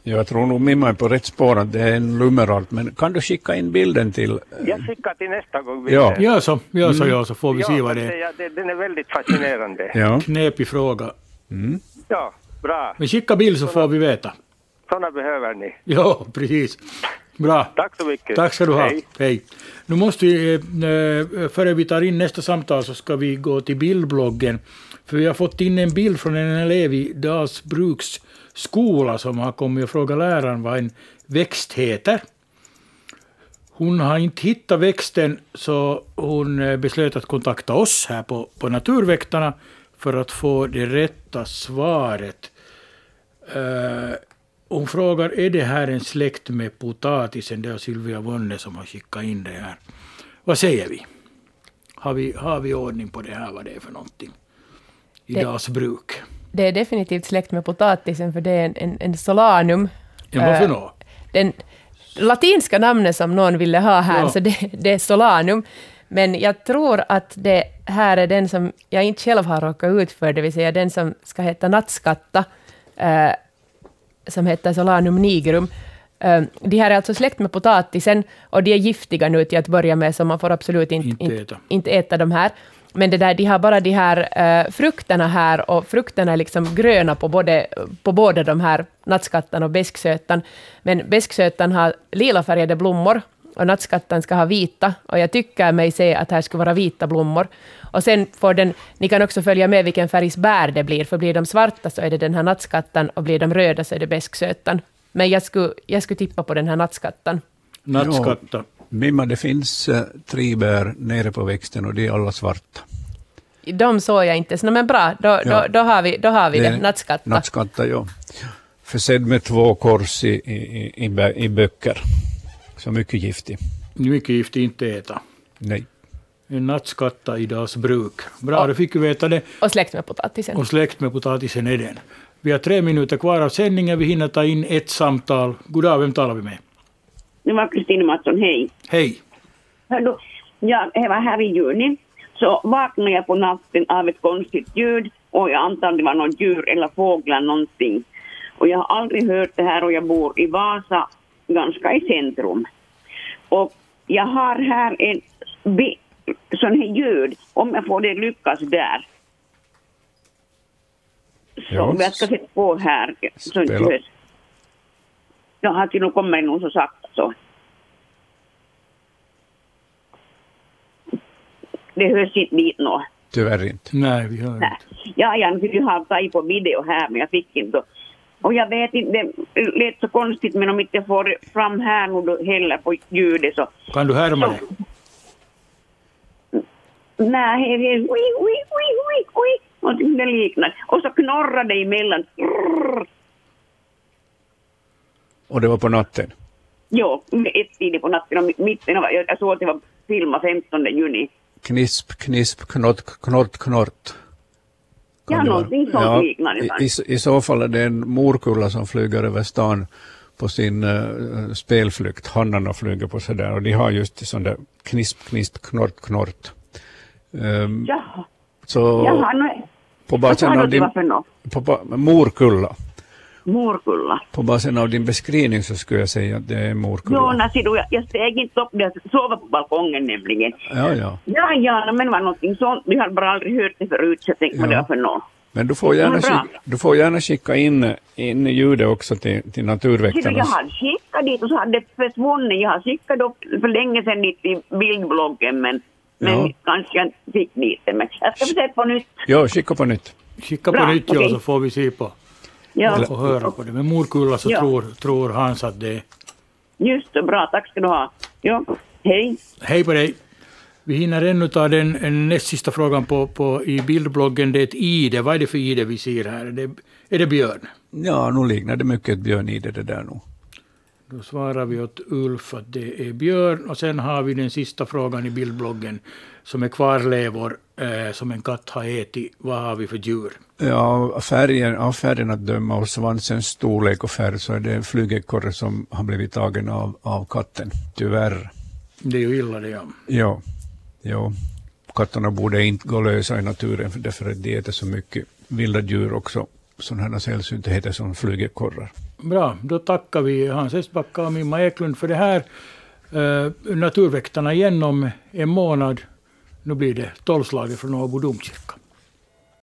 S2: Jag tror nog Mimma är på rätt spår att det är en lummerart, men kan du skicka in bilden till...
S16: Jag skickar till nästa gång.
S1: Ja, gör så, gör så, mm. så får vi ja, se vad det är.
S16: Det, den är väldigt fascinerande.
S1: Ja. Knepig fråga.
S2: Mm.
S16: Ja, bra.
S1: Men skicka bild så får vi veta.
S16: Sådana behöver ni.
S1: Ja, precis. Bra.
S16: Tack så mycket.
S1: Tack ska du ha. Hej. Hej. Nu måste vi, eh, före vi tar in nästa samtal så ska vi gå till bildbloggen. För vi har fått in en bild från en elev i Dalsbruks skola som har kommit och frågat läraren vad en växt heter. Hon har inte hittat växten så hon eh, beslöt att kontakta oss här på, på Naturväktarna för att få det rätta svaret. Uh, hon frågar, är det här en släkt med potatisen? Det är Sylvia Vonne som har skickat in det här. Vad säger vi? Har vi, har vi ordning på det här, vad det är för någonting? I det, bruk.
S3: Det är definitivt släkt med potatisen, för det är en, en, en solanum.
S1: Ja, varför uh,
S3: Den latinska namnet som någon ville ha här, ja. så det, det är solanum. Men jag tror att det här är den som jag inte själv har råkat ut för, det vill säga den som ska heta nattskatta. Uh, som heter Solanum nigrum. Ehm, de här är alltså släkt med potatisen och de är giftiga nu till att börja med, så man får absolut inte, inte, äta. inte äta de här. Men det där, de har bara de här uh, frukterna här och frukterna är liksom gröna på, både, på båda de här nattskattan och bäsksötan. Men bäsksötan har lilafärgade blommor och nattskattan ska ha vita. Och jag tycker mig se att här skulle vara vita blommor. Och sen får den, ni kan också följa med vilken färgs bär det blir, för blir de svarta så är det den här nattskattan och blir de röda så är det bäsksötan. Men jag skulle, jag skulle tippa på den här nattskattan.
S1: Nattskatta.
S2: Mimma, det finns uh, tre bär nere på växten och det är alla svarta.
S3: De såg jag inte, så, men bra, då, ja. då, då, har vi, då har vi det, det. nattskatta.
S2: Nattskatta, ja. Försedd med två kors i, i, i, i böcker. Så mycket giftig.
S1: Mycket giftig, inte äta.
S2: Nej.
S1: En nattskatta i dags bruk. Bra, och, då fick vi veta det.
S3: Och släkt med potatisen.
S1: Och släkt med potatisen är den. Vi har tre minuter kvar av sändningen. Vi hinner ta in ett samtal. God dag, vem talar vi med?
S17: Det var Kristina Mattsson, hej.
S1: Hej.
S17: Hördu, jag var här i juni, så vaknade jag på natten av ett konstigt ljud och jag antar det var något djur eller fåglar någonting. Och jag har aldrig hört det här och jag bor i Vasa, ganska i centrum. Och jag har här en sån här ljud, om jag får det lyckas där. Så ja. jag ska sätta på här. Så jag har till och kommit någon så sakta så. Det hörs inte dit nå.
S2: Tyvärr inte.
S1: Nej, vi hör inte.
S17: Ja, jag skulle ha tagit på video här, men jag fick inte. Och jag vet inte, det lät så konstigt, men om inte jag får fram här nu heller på ljudet så...
S1: Kan du härma det?
S17: Nej, det är ui, ui, ui, ui, ui, någonting det liknar. Och så knorrar det emellan.
S2: Och det var på natten?
S17: Jo, ett tidigt på natten och mitten av, jag såg att det var filmat 15 juni.
S2: Knisp, knisp, knott, knott, knott.
S17: Kan ja, någonting sånt ja, liknande.
S2: I, I så fall är det en morkulla som flyger över stan på sin uh, spelflykt. Hannarna flyger på sådär och de har just sån där knisp, knisp, knort, knort.
S17: Um, Jaha.
S2: Så
S17: Jaha, nej.
S2: På basen av din, på, morkulla.
S17: Morkulla.
S2: På basen av din beskrivning så skulle jag säga att det är morkulla.
S17: Jo, nej, du, jag, jag steg inte upp, jag sov på balkongen nämligen.
S2: Ja, ja.
S17: Ja, ja, men det var någonting sånt. Vi har bara aldrig hört det förut, så jag tänkte ja. vad det var för något.
S2: Men du får gärna, skicka, du får gärna skicka in, in ljudet också till, till Naturväktarna.
S17: Jag hade skickat dit och så hade det försvunnit. Jag har skickat upp för länge sedan dit i bildbloggen men, men ja. kanske jag inte fick dit det. Men jag ska försöka på nytt.
S2: Ja, skicka på nytt.
S1: Skicka Bra, på nytt okay. ja, så får vi se på ja. eller få höra på det. Men morkulla så ja. tror, tror Hans att det är...
S17: Just det, bra. Tack ska du ha. Ja, hej.
S1: Hej på dig. Vi hinner ännu ta den näst sista frågan på, på, i bildbloggen. Det är ett ide. Vad är det för ide vi ser här? Är det, är det björn?
S2: Ja, nu liknar det mycket ett björnide det där nog.
S1: Då svarar vi åt Ulf att det är björn. Och sen har vi den sista frågan i bildbloggen som är kvarlevor eh, som en katt har ätit. Vad har vi för djur?
S2: Ja, färgen, av färgen att döma och svansens storlek och färg så är det en flygekorre som har blivit tagen av, av katten, tyvärr.
S1: Det är ju illa det, ja.
S2: Ja, ja. Katterna borde inte gå lösa i naturen för därför att de äter så mycket vilda djur också. Sådana sällsyntheter som flygekorrar.
S1: Bra, då tackar vi Hans Estbacka och Mimma Eklund för det här. Uh, naturväktarna igen om en månad. Nu blir det tolvslaget från Åbo domkyrka.